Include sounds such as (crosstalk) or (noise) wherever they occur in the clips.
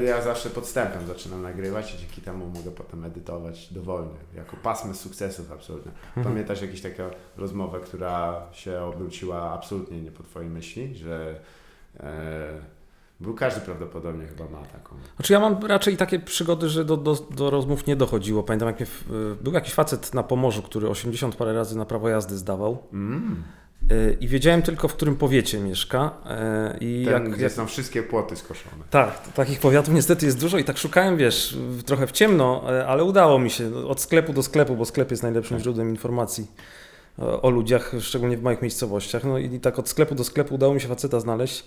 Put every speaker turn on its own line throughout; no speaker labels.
Ja zawsze podstępem zaczynam nagrywać i dzięki temu mogę potem edytować dowolnie, jako pasmy sukcesów absolutnie.
Mhm.
Pamiętasz jakąś taką rozmowę, która się obróciła absolutnie nie po twojej myśli, że e, był każdy prawdopodobnie chyba ma taką.
Znaczy ja mam raczej takie przygody, że do, do, do rozmów nie dochodziło. Pamiętam, jak mnie, był jakiś facet na Pomorzu, który 80 parę razy na prawo jazdy zdawał
Mm,
i wiedziałem tylko, w którym powiecie mieszka. y, I
ten,
jak,
gdzie są wszystkie płoty skoszone.
tak, takich powiatów niestety jest dużo i tak szukałem, wiesz, trochę w ciemno, y, ale udało mi się no, od sklepu do sklepu, bo sklep jest najlepszym
Tak.
źródłem informacji o, ludziach, szczególnie w małych miejscowościach. No i tak od sklepu do sklepu udało mi się faceta znaleźć.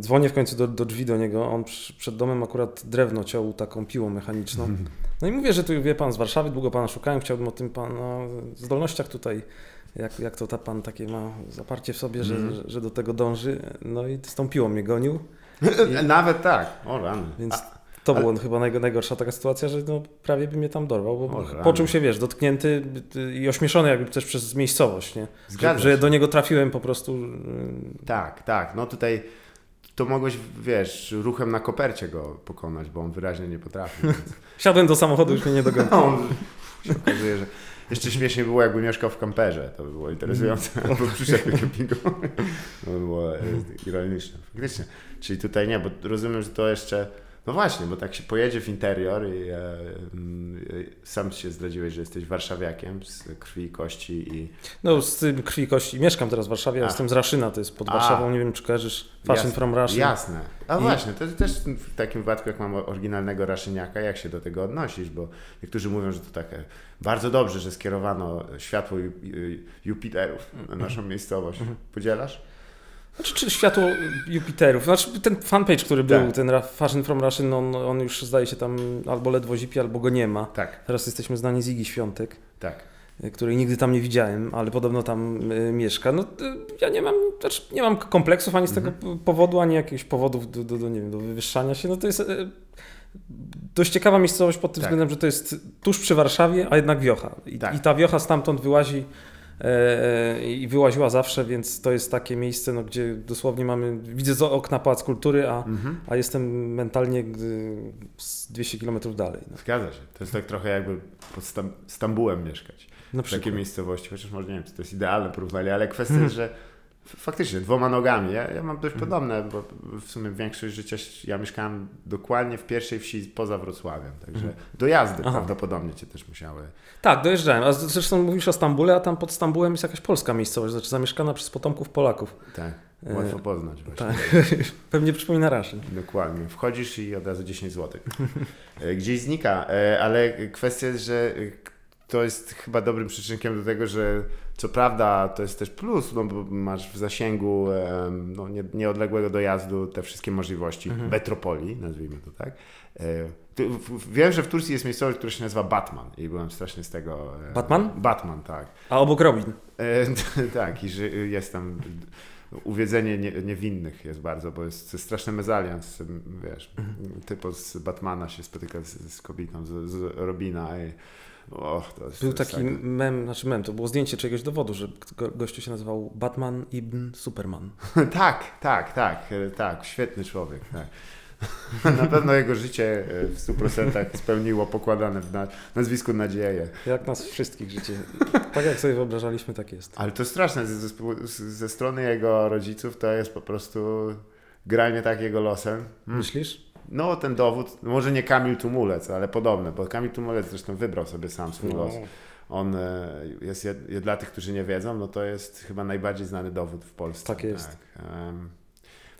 Dzwonię w końcu do, do drzwi do niego. On przed domem akurat drewno ciął taką piłą mechaniczną. (laughs) No i mówię, że tu wie pan z Warszawy, długo pana szukałem, chciałbym o tym pana zdolnościach tutaj, jak, jak to ta pan takie ma zaparcie w sobie, że,
Mhm.
że, że do tego dąży. No i z tą piłą mnie gonił, (laughs)
Nawet tak, o rany.
więc
A,
to
ale-
była chyba najgo- najgorsza taka sytuacja, że no, prawie by mnie tam dorwał, bo
O
poczuł się, wiesz, dotknięty i ośmieszony jakby też przez miejscowość, nie?
Zgadza
Że, że do niego trafiłem po prostu. y,
Tak, tak. No tutaj to mogłeś, wiesz, ruchem na kopercie go pokonać, bo on wyraźnie nie potrafi. Więc... (laughs)
Siadłem do samochodu, już mnie nie dogonił.
No, (laughs) on się okazuje, że jeszcze śmiesznie było, jakby mieszkał w kamperze. To by było interesujące. Albo przyszedł do kempingu. (laughs) To by było e, ironiczne. Faktycznie. Czyli tutaj nie, bo rozumiem, że to jeszcze... No właśnie, bo tak się pojedzie w interior i e, mm, sam się zdradziłeś, że jesteś warszawiakiem z krwi i kości i
No z tym krwi i kości. Mieszkam teraz w Warszawie,
A.
jestem z Raszyna, to jest pod
A.
Warszawą, nie wiem czy kojarzysz Fashion
Jasne,
from Russian.
Jasne. A
I-
właśnie, to też w takim wypadku, jak mam oryginalnego raszyniaka, jak się do tego odnosisz, bo niektórzy mówią, że to takie bardzo dobrze, że skierowano światło Ju- Ju- Jupiterów na naszą miejscowość. Podzielasz?
Znaczy, czy światło Jupiterów. Znaczy, ten fanpage, który był,
Tak.
ten Fashion from Russian, on, on już zdaje się tam albo ledwo zipi, albo go nie ma.
Tak,
Teraz jesteśmy znani z Igi Świątek,
tak.
y, której nigdy tam nie widziałem, ale podobno tam y, mieszka. No, y, ja nie mam, znaczy, nie mam kompleksów ani z tego
Mhm.
p- powodu, ani jakichś powodów do, do, do, nie wiem, do wywyższania się. No to jest y, dość ciekawa miejscowość pod tym
Tak.
względem, że to jest tuż przy Warszawie, a jednak wiocha. I,
Tak.
i ta wiocha stamtąd wyłazi i wyłaziła zawsze, więc to jest takie miejsce, no, gdzie dosłownie mamy, widzę z okna Pałac Kultury, a,
Mhm.
a jestem mentalnie y, z 200 km dalej. No,
Zgadza się. To jest tak trochę jakby pod Stam- Stambułem mieszkać.
na
W takiej
przykład.
miejscowości, chociaż może nie wiem, czy to jest idealne porównanie, ale kwestia jest, (laughs) że faktycznie dwoma nogami. Ja, ja mam dość podobne, bo w sumie większość życia ja mieszkałem dokładnie w pierwszej wsi poza Wrocławiem, także dojazdy
Aha.
prawdopodobnie cię też musiały.
Tak, dojeżdżałem. A zresztą mówisz o Stambule, a tam pod Stambułem jest jakaś polska miejscowość, znaczy zamieszkana przez potomków Polaków.
Tak,
E,
łatwo poznać właśnie.
Tak, (laughs) pewnie przypomina Raszyn.
Dokładnie. Wchodzisz i od razu 10 zł. Gdzieś znika, e, ale kwestia jest, że e, to jest chyba dobrym przyczynkiem do tego, że co prawda to jest też plus, no bo masz w zasięgu no, nie, nieodległego dojazdu te wszystkie możliwości
Mhm.
metropolii, nazwijmy to tak. E, Wiem, że w Turcji jest miejscowość, która się nazywa Batman i byłem strasznie z tego... e,
Batman?
Batman, tak.
A obok Robin.
E, (laughs) tak, i że jest tam uwiedzenie nie, niewinnych jest bardzo, bo jest straszny mezalians, wiesz, typo z Batmana się spotyka z, z kobietą, z, z Robina i och, to jest,
Był
to jest
taki
tak-
mem, znaczy mem, to było zdjęcie czegoś dowodu, że go, gościu się nazywał Batman ibn Superman. (laughs)
tak, tak, tak, e, tak, świetny człowiek, tak. (laughs) Na pewno jego życie e, w 100% spełniło pokładane w na, nazwisku nadzieję.
Jak nas wszystkich życie. Tak jak sobie wyobrażaliśmy, tak jest.
Ale to straszne, ze, ze, strony jego rodziców to jest po prostu granie tak jego losem. Mm.
Myślisz?
No, ten dowód, może nie Kamil Tumulec, ale podobne, bo Kamil Tumulec zresztą wybrał sobie sam swój
No.
los. On e, jest, jed, dla tych, którzy nie wiedzą, no to jest chyba najbardziej znany dowód w Polsce.
Tak jest.
Em,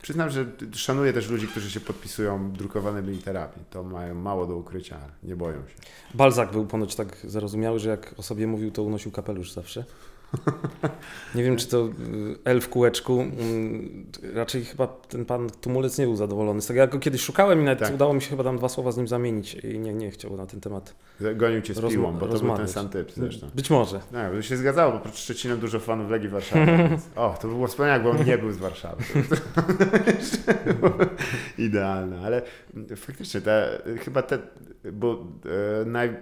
przyznam, że szanuję też ludzi, którzy się podpisują drukowanymi literami. To mają mało do ukrycia, nie boją się.
Balzak był ponoć tak zarozumiały, że jak o sobie mówił, to unosił kapelusz zawsze. Nie wiem, czy to y, L w kółeczku. mm, Raczej chyba ten pan Tumulec nie był zadowolony z tego. Ja go kiedyś szukałem i nawet
Tak.
udało mi się chyba tam dwa słowa z nim zamienić i nie, nie chciał na ten temat
Gonił cię z
rozma-
piłą, bo to był ten
rozmawiać.
sam typ zresztą.
Być może.
Tak, to się zgadzało, bo pod Szczecinem dużo fanów Legii Warszawy. (laughs) Więc, o, to by było wspaniałe, jakby on nie był z Warszawy. (laughs) Idealne, ale faktycznie te, chyba te, bo e, naj,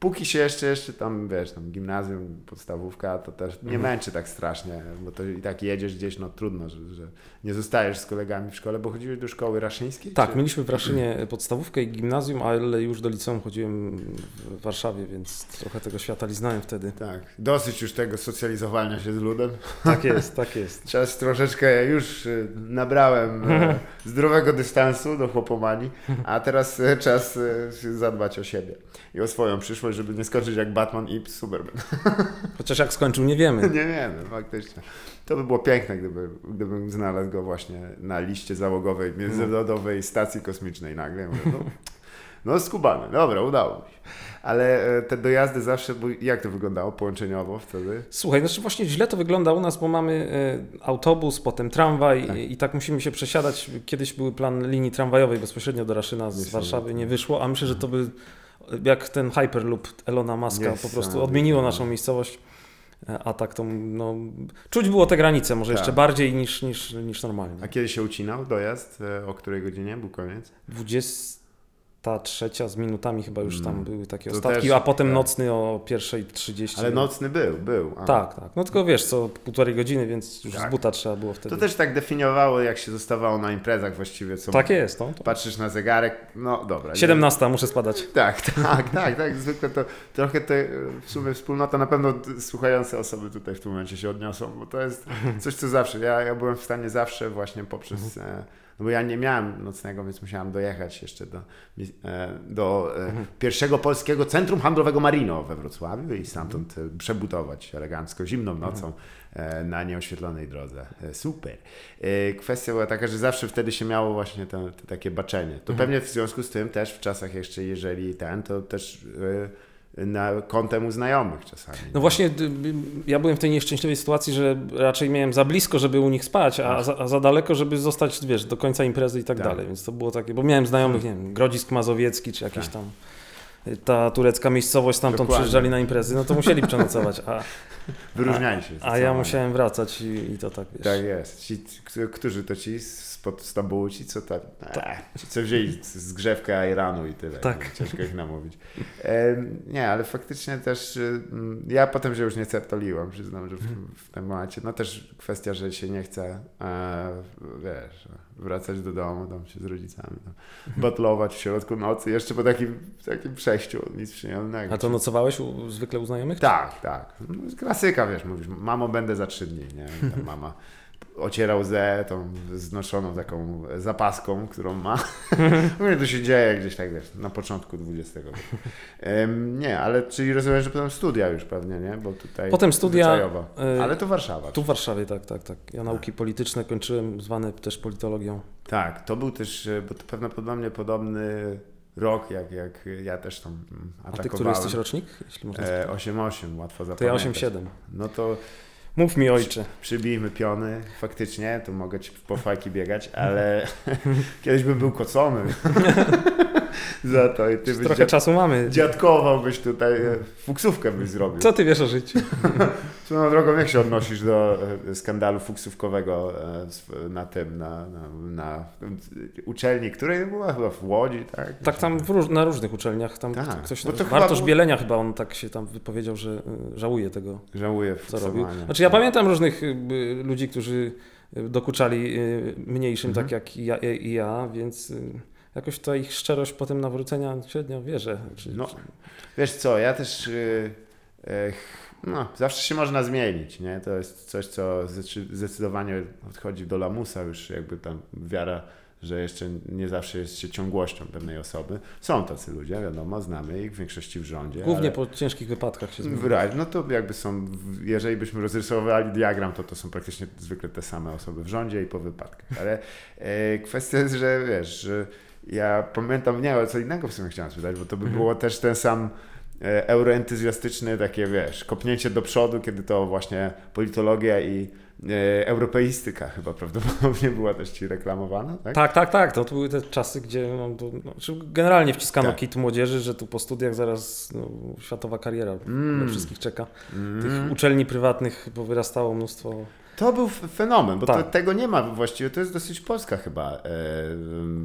póki się jeszcze, jeszcze tam, wiesz, tam gimnazjum, podstawówka, to też nie
Mhm.
męczy tak strasznie, bo to i tak jedziesz gdzieś, no trudno, że, że nie zostajesz z kolegami w szkole, bo chodziłeś do szkoły raszyńskiej?
Tak,
czy-
mieliśmy w Raszynie podstawówkę i gimnazjum, ale już do liceum chodziłem w Warszawie, więc trochę tego świata liznałem wtedy.
Tak, dosyć już tego socjalizowania się z ludem.
Tak jest, tak jest. (laughs)
Czas troszeczkę już y, nabrałem e, (laughs) zdrowego dystansu do chłopomanii, a teraz e, czas e, zadbać o siebie i o swoją przyszłość, żeby nie skończyć jak Batman i Superman. (laughs)
Chociaż jak skończył, nie wiemy.
Nie wiemy, faktycznie. To by było piękne, gdyby, gdybym znalazł go właśnie na liście załogowej Międzynarodowej Stacji Kosmicznej nagle. Mówię, no, no skubany, dobra, udało mi się. Ale e, te dojazdy zawsze, jak to wyglądało połączeniowo wtedy?
Słuchaj, znaczy właśnie źle to wygląda u nas, bo mamy e, autobus, potem tramwaj
Tak.
i, tak musimy się przesiadać. Kiedyś był plan linii tramwajowej bezpośrednio do Raszyna z. Warszawy, nie wyszło, a myślę, że to by jak ten Hyperloop Elona Muska po prostu odmieniło naszą miejscowość. A tak to, no, czuć było te granice, może
Tak.
jeszcze bardziej niż, niż, niż normalnie.
A kiedy się ucinał dojazd? E, O której godzinie był koniec?
23 z minutami chyba już tam
Mm.
były takie
To
ostatki,
też-
a potem
tak.
nocny o 1.30.
Ale nocny był, był. A.
Tak, tak. No tylko wiesz, co półtorej godziny, więc już
Tak.
z buta trzeba było wtedy.
To też tak definiowało, jak się zostawało na imprezach właściwie. Co
Tak jest, no. To...
Patrzysz na zegarek, no dobra. nie-
17 muszę spadać.
Tak, (laughs) tak, tak, tak. Zwykle to trochę to e, w sumie wspólnota, na pewno słuchające osoby tutaj w tym momencie się odniosą, bo to jest coś, co zawsze. Ja, ja byłem w stanie zawsze właśnie poprzez. E, no bo ja nie miałem nocnego, więc musiałem dojechać jeszcze do, e, do e, pierwszego polskiego centrum handlowego Marino we Wrocławiu i stamtąd e, przebudować elegancko zimną nocą e, na nieoświetlonej drodze. Super. Kwestia była taka, że zawsze wtedy się miało właśnie to, to takie baczenie. To pewnie w związku z tym też w czasach jeszcze, jeżeli ten, to też na kątem u znajomych czasami.
No właśnie, ja byłem w tej nieszczęśliwej sytuacji, że raczej miałem za blisko, żeby u nich spać, a
Ach.
za, a za daleko, żeby zostać, wiesz, do końca imprezy i tak,
Tak.
dalej. Więc to było takie, bo miałem znajomych, nie wiem, Grodzisk Mazowiecki, czy jakieś
Tak.
tam ta turecka miejscowość, stamtąd
Dokładnie.
przyjeżdżali na imprezy, no to musieli przenocować, a, (laughs)
Wyróżniali się.
a ja
zdecydowanie.
musiałem wracać i, i to tak, wiesz.
Tak jest. Ci, którzy to ci spod Stambułu, ci co tak, e, ci co wzięli z- zgrzewkę Iranu i tyle.
Tak.
Ciężko ich namówić. Em, nie, ale faktycznie też ja potem się już nie certoliłem, przyznam, że w, w tym momencie, no też kwestia, że się nie chce, e, wiesz, wracać do domu, tam się z rodzicami, tam, batlować w środku nocy, jeszcze po takim, takim przejściu, nic przyjemnego.
A to nocowałeś u, zwykle u znajomych?
Tak, tak. No, klasyka, wiesz, mówisz, mamo, będę za trzy dni, nie? Tam mama ociera łzę tą znoszoną taką zapaską, którą ma. (laughs) Mówię, to się dzieje gdzieś tak, wiesz, na początku XX wieku. Em, nie, ale czyli rozumiem, że potem studia już pewnie, nie? Bo tutaj
Potem studia,
zwyczajowo.
y,
Ale to Warszawa.
Tu w Warszawie, tak, tak, tak. Ja nauki polityczne kończyłem, zwane też politologią.
Tak, to był też, e, bo to prawdopodobnie podobny rok, jak, jak ja też tam mm,
A ty, który
atakowałem.
jesteś rocznik? Jeśli można
E,
spytać.
8-8, łatwo
To ja
zapamiętać.
8-7.
No to
Mów mi ojcze.
przybijmy piony, faktycznie, tu mogę ci po fajki biegać, ale (laughs) kiedyś bym był kocony (laughs) za to i ty byś
Trochę
dziad...
czasu mamy.
dziadkowałbyś tutaj, e, fuksówkę byś zrobił.
Co ty wiesz o życiu? (laughs)
Swoją drogą, jak się odnosisz do e, skandalu fuksówkowego e, na tym, na, na, na uczelni, której była chyba w Łodzi, tak?
Tak tam róż, na różnych uczelniach, tam
Tak,
ktoś, Bartosz
było-
Bielenia chyba on tak się tam wypowiedział, że y, żałuje tego,
Żałuję
co robił. Znaczy ja pamiętam różnych ludzi, którzy dokuczali mniejszym,
Mhm.
tak jak i ja, i ja, więc jakoś ta ich szczerość potem nawrócenia średnio wierzę. Czy,
No.
czy,
Wiesz co, ja też no, zawsze się można zmienić, nie? To jest coś, co zdecy- zdecydowanie odchodzi do lamusa już jakby tam wiara, że jeszcze nie zawsze jest się ciągłością pewnej osoby. Są tacy ludzie, wiadomo, znamy ich, w większości w rządzie.
Głównie po ciężkich wypadkach się zmienia.
No to jakby są, jeżeli byśmy rozrysowali diagram, to to są praktycznie zwykle te same osoby w rządzie i po wypadkach. Ale e, kwestia jest, że wiesz, że ja pamiętam, nie, ale co innego w sumie chciałem spytać, bo to by było też ten sam euroentuzjastyczny takie, wiesz, kopnięcie do przodu, kiedy to właśnie politologia i e, europeistyka chyba prawdopodobnie była też ci reklamowana, tak?
Tak, tak, tak. To, to były te czasy, gdzie no, to, no, generalnie wciskano
Tak.
kit młodzieży, że tu po studiach zaraz no, światowa kariera
Mm.
na wszystkich czeka.
Mm.
Tych uczelni prywatnych bo wyrastało mnóstwo.
To był fenomen, bo to,
Tak.
tego nie ma właściwie, to jest dosyć polska chyba, e,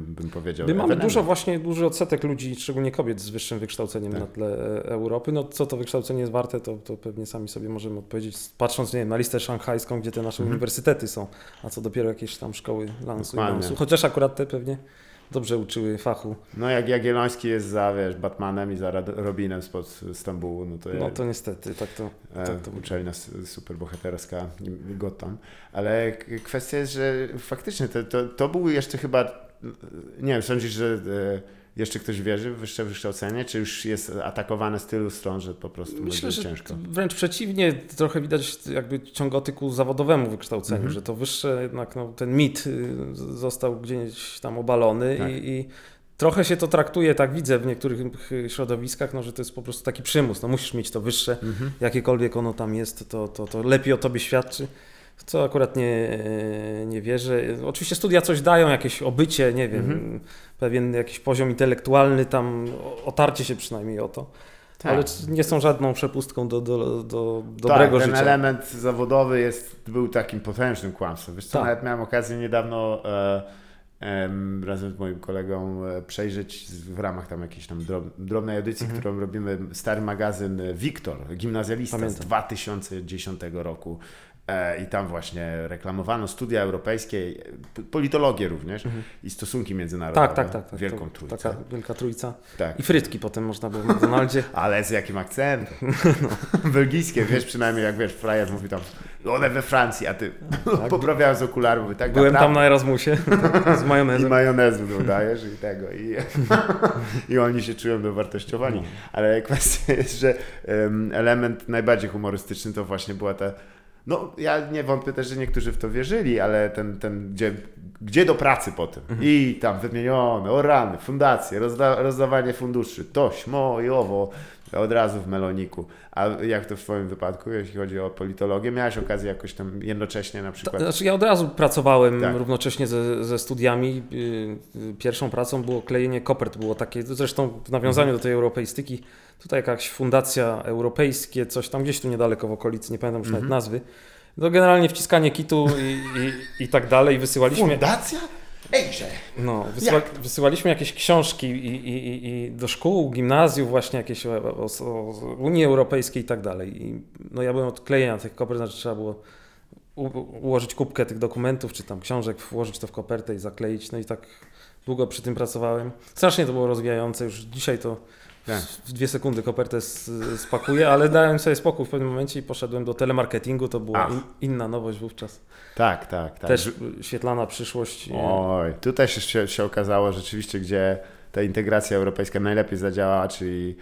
bym powiedział.
My mamy dużo właśnie, duży odsetek ludzi, szczególnie kobiet z wyższym wykształceniem
Tak.
na tle e, Europy. No co to wykształcenie jest warte, to, to pewnie sami sobie możemy odpowiedzieć, patrząc nie wiem, na listę szanghajską, gdzie te nasze
Mhm.
uniwersytety są, a co dopiero jakieś tam szkoły lansu i
Dokładnie.
lansu. Chociaż akurat te pewnie dobrze uczyły fachu.
No jak Jagielloński jest za, wiesz, Batmanem i za Robinem spod Stambułu, no to,
No to niestety, tak to,
e,
tak to
uczelnia superbohaterska Gotham. Ale kwestia jest, że faktycznie to, to, to był jeszcze chyba, nie wiem, sądzisz, że e, jeszcze ktoś wierzy w wyższe wykształcenie, czy już jest atakowane z tylu stron, że po prostu
Myślę,
będzie
że
ciężko?
wręcz przeciwnie, trochę widać jakby ciągoty ku zawodowemu wykształceniu,
Mhm.
że to wyższe jednak no, ten mit y, został gdzieś tam obalony
Tak.
i, i trochę się to traktuje, tak widzę w niektórych środowiskach, no, że to jest po prostu taki przymus, no musisz mieć to wyższe,
Mhm.
jakiekolwiek ono tam jest, to, to, to lepiej o tobie świadczy. W co akurat nie, nie wierzę. Oczywiście studia coś dają, jakieś obycie, nie wiem,
Mhm.
Pewien jakiś poziom intelektualny, tam otarcie się przynajmniej o to.
Tak.
Ale nie są żadną przepustką do, do, do dobrego
tak, ten
życia.
element zawodowy jest, był takim potężnym kłamstwem. Wiesz co,
Tak.
nawet miałem okazję niedawno e, em, razem z moim kolegą e, przejrzeć z- w ramach tam jakiejś tam drob, drobnej edycji,
Mhm.
którą robimy, stary magazyn e, Wiktor, gimnazjalista z
Pamiętam.
2010 roku. E, I tam właśnie reklamowano studia europejskie, politologię również i stosunki międzynarodowe.
Tak, tak, tak. tak.
Wielką
To
trójcę.
Taka wielka trójca.
Tak.
I frytki potem można było w McDonaldzie. (laughs)
Ale z jakim akcentem? (laughs) Belgijskie, wiesz, przynajmniej jak wiesz, frajer mówi tam, one we Francji, a ty (laughs) poprawiałem z okularów, tak
Byłem tam
naprawdę.
na Erasmusie z
I
majonezem.
majonezu dodajesz i tego. I, I oni się czują dowartościowani. Ale kwestia jest, że em, element najbardziej humorystyczny to właśnie była ta. No, ja nie wątpię też, że niektórzy w to wierzyli, ale ten, ten gdzie, gdzie do pracy potem. I tam wymienione, o rany, fundacje, rozda, rozdawanie funduszy, to, śmo i owo, od razu w meloniku. A jak to w Twoim wypadku, jeśli chodzi o politologię, miałeś okazję jakoś tam jednocześnie na przykład.
znaczy ja od razu pracowałem
Tak.
równocześnie ze, ze studiami. Y, Pierwszą pracą było klejenie kopert, było takie, zresztą w nawiązaniu do tej europeistyki, tutaj jakaś fundacja europejskie, coś tam gdzieś tu niedaleko w okolicy, nie pamiętam już
Mhm.
nawet nazwy. No generalnie wciskanie kitu i, i, i tak dalej. Wysyłaliśmy,
Fundacja? Ejże!
no, wysyła, wysyłaliśmy jakieś książki i, i, i, do szkół, gimnazjów, właśnie jakieś o, o, o Unii Europejskiej i tak dalej. I, no ja byłem od klejenia tych kopert, znaczy trzeba było u, ułożyć kubkę tych dokumentów, czy tam książek, włożyć to w kopertę i zakleić. No i tak długo przy tym pracowałem. Strasznie to było rozwijające. Już dzisiaj to
Tak.
w dwie sekundy kopertę spakuję, ale dałem sobie spokój w pewnym momencie i poszedłem do telemarketingu. To była in, inna nowość wówczas.
Tak, tak, tak.
Też świetlana przyszłość.
Oj, tutaj się, się, się okazało rzeczywiście, gdzie ta integracja europejska najlepiej zadziałała, czyli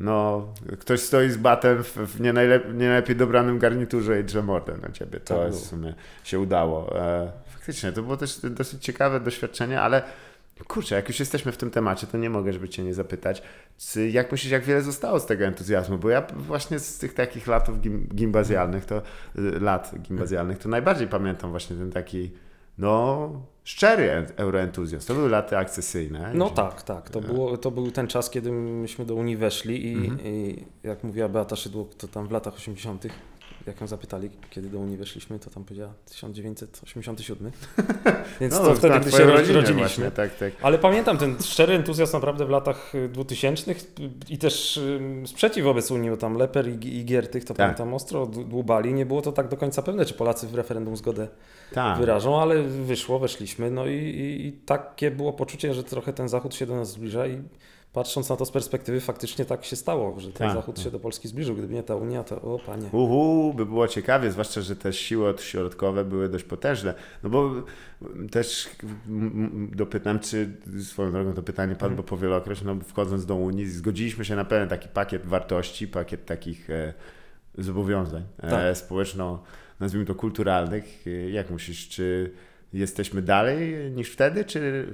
no, ktoś stoi z batem w, w nie, najlep- nie najlepiej dobranym garniturze i drze mordę na ciebie. To
Tak
jest w sumie się udało. E, faktycznie, to było też dosyć ciekawe doświadczenie, ale kurczę, jak już jesteśmy w tym temacie, to nie mogę, żeby cię nie zapytać, czy, jak myślisz, jak wiele zostało z tego entuzjazmu? Bo ja właśnie z tych takich latów gim, gimbazjalnych, to y, lat gimbazjalnych, to najbardziej pamiętam właśnie ten taki no, szczery en- euroentuzjazm. To były lata akcesyjne.
No
gdzie-
tak, tak. To, było, to był ten czas, kiedy myśmy do Unii weszli i,
Mhm.
i jak mówiła Beata Szydło, to tam w latach 80., jak ją zapytali, kiedy do Unii weszliśmy, to tam powiedziała 1987. (laughs) Więc
No,
to wtedy,
na
gdy się rodziliśmy.
Właśnie, tak, tak.
Ale pamiętam ten szczery entuzjazm naprawdę w latach y, 2000 i też sprzeciw wobec Unii, bo tam Leper i, i Giertych, to
Tak.
pamiętam ostro dłubali. Nie było to tak do końca pewne, czy Polacy w referendum zgodę
Tak.
wyrażą, ale wyszło, weszliśmy. No i, i, i takie było poczucie, że trochę ten Zachód się do nas zbliża i patrząc na to z perspektywy, faktycznie tak się stało, że ten
Tak.
Zachód się do Polski zbliżył. Gdyby nie ta Unia, to o panie.
Uhu, by było ciekawie, zwłaszcza, że te siły odśrodkowe były dość potężne. No bo też dopytam, czy swoją drogą to pytanie padło powielokroć, no wchodząc do Unii, zgodziliśmy się na pewien taki pakiet wartości, pakiet takich e, zobowiązań e,
Tak.
społeczno, nazwijmy to kulturalnych. E, Jak myślisz, czy jesteśmy dalej niż wtedy, czy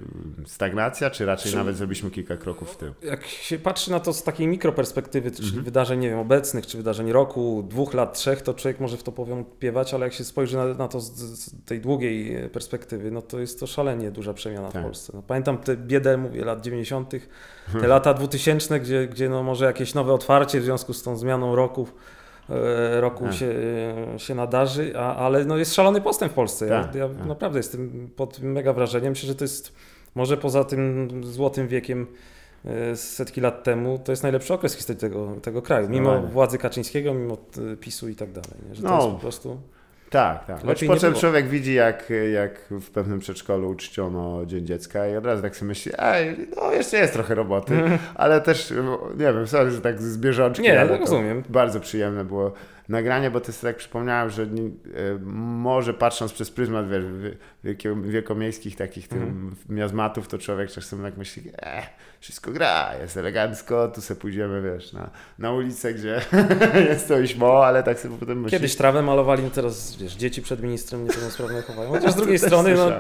stagnacja, czy raczej
Czy-
nawet zrobiliśmy kilka kroków w tył?
Jak się patrzy na to z takiej mikroperspektywy, czyli
Mhm.
wydarzeń, nie wiem, obecnych, czy wydarzeń roku, dwóch lat, trzech, to człowiek może w to powątpiewać, ale jak się spojrzy na, na to z, z tej długiej e, perspektywy, no to jest to szalenie duża przemiana
Tak.
w Polsce. No, pamiętam tę biedę, mówię, lat 90., te lata 2000, gdzie, gdzie no może jakieś nowe otwarcie w związku z tą zmianą roku, e, roku
Tak.
się, e, się nadarzy, a, ale no jest szalony postęp w Polsce. Ja,
Tak,
ja
tak.
naprawdę jestem pod mega wrażeniem. Myślę, że to jest może poza tym złotym wiekiem e, setki lat temu, to jest najlepszy okres historii tego, tego kraju. Mimo władzy Kaczyńskiego, mimo e, PiSu i tak dalej. Nie? Że to
No.
jest po prostu...
Tak, tak. Choć
było.
człowiek widzi, jak, jak w pewnym przedszkolu uczciono Dzień Dziecka i od razu tak sobie myśli, ej, no jeszcze jest trochę roboty, (laughs) ale też, nie wiem, sorry, że tak z bieżączki,
Nie,
ale
no rozumiem.
bardzo przyjemne było nagranie, bo to sobie tak przypomniałem, że nie, e, może patrząc przez pryzmat, wiesz, wi- wielkie- wielkomiejskich takich tym
Mhm.
miazmatów, to człowiek czasem tak myśli, e, wszystko gra, jest elegancko, tu sobie pójdziemy, wiesz, na, na ulicę, gdzie (laughs) jest to iśmo, ale tak sobie potem myślisz,
Kiedyś trawę malowali, no teraz wiesz, dzieci przed ministrem niepełnosprawne chowają. Chociaż z (laughs) drugiej strony no,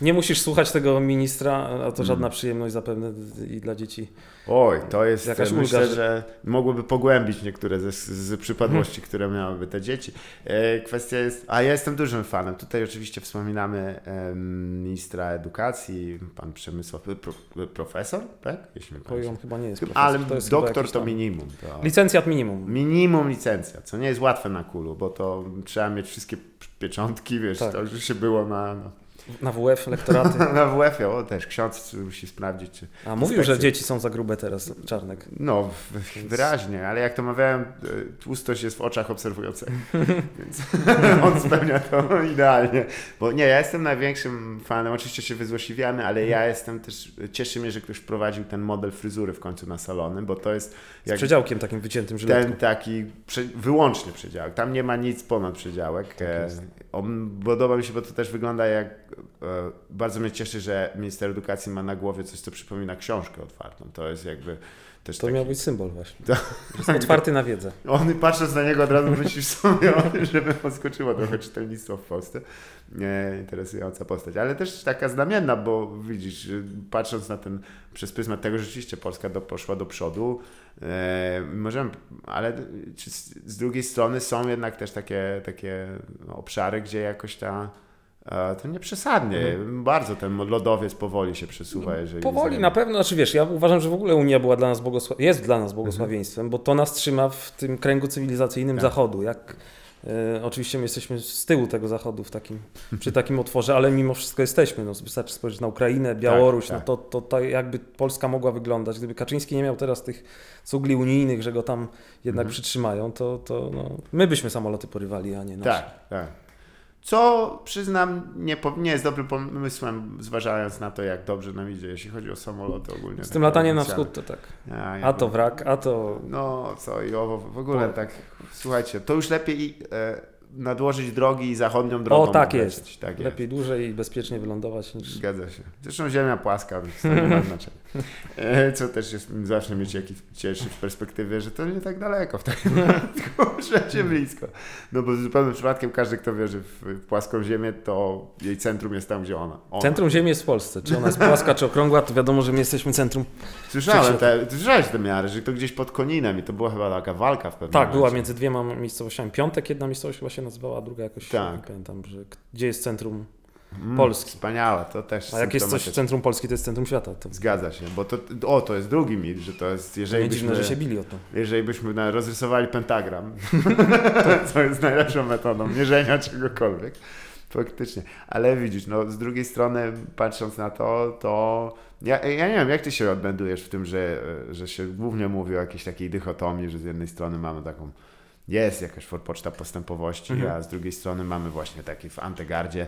nie musisz słuchać tego ministra, a to żadna
Mm.
przyjemność zapewne i dla dzieci.
Oj, to jest,
Jakaś
myślę,
ulga, że-
mogłoby pogłębić niektóre z
Mhm.
przypadłości, które miałyby te dzieci. E, kwestia jest, a ja jestem dużym fanem. Tutaj oczywiście wspominamy em, ministra edukacji, pan Przemysław, pro, profesor, tak? Jeśli
Oj, on chyba nie jest profesor,
Ale
to jest
doktor to minimum. To...
Licencjat minimum.
Minimum licencja, co nie jest łatwe na kulu, bo to trzeba mieć wszystkie pieczątki, wiesz,
Tak.
to już się było na, na,
Na WF, lektoraty. (laughs)
na WF-ie, o też ksiądz musi sprawdzić, czy
A mówił, że
Inspekcje.
dzieci są za grube teraz, Czarnek.
No, wyraźnie, ale jak to mawiałem, e, tłustość jest w oczach obserwującego, (laughs) więc (laughs) on spełnia to idealnie. Bo nie, ja jestem największym fanem, oczywiście się wyzłośliwiamy, ale ja jestem też, cieszy mnie, że ktoś wprowadził ten model fryzury w końcu na salony, bo to jest
Z
jak
przedziałkiem takim wyciętym żyletką.
ten taki prze, wyłączny przedziałek. Tam nie ma nic ponad przedziałek.
Tak
E, on podoba mi się, bo to też wygląda jak. E, bardzo mnie cieszy, że minister edukacji ma na głowie coś, co przypomina książkę otwartą. To jest jakby też
To
taki,
miał być symbol właśnie.
To-
otwarty na wiedzę. (laughs)
On patrząc na niego od razu myślisz sobie, żeby podskoczyło trochę czytelnictwo w Polsce. Nie, interesująca postać, ale też taka znamienna, bo widzisz, patrząc na ten, przez pryzmat tego, że rzeczywiście Polska do, poszła do przodu, e, możemy, ale z, z drugiej strony są jednak też takie, takie obszary, gdzie jakoś ta to nie przesadnie, bardzo ten lodowiec powoli się przesuwa, jeżeli
Powoli na pewno, znaczy wiesz, ja uważam, że w ogóle Unia była dla nas błogosła- jest dla nas błogosławieństwem, bo to nas trzyma w tym kręgu cywilizacyjnym
Tak.
Zachodu. Jak, e, oczywiście my jesteśmy z tyłu tego Zachodu w takim, przy takim otworze, ale mimo wszystko jesteśmy. No, wystarczy spojrzeć na Ukrainę, Białoruś,
tak.
no to, to tak jakby Polska mogła wyglądać. Gdyby Kaczyński nie miał teraz tych cugli unijnych, że go tam jednak
Mhm.
przytrzymają, to, to no, my byśmy samoloty porywali, a nie nasze.
Tak, tak. Co przyznam, nie, nie jest dobrym pomysłem, zważając na to, jak dobrze nam idzie, jeśli chodzi o samoloty ogólnie.
Z tym lataniem na wschód to tak.
Ja
A to wrak, a to
No co i owo, w ogóle tak, słuchajcie, to już lepiej e, nadłożyć drogi zachodnią drogą.
O, tak jest.
Tak jest.
lepiej dłużej i bezpiecznie wylądować niż...
Zgadza się. Zresztą ziemia płaska, więc to nie ma (laughs) znaczenia. (laughs) Co też jest zawsze mieć jakiś cieszy w perspektywie, że to nie tak daleko w takim (laughs) wszędzie (laughs) blisko. No bo zupełnym przypadkiem każdy, kto wierzy w w płaską ziemię, to jej centrum jest tam, gdzie ona. ona.
Centrum Ziemi jest w Polsce. Czy ona jest płaska, czy okrągła, to wiadomo, że my jesteśmy centrum.
Słyszałem te, słyszałeś te miary, że to gdzieś pod Koninem i to była chyba taka walka w pewnym
Tak, była
momencie.
między dwiema miejscowościami. Piątek jedna miejscowość chyba się nazywała, a druga jakoś
Tak.
nie pamiętam, że gdzie jest centrum
Mm,
Polski.
Wspaniałe, to też
A jak jest coś w centrum Polski, to jest centrum świata. To,
Zgadza się, bo to, o, to jest drugi mit, że to jest,
to
jeżeli
nie
byśmy,
dziwne, że się bili o to.
jeżeli byśmy na- rozrysowali pentagram, (laughs) to jest najlepszą metodą mierzenia czegokolwiek. Faktycznie. Ale widzisz, no z drugiej strony patrząc na to, to ja, ja nie wiem, jak ty się odnajdujesz w tym, że, że się głównie mówi o jakiejś takiej dychotomii, że z jednej strony mamy taką jest jakaś forpoczta postępowości,
Mhm.
a z drugiej strony mamy właśnie takie w Antegardzie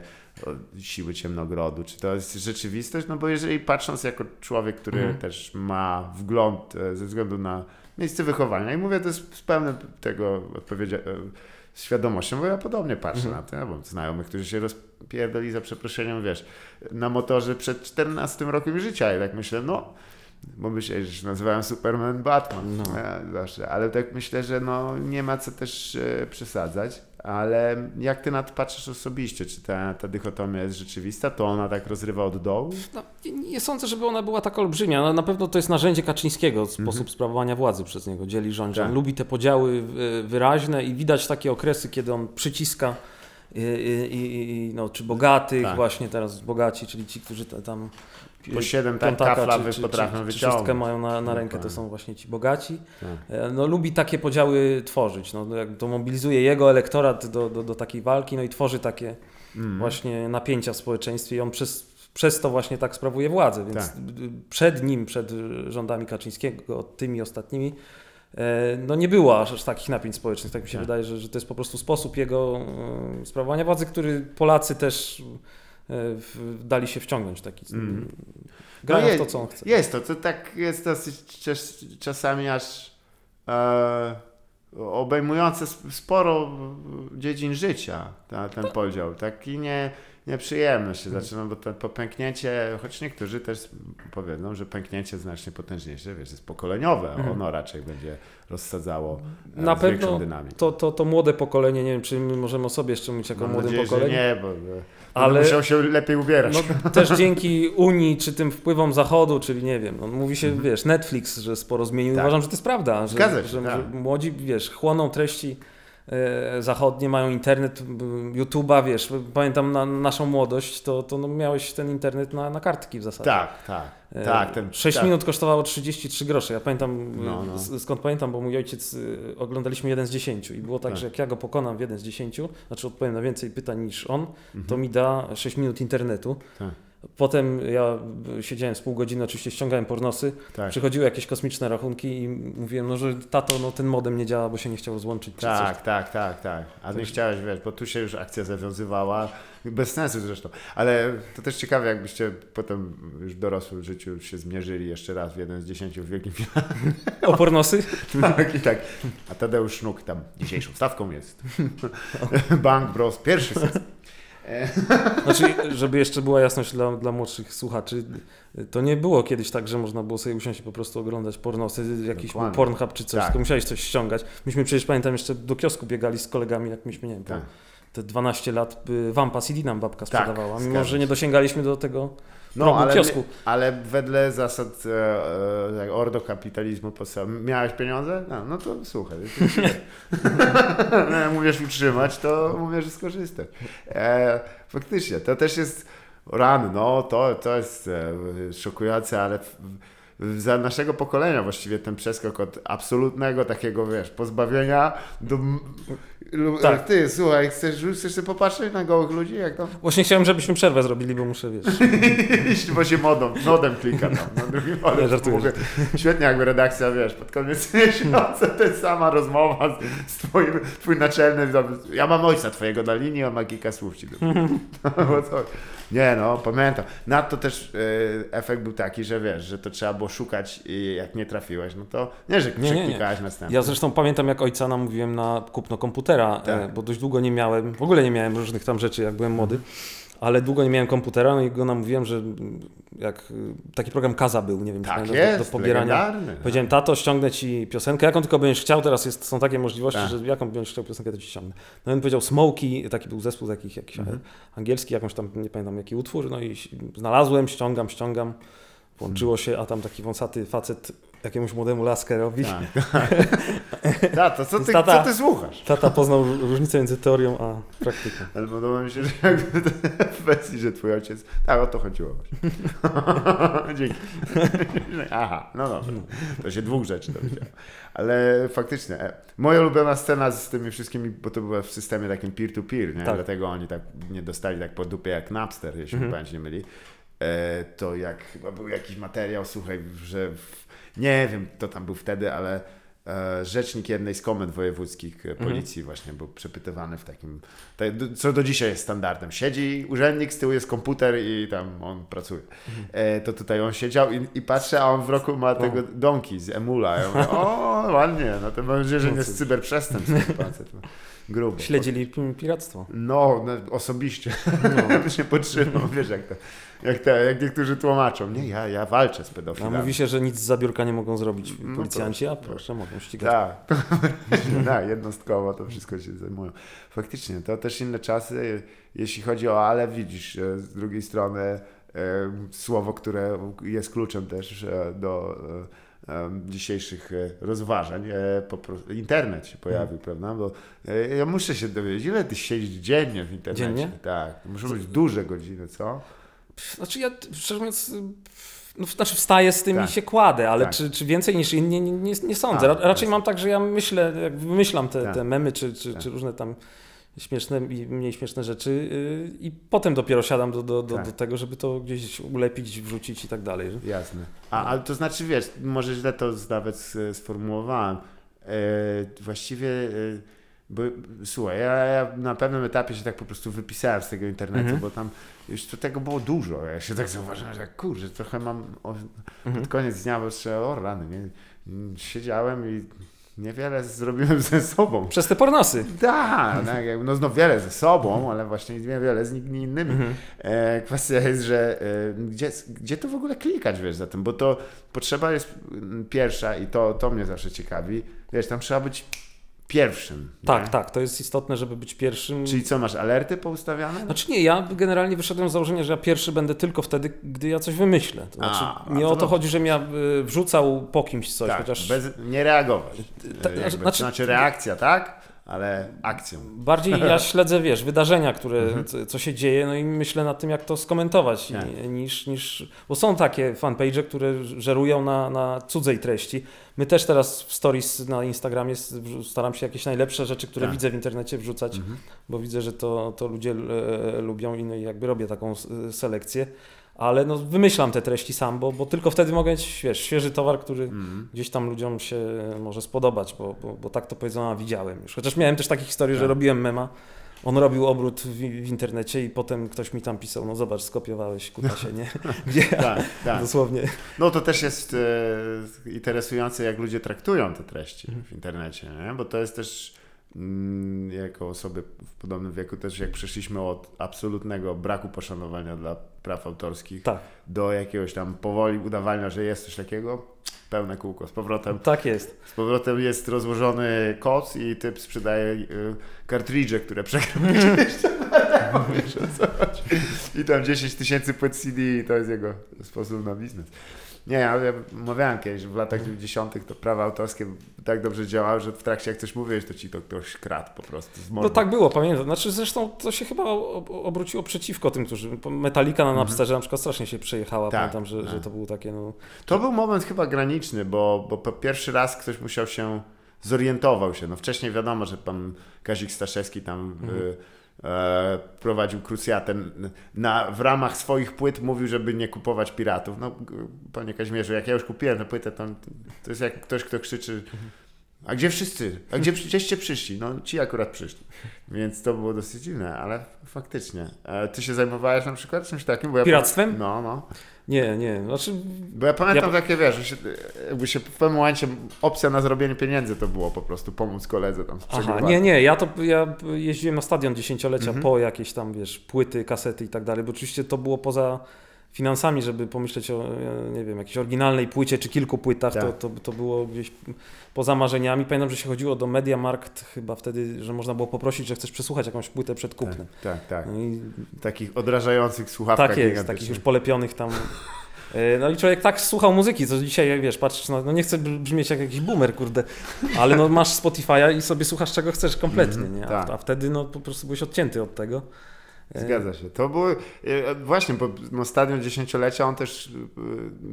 siły ciemnogrodu. Czy to jest rzeczywistość? No bo jeżeli patrząc jako człowiek, który
Mhm.
też ma wgląd e, ze względu na miejsce wychowania i mówię to z, z pełnym tego odpowiedzi, e, świadomością, bo ja podobnie patrzę
Mhm.
na to. Ja mam znajomych, którzy się rozpierdoli za przeproszeniem, wiesz, na motorze przed 14 rokiem życia i tak myślę, no bo myślę, że się nazywają Superman, Batman
No.
e, zawsze, ale tak myślę, że no nie ma co też e, przesadzać, Ale jak ty na to patrzysz osobiście? Czy ta, ta dychotomia jest rzeczywista? To ona tak rozrywa od dołu?
No, nie, sądzę, żeby ona była tak olbrzymia. No, na pewno to jest narzędzie Kaczyńskiego, sposób sprawowania władzy przez niego. Dzieli rządzi.
Tak.
On lubi te podziały y, wyraźne i widać takie okresy, kiedy on przyciska i, i, i, no, czy bogatych,
Tak.
właśnie teraz bogaci, czyli ci, którzy ta- tam
Po siedem tak
piątaka
kafla
czy- czy-
potrafią
czy, czy
wyciągnąć.
szóstkę mają na, na rękę, to są właśnie ci bogaci.
Tak.
E, No, lubi takie podziały tworzyć. No, jak to mobilizuje jego elektorat do, do, do takiej walki, no i tworzy takie
Mm.
właśnie napięcia w społeczeństwie i on przez, przez to właśnie tak sprawuje władzę. Więc
Tak.
przed nim, przed rządami Kaczyńskiego, tymi ostatnimi, e, no nie było aż takich napięć społecznych. Tak mi się
Tak.
wydaje, że, że to jest po prostu sposób jego e, sprawowania władzy, który Polacy też dali się wciągnąć taki.
Mm.
Grają
No
w to, co on chce.
Jest to, to tak jest dosyć czas, czasami aż e, obejmujące sp- sporo dziedzin życia, ta, ten podział. Taki nie, nieprzyjemny się zaczyna, bo to, to pęknięcie, choć niektórzy też powiedzą, że pęknięcie znacznie potężniejsze, wiesz, jest pokoleniowe,
Mhm.
ono raczej będzie rozsadzało e,
Na
z większą
pewno
dynamiką.
To, to, to młode pokolenie, nie wiem, czy my możemy o sobie jeszcze mówić jako
Mam
młodym
nadzieję,
pokoleniu.
nie, bo ale
Ale-
musiał się lepiej ubierać.
No, też dzięki Unii, czy tym wpływom Zachodu, czyli nie wiem, no, mówi się,
Mhm.
wiesz, Netflix, że sporo zmienił.
Tak.
Uważam, że to jest prawda, że,
Zgadza się,
że,
tak.
młodzi, wiesz, chłoną treści e, zachodnie, mają internet, YouTube'a, wiesz, pamiętam na naszą młodość, to, to no, miałeś ten internet na, na kartki w zasadzie.
tak, tak, tak. Ten,
6
tak.
minut kosztowało 33 grosze. Ja pamiętam,
No, no.
s- skąd pamiętam, bo mój ojciec y, oglądaliśmy jeden z 10 i było tak,
Tak.
że jak ja go pokonam w jeden z 10, znaczy odpowiem na więcej pytań niż on,
Mhm.
to mi da 6 minut internetu.
Tak.
Potem ja siedziałem z pół godziny, oczywiście ściągałem pornosy,
Tak.
przychodziły jakieś kosmiczne rachunki i mówiłem, no że tato, no ten modem nie działa, bo się nie chciał rozłączyć. czy coś.
Tak, tak, tak, tak. A nie chciałeś, wiesz, bo tu się już akcja zawiązywała, bez sensu zresztą. Ale to też ciekawe, jakbyście potem już w dorosłym życiu się zmierzyli jeszcze raz w jeden z dziesięciu w wielkim finale.
O pornosy? (laughs)
Tak, i tak. A Tadeusz Sznuk tam dzisiejszą stawką jest. (laughs) Bank Bros. Pierwszy sezon.
Znaczy, żeby jeszcze była jasność dla, dla młodszych słuchaczy, to nie było kiedyś tak, że można było sobie usiąść i po prostu oglądać pornosy, jakiś
Dokładnie.
Pornhub czy coś,
Tak.
tylko musiałeś coś ściągać. Myśmy przecież, pamiętam, jeszcze do kiosku biegali z kolegami, jak myśmy, nie wiem,
Tak.
te 12 lat, Wampa CD nam babka
Tak,
sprzedawała, mimo
zgadza
że nie
się.
dosięgaliśmy do tego
No, ale,
kiosku.
ale wedle zasad e, e, ordo kapitalizmu podstawowych, miałeś pieniądze? No, no to słuchaj. (laughs) no, umiesz utrzymać, to umiesz skorzystać. E, faktycznie, to też jest ran, no to, to jest e, szokujące, ale w, za naszego pokolenia właściwie ten przeskok od absolutnego takiego, wiesz, pozbawienia do...
Tak.
Ty, słuchaj, chcesz, chcesz sobie popatrzeć na gołych ludzi, jak tam
Właśnie chciałem, żebyśmy przerwę zrobili, bo muszę, wiesz, (laughs)
bo się modą, nodem klika tam na drugim Świetnie jakby redakcja, wiesz, pod koniec (laughs) miesiąca to jest sama rozmowa z, z twoim, twój naczelny, ja mam ojca twojego na linii, on ma kilka słów ci do (laughs) no, co? Nie no, pamiętam. Nadto też y, efekt był taki, że wiesz, że to trzeba było szukać i jak nie trafiłeś, no to nie, że
Nie, nie, nie.
następny.
Ja zresztą pamiętam, jak ojca namówiłem na kupno komputera,
Tak.
e, bo dość długo nie miałem, w ogóle nie miałem różnych tam rzeczy, jak byłem młody, ale długo nie miałem komputera, no i go namówiłem, że jak taki program Kaza był, nie wiem, czy
tak
pamiętasz,
jest,
do, do pobierania. Powiedziałem, tato, ściągnę ci piosenkę, jaką tylko będziesz chciał, teraz jest, są takie możliwości,
Tak.
że jaką będziesz chciał piosenkę, to ci ściągnę. No i on powiedział Smokey, taki był zespół takich jakiś
Mhm.
angielski, jakąś tam, nie pamiętam jaki utwór, no i znalazłem, ściągam, ściągam, włączyło się, a tam taki wąsaty facet jakiemuś młodemu laskę robi.
Tak. (laughs) Tato, co ty,
Tata.
co ty słuchasz?
Tata poznał różnicę między teorią a praktyką.
Ale podoba mi się, że jakby w wersji, że twój ojciec... Tak, o to chodziło właśnie. (laughs) Dzięki. (laughs) Aha, no dobra. To się dwóch rzeczy dowiedziałem. Ale faktycznie, e, moja ulubiona scena z tymi wszystkimi, bo to była w systemie takim peer-to-peer, nie?
Tak.
Dlatego oni tak nie dostali tak po dupie jak Napster, jeśli
Mhm.
mi pamięć nie myli. E, to jak chyba był jakiś materiał, słuchaj, że w, nie wiem, kto tam był wtedy, ale e, rzecznik jednej z komend wojewódzkich e, policji właśnie był przepytywany w takim, d- co do dzisiaj jest standardem. Siedzi urzędnik, z tyłu jest komputer i tam on pracuje. E, to tutaj on siedział i, i patrzę, a on w roku ma tego donki z Emula. Ja mówię, o, ładnie, no to mam nadzieję, że nie z cyberprzestępstw. Grubo.
Śledzili pi- piractwo.
No, no osobiście.
No. (laughs)
się podtrzymał, wiesz, jak, to, jak, te, jak niektórzy tłumaczą. Nie, ja, ja walczę z
A
pedofilami.
mówi się, że nic z zabiórka nie mogą zrobić
No
policjanci, a
proszę,
proszę, mogą. ścigać.
Tak, (laughs) tak, jednostkowo to wszystko się zajmują. Faktycznie, to też inne czasy, jeśli chodzi o ale, widzisz, z drugiej strony słowo, które jest kluczem też e, do e, dzisiejszych e, rozważań, e, po prostu, internet się pojawił, prawda? Bo e, ja muszę się dowiedzieć, ile ty siedzisz dziennie w internecie?
Dziennie?
Tak, muszą być duże godziny, co?
Znaczy ja, szczerze mówiąc, no, znaczy wstaję z tym
Tak.
i się kładę, ale
Tak.
czy, czy więcej niż inni, nie, nie, nie sądzę.
A,
Ra, raczej
jasne.
mam tak, że ja myślę, jak wymyślam te,
Tak.
te memy, czy, czy,
Tak.
czy różne tam śmieszne i mniej śmieszne rzeczy yy, i potem dopiero siadam do, do, do,
Tak.
do tego, żeby to gdzieś ulepić, wrzucić i tak dalej.
Jasne. A, ale to znaczy, wiesz, może źle to nawet sformułowałem. E, właściwie, e, bo słuchaj, ja, ja na pewnym etapie się tak po prostu wypisałem z tego internetu,
Mhm.
bo tam już to tego było dużo. Ja się tak zauważyłem, że kurczę, trochę mam o,
Mhm.
pod koniec dnia, bo jeszcze, o rany, nie, siedziałem i niewiele zrobiłem ze sobą.
Przez te pornosy.
Tak, tak, no, no wiele ze sobą, ale właśnie niewiele z nikt innymi.
Mhm.
E, kwestia jest, że e, gdzie, gdzie to w ogóle klikać, wiesz, za tym, bo to potrzeba jest pierwsza i to, to mnie zawsze ciekawi, wiesz, tam trzeba być pierwszym.
Tak,
nie?
tak, to jest istotne, żeby być pierwszym.
Czyli co, masz alerty poustawiane?
Znaczy nie, ja generalnie wyszedłem z założenia, że ja pierwszy będę tylko wtedy, gdy ja coś wymyślę. To znaczy,
A, a
nie
to
o to
dobrze.
chodzi, żebym ja y, wrzucał po kimś coś,
tak,
chociaż
bez, nie reagować.
Ta- znaczy-
znaczy reakcja, tak? Ale akcją.
bardziej ja (laughs) śledzę, wiesz, wydarzenia, które,
Mhm.
co, się dzieje, no i myślę nad tym, jak to skomentować,
Tak.
niż, niż, bo są takie fanpage, które żerują na, na cudzej treści. My też teraz w stories na Instagramie staram się jakieś najlepsze rzeczy, które
Tak.
widzę w internecie wrzucać,
Mhm.
bo widzę, że to, to ludzie e, lubią i no i jakby robię taką selekcję. Ale no, wymyślam te treści sam, bo, bo tylko wtedy mogę mieć wiesz, świeży towar, który
Mhm.
gdzieś tam ludziom się może spodobać, bo, bo, bo tak to powiedzą, a widziałem już. Chociaż miałem też takie historie, że
Tak.
robiłem mema, on robił obrót w, w internecie i potem ktoś mi tam pisał, no zobacz, skopiowałeś kutasie, nie? (laughs) Gdzie
Tak, tak.
dosłownie...
No to też jest e, interesujące, jak ludzie traktują te treści w internecie, nie? bo to jest też mm, jako osoby w podobnym wieku też jak przeszliśmy od absolutnego braku poszanowania dla praw autorskich
Tak,
do jakiegoś tam powoli udawania, że jest coś takiego, pełne kółko. Z powrotem,
tak jest.
z powrotem jest rozłożony koc i typ sprzedaje y, kartridże, które przegrał. (laughs) (laughs) I tam 10 tysięcy płyt CD i to jest jego sposób na biznes. Nie, ja, ja mówiłem kiedyś, że w latach 90. to prawa autorskie tak dobrze działały, że w trakcie jak coś mówiłeś, to ci to ktoś kradł po prostu.
No tak było, pamiętam. Znaczy zresztą to się chyba ob- obróciło przeciwko tym, którzy... Metallica na Napsterze na przykład strasznie się przejechała.
Mhm. Tak,
Pamiętam, że,
tak.
że to było takie, no...
To był moment chyba graniczny, bo, bo po pierwszy raz ktoś musiał się, zorientował się. No wcześniej wiadomo, że pan Kazik Staszewski tam y, e, prowadził krucjatę. Na, w ramach swoich płyt mówił, żeby nie kupować piratów. No panie Kazimierzu, jak ja już kupiłem tę płytę, to, to jest jak ktoś, kto krzyczy a gdzie wszyscy? A gdzie, gdzieście przyszli? No ci akurat przyszli. Więc to było dosyć dziwne, ale faktycznie. E, ty się zajmowałeś na przykład czymś takim? Bo ja
Piractwem?
No, no.
Nie, nie, znaczy...
Bo ja pamiętam
Ja-
takie, wiesz, że się, jakby się w pewnym momencie opcja na zrobienie pieniędzy to było po prostu pomóc koledze tam z
Aha, nie, nie, ja to ja jeździłem na stadion dziesięciolecia
Mhm.
po jakieś tam, wiesz, płyty, kasety i tak dalej, bo oczywiście to było poza finansami, żeby pomyśleć o, e, nie wiem, jakiejś oryginalnej płycie czy kilku płytach, to,
Tak.
to, to było gdzieś poza marzeniami. Pamiętam, że się chodziło do Mediamarkt chyba wtedy, że można było poprosić, że chcesz przesłuchać jakąś płytę przed kupnem.
Tak, tak.
No i
Takich odrażających słuchawkach
tak jest, takich już polepionych tam. E, No i człowiek tak słuchał muzyki, co dzisiaj, jak wiesz, patrzysz, no, no nie chcę brzmieć jak jakiś boomer, kurde, ale no masz Spotify'a i sobie słuchasz czego chcesz kompletnie,
Mhm,
nie? A,
tak.
a wtedy no po prostu byłeś odcięty od tego.
Zgadza się. To było, e, właśnie, bo no, stadion dziesięciolecia, on też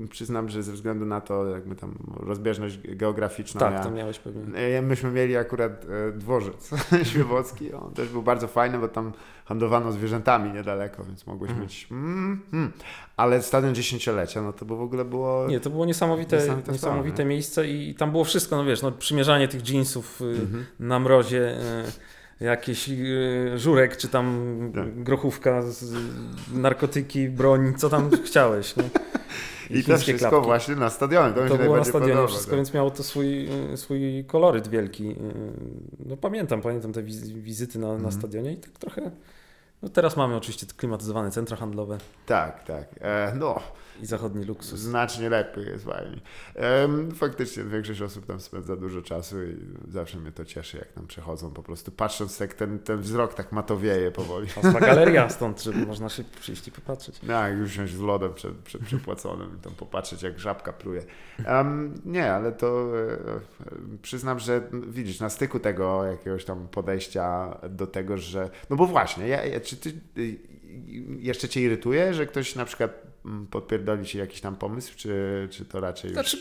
e, przyznam, że ze względu na to, jakby tam rozbieżność geograficzną,
Tak,
ja,
to miałeś pewnie.
E, Myśmy mieli akurat dworzec (laughs) świewocki, on też był bardzo fajny, bo tam handlowano zwierzętami niedaleko, więc mogłeś
Mhm.
mieć... Mm, mm. Ale stadion dziesięciolecia, no to w ogóle było...
Nie, to było niesamowite,
Niesamowite
niesamowite miejsce i tam było wszystko, no wiesz, no przymierzanie tych jeansów y,
Mhm.
na mrozie, y, jakiś y, żurek, czy tam
Tak.
grochówka, z, narkotyki, broń, co tam (laughs) chciałeś, nie?
I to
chińskie
wszystko
klapki.
właśnie na stadionie, to,
To było na stadionie
podoba,
wszystko,
tak.
więc miało to swój, y, swój koloryt wielki. Y, No pamiętam, pamiętam te wiz- wizyty na, na
Mhm.
stadionie i tak trochę No teraz mamy oczywiście klimatyzowane centra handlowe
Tak, tak. E, no,
i zachodni luksus.
znacznie lepiej jest fajnie. Faktycznie większość osób tam spędza dużo czasu i zawsze mnie to cieszy, jak tam przechodzą po prostu, patrząc jak ten, ten wzrok tak matowieje powoli. (laughs)
Ta galeria (laughs) stąd, żeby można się przyjść i popatrzeć.
Tak, już wziąć z lodem przed, przed przepłaconym i tam popatrzeć, jak żabka pruje. Em, nie, ale to e, przyznam, że widzisz, na styku tego jakiegoś tam podejścia do tego, że. No bo właśnie, ja, ja, czy ty y, jeszcze cię irytuje, że ktoś na przykład podpierdoli ci jakiś tam pomysł, czy, czy to raczej. Już...
Znaczy,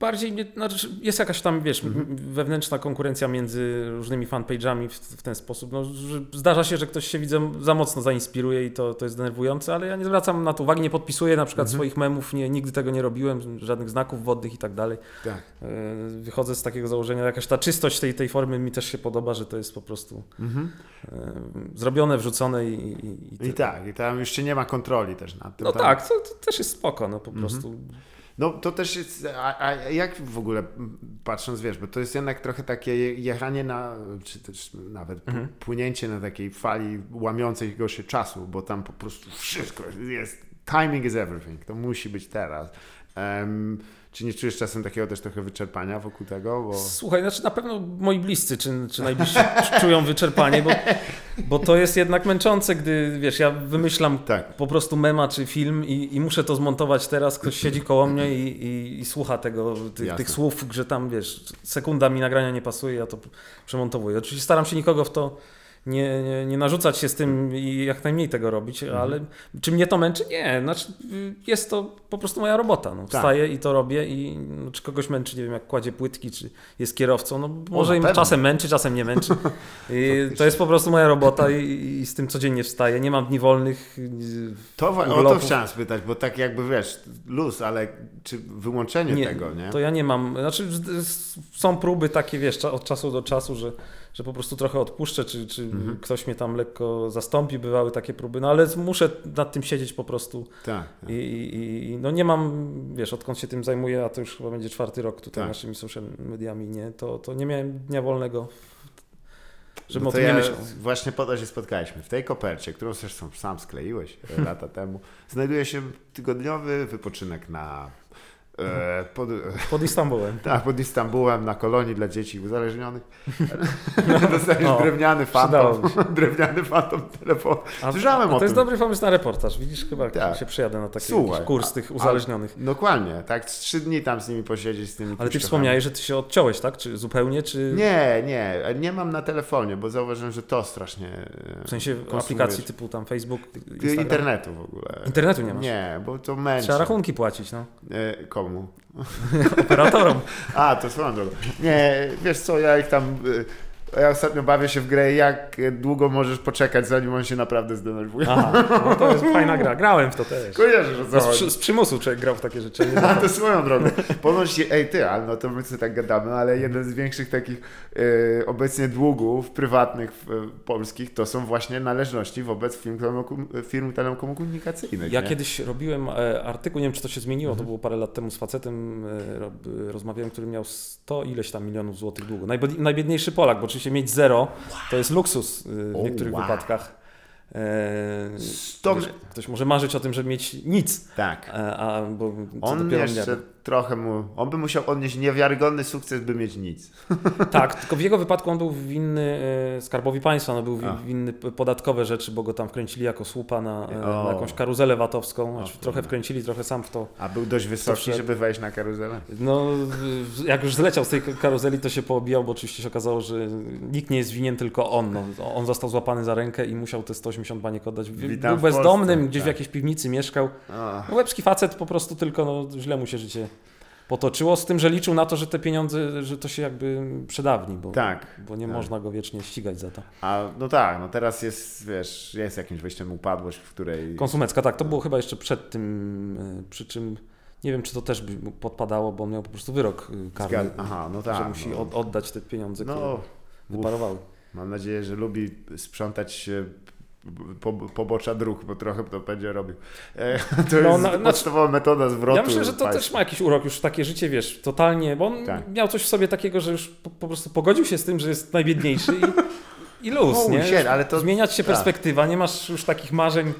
bardziej nie, znaczy jest jakaś tam, wiesz,
Mhm.
wewnętrzna konkurencja między różnymi fanpage'ami w, w ten sposób. No, zdarza się, że ktoś się widzę za mocno zainspiruje i to, to jest denerwujące, ale ja nie zwracam na to uwagi, nie podpisuję na przykład
Mhm.
swoich memów, nie, nigdy tego nie robiłem, żadnych znaków wodnych i tak dalej.
Tak.
E, Wychodzę z takiego założenia, jakaś ta czystość tej, tej formy mi też się podoba, że to jest po prostu
Mhm.
e, zrobione, wrzucone i, i, i
I tak, i tam jeszcze nie ma kontroli też nad tym.
No
tam...
tak, to, to też jest spoko, no po
Mhm.
prostu.
No to też jest, a, a jak w ogóle patrząc, wiesz, bo to jest jednak trochę takie je- jechanie na, czy też nawet
Mhm.
płynięcie na takiej fali łamiącego się czasu, bo tam po prostu wszystko jest, timing is everything, to musi być teraz. Em, czy nie czujesz czasem takiego też trochę wyczerpania wokół tego? Bo...
Słuchaj, znaczy na pewno moi bliscy czy, czy najbliżsi (laughs) czują wyczerpanie, bo, bo to jest jednak męczące, gdy wiesz, ja wymyślam
Tak.
po prostu mema czy film i, i muszę to zmontować teraz, ktoś siedzi koło mnie i, i, i słucha tego,
Jasne.
tych słów, że tam wiesz, sekunda mi nagrania nie pasuje, ja to przemontowuję. Oczywiście staram się nikogo w to nie, nie, nie narzucać się z tym i jak najmniej tego robić,
Mhm.
ale czy mnie to męczy? Nie, znaczy jest to po prostu moja robota. No.
Tak.
Wstaję i to robię i no, czy kogoś męczy, nie wiem, jak kładzie płytki, czy jest kierowcą, no może
na
im czasem męczy, czasem nie męczy. (laughs) To jest po prostu moja robota i, i z tym codziennie wstaję. Nie mam dni wolnych.
To, o to chciałem spytać, bo tak jakby wiesz, luz, ale czy wyłączenie
Nie,
tego, nie?
To ja nie mam. Znaczy, są próby takie, wiesz, od czasu do czasu, że, że po prostu trochę odpuszczę, czy, czy
Mhm.
ktoś mnie tam lekko zastąpi. Bywały takie próby, no ale muszę nad tym siedzieć po prostu.
Tak, tak.
I, i, i no nie mam, wiesz, odkąd się tym zajmuję, a to już chyba będzie czwarty rok tutaj
Tak.
naszymi social mediami, nie? To, to nie miałem dnia wolnego, żebym
No
o
to
tym
ja
myślał.
Właśnie po to się spotkaliśmy. W tej kopercie, którą zresztą sam skleiłeś e, lata (laughs) temu, znajduje się tygodniowy wypoczynek na pod, e,
Pod Istanbulem. (laughs)
tak, pod Istanbulem na kolonii dla dzieci uzależnionych. Dostaniesz
No, (laughs)
drewniany fantom, (laughs) drewniany fantom telefonu.
A,
Słyszałem
a
o
to jest dobry pomysł na reportaż. Widzisz, chyba
Tak.
się przyjadę na taki
Słuchaj,
kurs tych
a-
uzależnionych.
Dokładnie, tak, trzy dni tam z nimi posiedzieć, z tymi
Ale ty wspomniałeś, że ty się odciąłeś, tak? Czy zupełnie, czy
Nie, nie, nie mam na telefonie, bo zauważyłem, że to strasznie e,
w sensie
konsumujesz.
aplikacji typu tam Facebook, Instagram?
internetu w ogóle.
Internetu nie masz?
Nie, bo to męczy.
Trzeba rachunki płacić, no.
E, komu? (laughs)
Operatorom.
A, to swoją drogą. Nie, wiesz co, ja ich tam... Ja ostatnio bawię się w grę, jak długo możesz poczekać, zanim on się naprawdę zdenerwuje.
Aha, no to jest fajna gra. Grałem w to też.
Kojarzysz, o co
No z, przy, z przymusu człowiek grał w takie rzeczy. Nie
A to swoją drogą. Ponoć, ej ty, ale no to my sobie tak gadamy, ale jeden z większych takich e, obecnie długów prywatnych polskich to są właśnie należności wobec firm, firm telekomunikacyjnych.
Ja
nie?
kiedyś robiłem e, artykuł, nie wiem czy to się zmieniło,
Mhm.
to było parę lat temu z facetem, e, ro- rozmawiałem, który miał 100 ileś tam milionów złotych długu. Najbied- najbiedniejszy Polak, bo oczywiście mieć zero to jest luksus e, w niektórych
wow.
wypadkach. Wiesz, ktoś może marzyć o tym, żeby mieć nic,
Tak.
a, a bo
On jeszcze. Trochę mu... On by musiał odnieść niewiarygodny sukces, by mieć nic. (laughs)
Tak, tylko w jego wypadku on był winny e, skarbowi państwa, no był
A.
winny podatkowe rzeczy, bo go tam wkręcili jako słupa na, e, na jakąś karuzelę VAT-owską. Znaczy, trochę wkręcili, trochę sam w to.
A był dość wysoki,
wszedł.
żeby wejść na karuzelę.
No, w- jak już zleciał z tej karuzeli, to się poobijał, bo oczywiście się okazało, że nikt nie jest winien, tylko on. No, on został złapany za rękę i musiał te 180 baniek oddać. W-
Witam
Był
w
bezdomnym,
Polsce,
gdzieś w
tak.
jakiejś piwnicy mieszkał.
O,
No, łebski facet po prostu tylko no, źle mu się życie potoczyło, z tym, że liczył na to, że te pieniądze, że to się jakby przedawni, bo,
tak.
bo nie
tak.
można go wiecznie ścigać za to.
A no tak, no teraz jest, wiesz, jest jakimś wyjściem upadłość, w której...
Konsumencka, tak, to było chyba jeszcze przed tym, e, przy czym nie wiem, czy to też by podpadało, bo on miał po prostu wyrok e, karny,
Zgad- Aha, no tak.
że musi
no.
od, oddać te pieniądze, które
No,
wyparowały.
mam nadzieję, że lubi sprzątać po, pobocza dróg, bo trochę to będzie robił. E, (laughs) to
No,
jest
na- na-
podstawowa metoda zwrotu.
Ja myślę, że to
państwa.
też ma jakiś urok, już takie życie, wiesz, totalnie, bo on
Tak.
miał coś w sobie takiego, że już po, po prostu pogodził się z tym, że jest najbiedniejszy i, i luz,
Holy
nie?
shit, ale to-
Zmieniać się
tak.
perspektywa, nie masz już takich marzeń,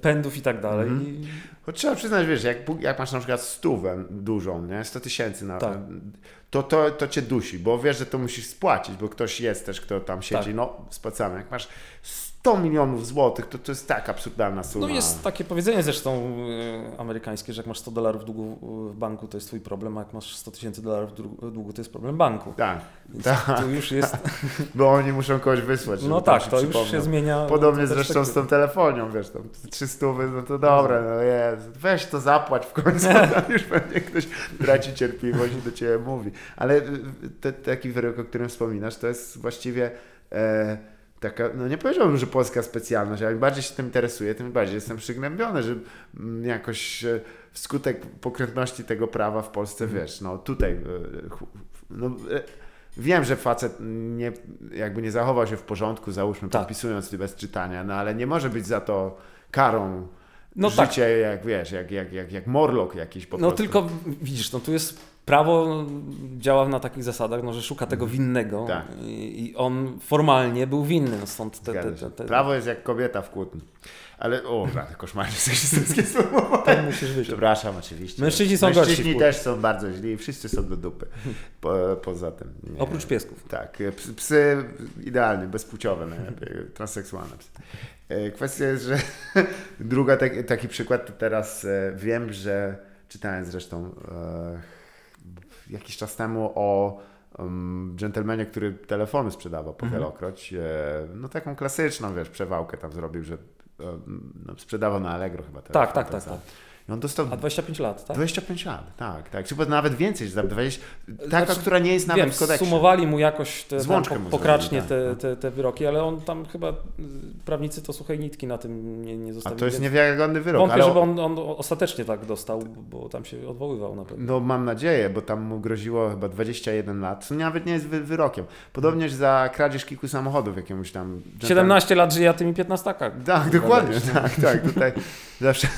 pędów i tak dalej.
Mhm.
I-
Choć trzeba przyznać, wiesz, jak, jak masz na przykład stówę dużą, nie? 100 tysięcy na
Tak.
to, to, to cię dusi, bo wiesz, że to musisz spłacić, bo ktoś jest też, kto tam siedzi,
Tak.
no spłacamy. Jak masz 100 milionów złotych, to to jest tak absurdalna suma.
No jest takie powiedzenie zresztą e, amerykańskie, że jak masz 100 dolarów długu w banku, to jest twój problem, a jak masz 100 tysięcy dolarów dłu- długu, to jest problem banku.
Tak,
Więc
tak.
to już jest, (laughs)
bo oni muszą kogoś wysłać.
no tak,
się
to już się zmienia.
Podobnie zresztą z
perspektywy.
tą telefonią, wiesz, tam 300, no to dobra, no jest, weź to zapłać w końcu, (laughs) już pewnie ktoś traci cierpliwość i do Ciebie mówi. Ale y, te, taki wyrok, o którym wspominasz, to jest właściwie e, taka, no nie powiedziałbym, że polska specjalność, ale im bardziej się tym interesuję, tym bardziej jestem przygnębiony, że mm, jakoś e, wskutek pokrętności tego prawa w Polsce,
Mhm.
wiesz, no tutaj, e, no, e, Wiem, że facet nie, jakby nie zachował się w porządku, załóżmy,
Tak.
podpisując bez czytania, no ale nie może być za to karą
No tak,
życie, jak wiesz, jak, jak, jak, jak morlok jakiś po
no
prostu.
tylko widzisz, no tu jest prawo działa na takich zasadach, no, że szuka tego winnego
Tak.
i, i on formalnie był winny, no stąd te, te, te, te,
Prawo jest jak kobieta w kłótni. Ale, o, rady, koszmarnie seksistowskie słowo.
te musisz wyciąć.
Przepraszam, oczywiście.
Mężczyźni są
Mężczyźni też są bardzo źli, wszyscy są do dupy. Po, poza tym. Nie.
Oprócz piesków.
Tak, psy, psy idealnie, bezpłciowe (laughs) transseksualne psy. E, Kwestia jest, że (laughs) druga tak, taki przykład to teraz e, wiem, że czytałem zresztą e, jakiś czas temu o um, dżentelmenie, który telefony sprzedawał po
Mhm.
wielokroć. E, no taką klasyczną, wiesz, przewałkę tam zrobił, że e, no, sprzedawał na Allegro chyba.
Tak,
telefon,
tak, tak,
sam.
tak.
I on dostał
A 25 lat, tak?
25 lat, tak, tak. Czy nawet więcej, za 20, taka,
Znaczy,
która nie jest nawet
Wiem,
w kodeksie.
sumowali mu jakoś te, tam, po,
mu
pokracznie
tak,
te, te, te wyroki, ale on tam chyba, y, prawnicy to suchej nitki na tym nie, nie
A
zostawili.
to jest niewiarygodny wyrok.
Wątpię,
ale
żeby on, on ostatecznie tak dostał, bo tam się odwoływał na pewno.
No mam nadzieję, bo tam mu groziło chyba 21 lat, co nawet nie jest wy, wyrokiem. Podobnież za kradzież kilku samochodów jakiemuś tam...
17 lat żyje, a tymi 15
Tak, dokładnie, tak, tak. Tutaj (laughs) zawsze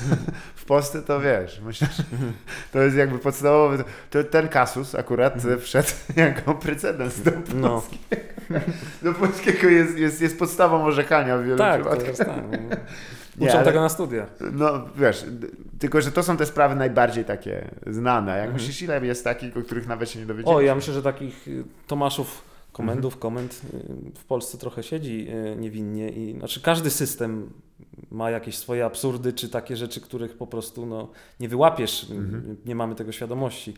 w Polsce to wiesz, myślę, że (laughs) to jest jakby podstawowy, to ten kasus akurat wszedł (laughs) jako precedens do
No.
polskiego. (laughs) Do polskiego jest, jest, jest podstawą orzekania w wielu
Tak, to
przypadkach.
jest tak. no.
Nie,
Uczą
ale-
tego na studia.
No wiesz, tylko że to są te sprawy najbardziej takie znane. Jak myślisz, ile jest takich, o których nawet się nie dowiedzieliśmy?
Mhm. O, ja myślę, że takich y, Tomaszów, komendów, komend y, w Polsce trochę siedzi y, niewinnie i znaczy każdy system ma jakieś swoje absurdy, czy takie rzeczy, których po prostu no, nie wyłapiesz,
Mhm.
nie mamy tego świadomości.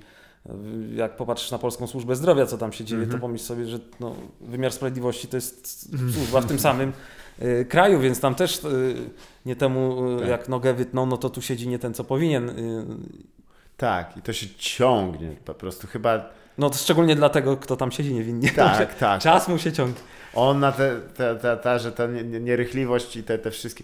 Jak popatrzysz na Polską Służbę Zdrowia, co tam się dzieje,
Mhm.
to pomyśl sobie, że no, wymiar sprawiedliwości to jest służba w tym samym y, kraju, więc tam też y, nie temu, y,
Tak.
jak nogę wytną, no to tu siedzi nie ten, co powinien. y,
Tak, i to się ciągnie po prostu. Chyba
No to szczególnie dla tego, kto tam siedzi niewinnie.
tak, (laughs) tak.
Czas mu się ciągnie.
On na te, te, te, te, że ta nie- nie- nierychliwość i te, te wszystkie.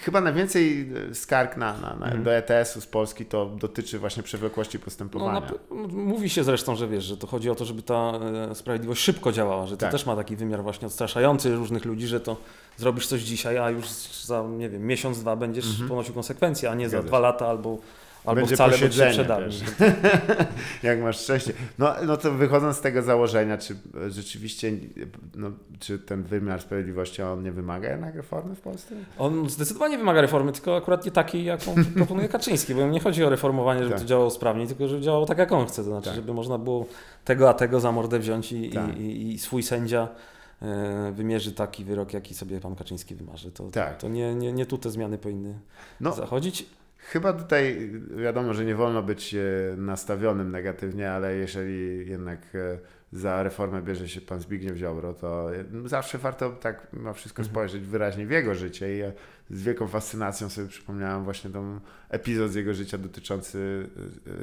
Chyba najwięcej e, skarg na, na, na,
Mhm.
do ETS-u z Polski to dotyczy właśnie przewlekłości
No,
postępowania.
na, no, mówi się zresztą, że wiesz, że to chodzi o to, żeby ta e, sprawiedliwość szybko działała, że to
Tak.
też ma taki wymiar właśnie odstraszający różnych ludzi, że to zrobisz coś dzisiaj, a już za, nie wiem, miesiąc, dwa będziesz ponosił konsekwencje, a nie za
Mhm. Zgadza
dwa
się.
lata albo, albo
Będzie
wcale,
posiedzenie. (laughs) Jak masz szczęście. No, no to wychodząc z tego założenia, czy e, rzeczywiście, no, czy ten wymiar sprawiedliwości on nie wymaga jednak reformy w Polsce?
On zdecydowanie wymaga reformy, tylko akurat nie takiej, jaką (laughs) proponuje Kaczyński, bo nie chodzi o reformowanie, żeby
Tak.
to działało sprawniej, tylko żeby działało tak, jak on chce, to znaczy,
Tak.
żeby można było tego a tego za mordę wziąć i,
Tak.
i, i, i swój sędzia e, wymierzy taki wyrok, jaki sobie pan Kaczyński wymarzy. To,
Tak.
to nie, nie, nie tu te zmiany powinny
No,
zachodzić.
Chyba tutaj wiadomo, że nie wolno być e, nastawionym negatywnie, ale jeżeli jednak e, za reformę bierze się pan Zbigniew Ziobro, to e, zawsze warto tak mimo wszystko
Mhm.
spojrzeć wyraźnie w jego życie i ja z wielką fascynacją sobie przypomniałem właśnie ten epizod z jego życia dotyczący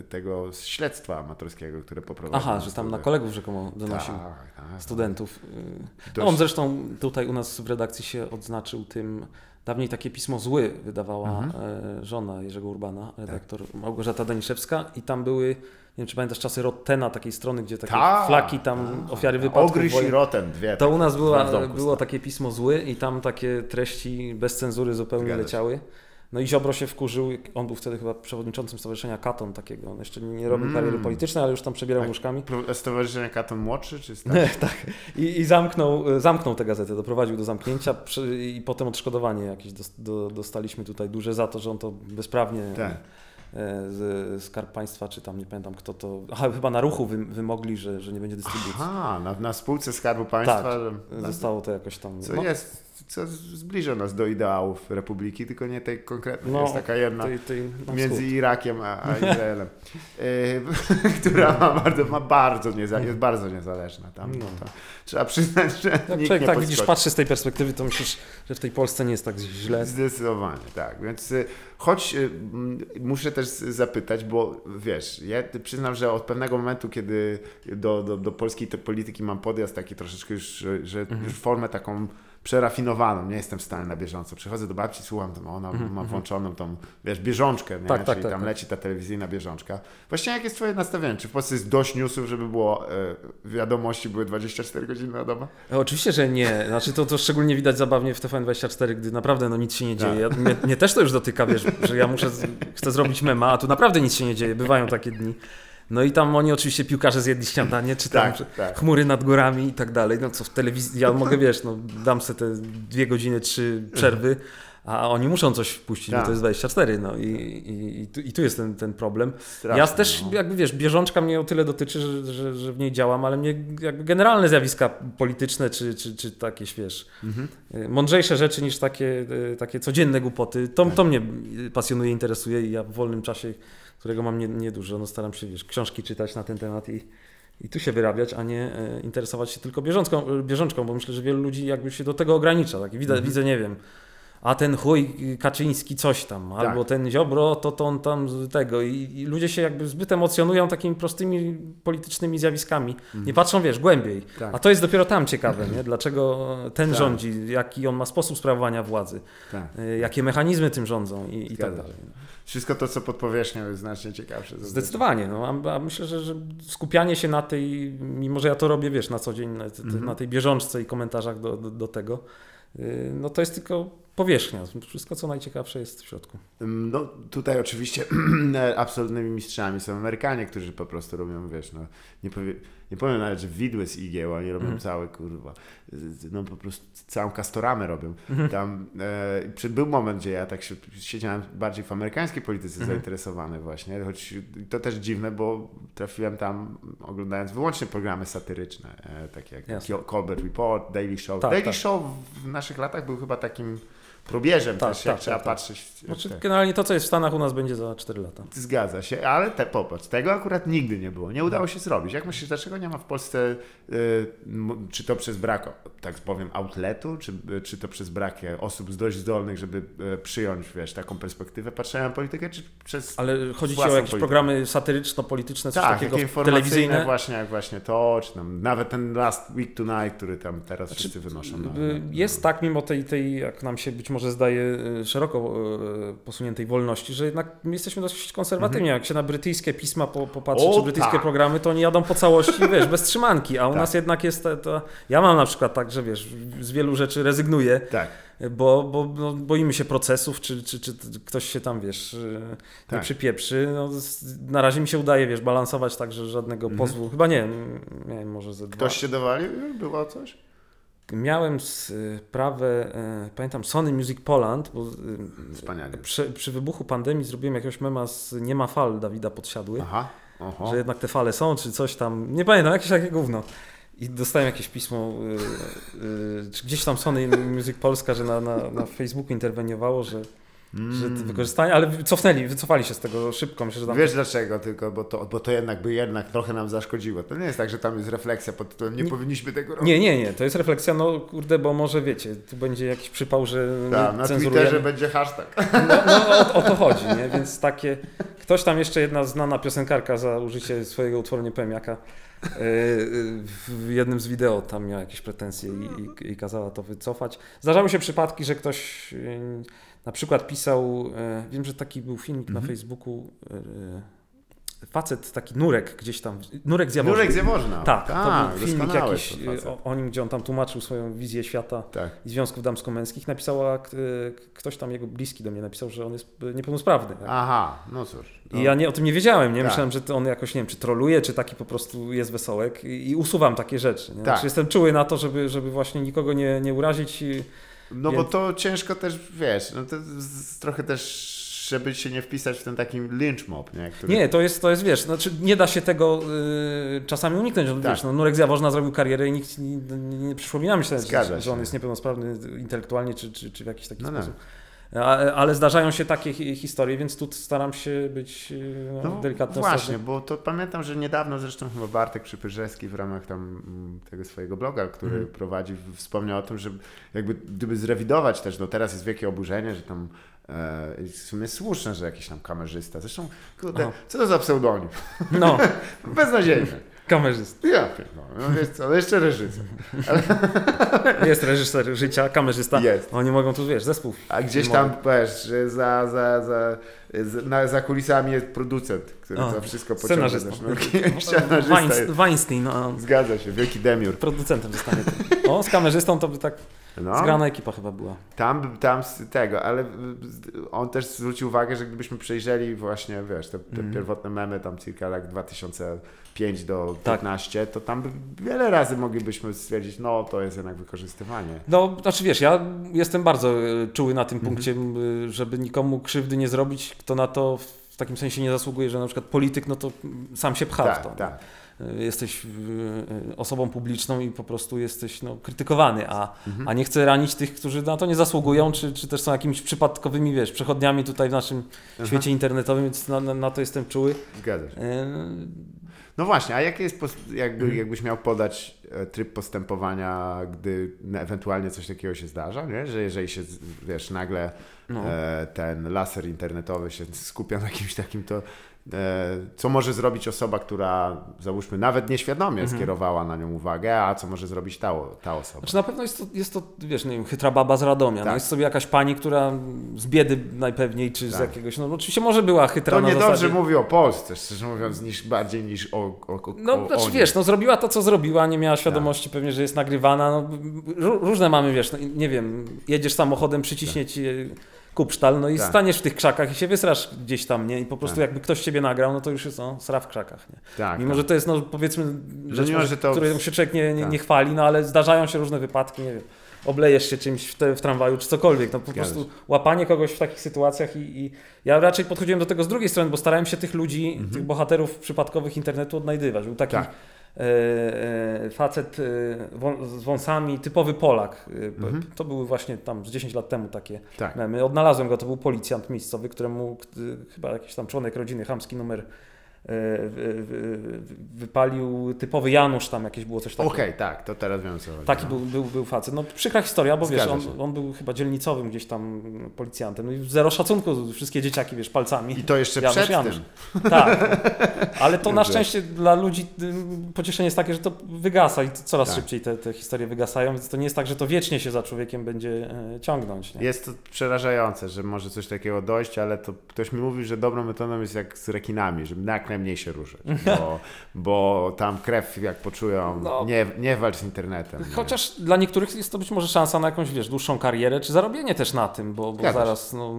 tego śledztwa amatorskiego, które poprowadził.
Aha, że tam na kolegów rzekomo donosił
Tak, tak.
studentów. Y,
Dość-
On zresztą tutaj u nas w redakcji się odznaczył tym, dawniej takie pismo Zły wydawała
Mhm.
e, żona Jerzego Urbana, redaktor Małgorzata Daniszewska i tam były, nie wiem czy pamiętasz czasy Rottena, takiej strony, gdzie takie
Tak,
flaki tam
tak.
ofiary wypadków
Ogryś i Rotem, dwie.
To u nas była,
domku
było takie pismo Zły i tam takie treści bez cenzury zupełnie leciały. No i Ziobro się wkurzył, on był wtedy chyba przewodniczącym Stowarzyszenia Katon takiego, on jeszcze nie robił
Mm.
kariery politycznej, ale już tam przebierał
Tak.
łóżkami.
Stowarzyszenie Katon Młodszy czy starszy? (laughs)
tak. I, i zamknął, zamknął tę gazetę, doprowadził do zamknięcia przy, i potem odszkodowanie jakieś dos, do, dostaliśmy tutaj duże za to, że on to bezprawnie
Tak.
e, z Skarb Państwa, czy tam nie pamiętam kto to, aha, chyba na ruchu wy, wymogli, że, że nie będzie dystrybucji.
Aha, na, na spółce Skarbu Państwa.
Tak. Zostało to jakoś tam.
Co
no,
jest, co zbliża nas do ideałów Republiki, tylko nie tej konkretnej.
No,
jest taka jedna
tej, tej, na
między
wschód.
Irakiem a, a (laughs) Izraelem, e, (laughs) która ma bardzo, ma bardzo nieza, jest bardzo niezależna. Tam,
No.
to, trzeba przyznać, że
Jak
nikt
człowiek
nie
tak widzisz, patrzy z tej perspektywy, to myślisz, że w tej Polsce nie jest tak źle.
Zdecydowanie, tak. Więc y, choć y, muszę też zapytać, bo wiesz, ja przyznam, że od pewnego momentu, kiedy do, do, do polskiej polityki mam podjazd taki troszeczkę już, że, że
Mhm.
już formę taką przerafinowaną, nie jestem w stanie na bieżąco. Przychodzę do babci, słucham, tam, ona ma włączoną tą, wiesz, bieżączkę, nie?
Mhm, Tak, tak,
czyli
tak,
tam
tak.
leci ta telewizyjna bieżączka. Właśnie jakie jest twoje nastawienie? Czy w Polsce jest dość newsów, żeby było, e, wiadomości były 24 godziny na dobę?
E, Oczywiście, że nie. Znaczy to, to szczególnie widać zabawnie w TVN24, gdy naprawdę no, nic się nie dzieje. Ja, mnie, mnie też to już dotyka, wiesz, że ja muszę, chcę zrobić mema, a tu naprawdę nic się nie dzieje. Bywają takie dni. No i tam oni oczywiście piłkarze zjedli śniadanie, czy tam
Tak, tak.
chmury nad górami i tak dalej. No co w telewizji, ja mogę, wiesz, no dam sobie te dwie godziny, trzy przerwy, a oni muszą coś wpuścić,
Tak.
bo to jest 24, no i, i, i, tu, i tu jest ten, ten problem.
Straszne,
ja też,
no.
jakby wiesz, bieżączka mnie o tyle dotyczy, że, że, że w niej działam, ale mnie jakby generalne zjawiska polityczne, czy, czy, czy takie, wiesz,
Mhm.
y, mądrzejsze rzeczy niż takie, y, takie codzienne głupoty, to,
Tak.
to mnie pasjonuje, interesuje i ja w wolnym czasie, którego mam nie- niedużo, no staram się, wiesz, książki czytać na ten temat i, i tu się wyrabiać, a nie e, interesować się tylko bieżączką, bieżączką, bo myślę, że wielu ludzi jakby się do tego ogranicza. Tak? Widzę,
Mhm.
widzę, nie wiem, a ten chuj Kaczyński coś tam,
Tak.
albo ten Ziobro, to, to on tam tego. I, I ludzie się jakby zbyt emocjonują takimi prostymi politycznymi zjawiskami. Nie patrzą, wiesz, głębiej.
Mhm. Tak.
A to jest dopiero tam ciekawe, nie? Dlaczego ten
Tak.
rządzi, jaki on ma sposób sprawowania władzy,
Tak.
y, jakie mechanizmy tym rządzą i, i tak dalej.
Wszystko to, co pod powierzchnią jest znacznie ciekawsze.
Zdecydowanie. No, a, a myślę, że, że skupianie się na tej, mimo że ja to robię, wiesz, na co dzień, na,
Mhm.
na tej bieżączce i komentarzach do, do, do tego, yy, no to jest tylko powierzchnia. Wszystko, co najciekawsze jest w środku.
No tutaj oczywiście (clears throat) absolutnymi mistrzami są Amerykanie, którzy po prostu robią, wiesz, no nie, powie, nie powiem nawet, że widły z igieł, oni robią
Mhm.
całe, kurwa, no po prostu całą kastoramę robią.
Mhm.
Tam e, był moment, gdzie ja tak się, siedziałem bardziej w amerykańskiej polityce
Mhm.
zainteresowany właśnie, choć to też dziwne, bo trafiłem tam oglądając wyłącznie programy satyryczne, e, takie jak. Colbert Report, Daily Show.
Tak,
Daily
tak.
Show w naszych latach był chyba takim probierzem
Tak,
też, jak
tak,
trzeba
tak, tak.
patrzeć.
Znaczy,
te-
generalnie to, co jest w Stanach, u nas będzie za 4 lata.
Zgadza się, ale te, popatrz, tego akurat nigdy nie było. Nie udało się zrobić. Jak myślisz, dlaczego nie ma w Polsce, y, czy to przez brak, tak powiem, outletu, czy, czy to przez brak osób dość zdolnych, żeby e, przyjąć, wiesz, taką perspektywę patrzenia na politykę, czy przez...
Ale chodzi ci o jakieś
politykę.
programy satyryczno-polityczne, coś
tak,
takiego
takie informacyjne
telewizyjne?
właśnie, jak właśnie to, czy tam nawet ten Last Week Tonight, który tam teraz
Znaczy,
wszyscy wynoszą. Na,
Y, Jest tak, mimo tej, tej, jak nam się być może zdaje, y, szeroko y, posuniętej wolności, że jednak my jesteśmy dosyć konserwatywni. Jak się na brytyjskie pisma po, popatrzy,
Mhm. O,
czy brytyjskie
tak.
programy, to oni jadą po całości, wiesz, bez trzymanki, a u
Tak.
nas jednak jest ta, ta... Ja mam na przykład tak, że wiesz, z wielu rzeczy rezygnuję,
Tak,
bo, bo no, boimy się procesów, czy, czy, czy ktoś się tam, wiesz, y, nie
Tak.
przypieprzy. No, na razie mi się udaje, wiesz, balansować tak, że żadnego
Mhm.
pozwu, chyba nie, miałem może ze dwa.
ktoś się dowalił? Było coś?
Miałem sprawę, e, pamiętam Sony Music Poland, bo
Wspaniale.
przy, przy wybuchu pandemii zrobiłem jakiegoś mema z Nie ma fal Dawida Podsiadły,
Aha, oho.
że jednak te fale są, czy coś tam, nie pamiętam, jakieś takie gówno. I dostałem jakieś pismo, y, y, czy gdzieś tam Sony Music Polska, że na, na, na Facebooku interweniowało, że, że
Mm.
wykorzystanie, ale cofnęli, wycofali się z tego szybko, myślę, że tam
Wiesz dlaczego tylko, bo to, bo to jednak by jednak trochę nam zaszkodziło. To nie jest tak, że tam jest refleksja pod tytułem nie,
Nie-
powinniśmy tego robić.
Nie, nie, nie, to jest refleksja, no kurde, bo może wiecie, tu będzie jakiś przypał, że nie
na
cenzurujemy.
Twitterze będzie hashtag.
No, no o, o to chodzi, nie? Więc takie. Ktoś tam jeszcze jedna znana piosenkarka za użycie swojego utworu nie powiem jaka. Yy, yy, W jednym z wideo tam miała jakieś pretensje i, i, i kazała to wycofać. Zdarzały się przypadki, że ktoś yy, na przykład pisał, wiem, że taki był filmik na
Mhm.
Facebooku, facet, taki Nurek gdzieś tam, Nurek z Jaworzna.
Nurek z Jaworzna.
Tak, to był filmik
doskonały
jakiś o, o nim, gdzie on tam tłumaczył swoją wizję świata
Tak.
i związków damsko-męskich. Napisała, k- ktoś tam jego bliski do mnie napisał, że on jest niepełnosprawny. tak?
Aha, no cóż. No,
I ja nie, o tym nie wiedziałem, nie?
Tak.
Myślałem, że on jakoś, nie wiem, czy troluje, czy taki po prostu jest wesołek i, i usuwam takie rzeczy. Nie?
Tak.
Znaczy, jestem czuły na to, żeby, żeby właśnie nikogo nie, nie urazić. i-
No bo
Więc-
to ciężko też, wiesz, no to z, trochę też, żeby się nie wpisać w ten taki lynch mob, nie? Który...
Nie, to jest, to jest, wiesz, znaczy nie da się tego y, czasami uniknąć.
Tak.
Wiesz, no, Nurek z Jaworzna zrobił karierę i nikt nie, nie, nie przyszło mi
Zgadza
że, że on
się.
jest niepełnosprawny intelektualnie, czy, czy, czy w jakiś taki
No tak.
sposób. A, ale zdarzają się takie hi- historie, więc tu staram się być y, no,
No
delikatny.
właśnie,
ostrożny.
bo to pamiętam, że niedawno zresztą chyba Bartek Przypyrzewski w ramach tam mm, tego swojego bloga, który
Mhm.
prowadzi, wspomniał o tym, że jakby gdyby zrewidować też, no teraz jest wielkie oburzenie, że tam w sumie słuszne, że jakiś tam kamerzysta, zresztą kurde,
Aha.
co to za pseudonim?
No, (laughs)
Beznadziejny.
kamerzysta.
Ja pierdolę, no wiesz co, no jeszcze reżyser. (laughs)
Jest reżyser życia, kamerzysta.
Jest.
Oni mogą tu, wiesz, zespół.
A gdzieś tam, wiesz, że za, za, za, na, za kulisami jest producent, który
O,
to wszystko pociąga za sznurki. Scenarzysta jest.
Weinst- Weinstein, no,
Zgadza się, wielki demiur.
producentem zostanie. O, z kamerzystą to by tak
No.
zgrana ekipa chyba była.
Tam, tam z tego, ale on też zwrócił uwagę, że gdybyśmy przejrzeli właśnie, wiesz, te, te
Mhm.
pierwotne memy tam circa lat 2005 do
Tak.
15, to tam wiele razy moglibyśmy stwierdzić, no to jest jednak wykorzystywanie.
No, znaczy wiesz, ja jestem bardzo e, czuły na
Mhm.
tym punkcie, m, żeby nikomu krzywdy nie zrobić, kto na to w takim sensie nie zasługuje, że na przykład polityk, no to sam się pcha w
Tak,
to.
tak.
Jesteś e, osobą publiczną i po prostu jesteś no, krytykowany, a,
Mhm.
a nie chcę ranić tych, którzy na to nie zasługują, czy, czy też są jakimiś przypadkowymi, wiesz, przechodniami tutaj w naszym
Aha.
świecie internetowym, więc na, na, to jestem czuły.
Zgadza się.
E,
No właśnie, a jaki jest, jakby,
Mhm.
jakbyś miał podać e, tryb postępowania, gdy ewentualnie coś takiego się zdarza, nie? że jeżeli się, wiesz, nagle
No.
ten laser internetowy się skupia na kimś takim, to co może zrobić osoba, która załóżmy nawet nieświadomie
Mhm.
skierowała na nią uwagę, a co może zrobić ta, ta osoba?
Znaczy na pewno jest to, jest to wiesz, nie wiem, chytra baba z Radomia. No
Tak.
jest sobie jakaś pani, która z biedy najpewniej, czy z
Tak.
jakiegoś, no oczywiście może była chytra
To
na
niedobrze
zasadzie...
mówi o Polsce, szczerze mówiąc, niż bardziej niż o, o, o
No,
o,
znaczy wiesz, no zrobiła to, co zrobiła, nie
Tak.
miała świadomości pewnie, że jest nagrywana. No, ró- różne mamy, wiesz, no, nie wiem, jedziesz samochodem, przyciśnie ci kupsztal, no i
Tak.
staniesz w tych krzakach i się wysrasz gdzieś tam, nie? I po prostu
Tak.
jakby ktoś ciebie nagrał, no to już jest, no, sra w krzakach, nie?
tak,
Mimo,
tak.
że to jest, no powiedzmy, rzecz,
mimo,
może,
że to-
którą się człowiek nie, nie,
Tak.
nie chwali, no ale zdarzają się różne wypadki, nie wiem, oblejesz się czymś w, te, w tramwaju czy cokolwiek, no po
Zgadza
prostu łapanie kogoś w takich sytuacjach i, i ja raczej podchodziłem do tego z drugiej strony, bo starałem się tych ludzi,
Mhm.
tych bohaterów przypadkowych internetu odnajdywać. Był taki
Tak.
E, e, facet e, z wąsami, typowy Polak.
Mhm.
To były właśnie tam z 10 lat temu takie
Tak.
memy. Odnalazłem go, to był policjant miejscowy, któremu chyba jakiś tam członek rodziny, chamski numer wypalił typowy Janusz, tam jakieś było coś takiego.
Okej, tak, to teraz wiem co.
Taki
no.
był, był, był facet. No przykra historia, bo wiesz,
Zgadza
on,
się.
on był chyba dzielnicowym gdzieś tam policjantem. No i zero szacunku, wszystkie dzieciaki, wiesz, palcami.
I to jeszcze
Janusz,
przed
Janusz.
tym. (laughs)
Tak. Ale to na
Dobrze.
szczęście dla ludzi pocieszenie jest takie, że to wygasa i coraz
Tak.
szybciej te, te historie wygasają, więc to nie jest tak, że to wiecznie się za człowiekiem będzie e, ciągnąć. Nie?
Jest to przerażające, że może coś takiego dojść, ale to ktoś mi mówił, że dobrą metodą jest jak z rekinami, żeby jak najmniej się ruszać, bo, (laughs) bo tam krew jak poczują,
No.
nie, nie walcz z internetem. nie.
Chociaż dla niektórych jest to być może szansa na jakąś, wiesz, dłuższą karierę, czy zarobienie też na tym, bo, bo zaraz, no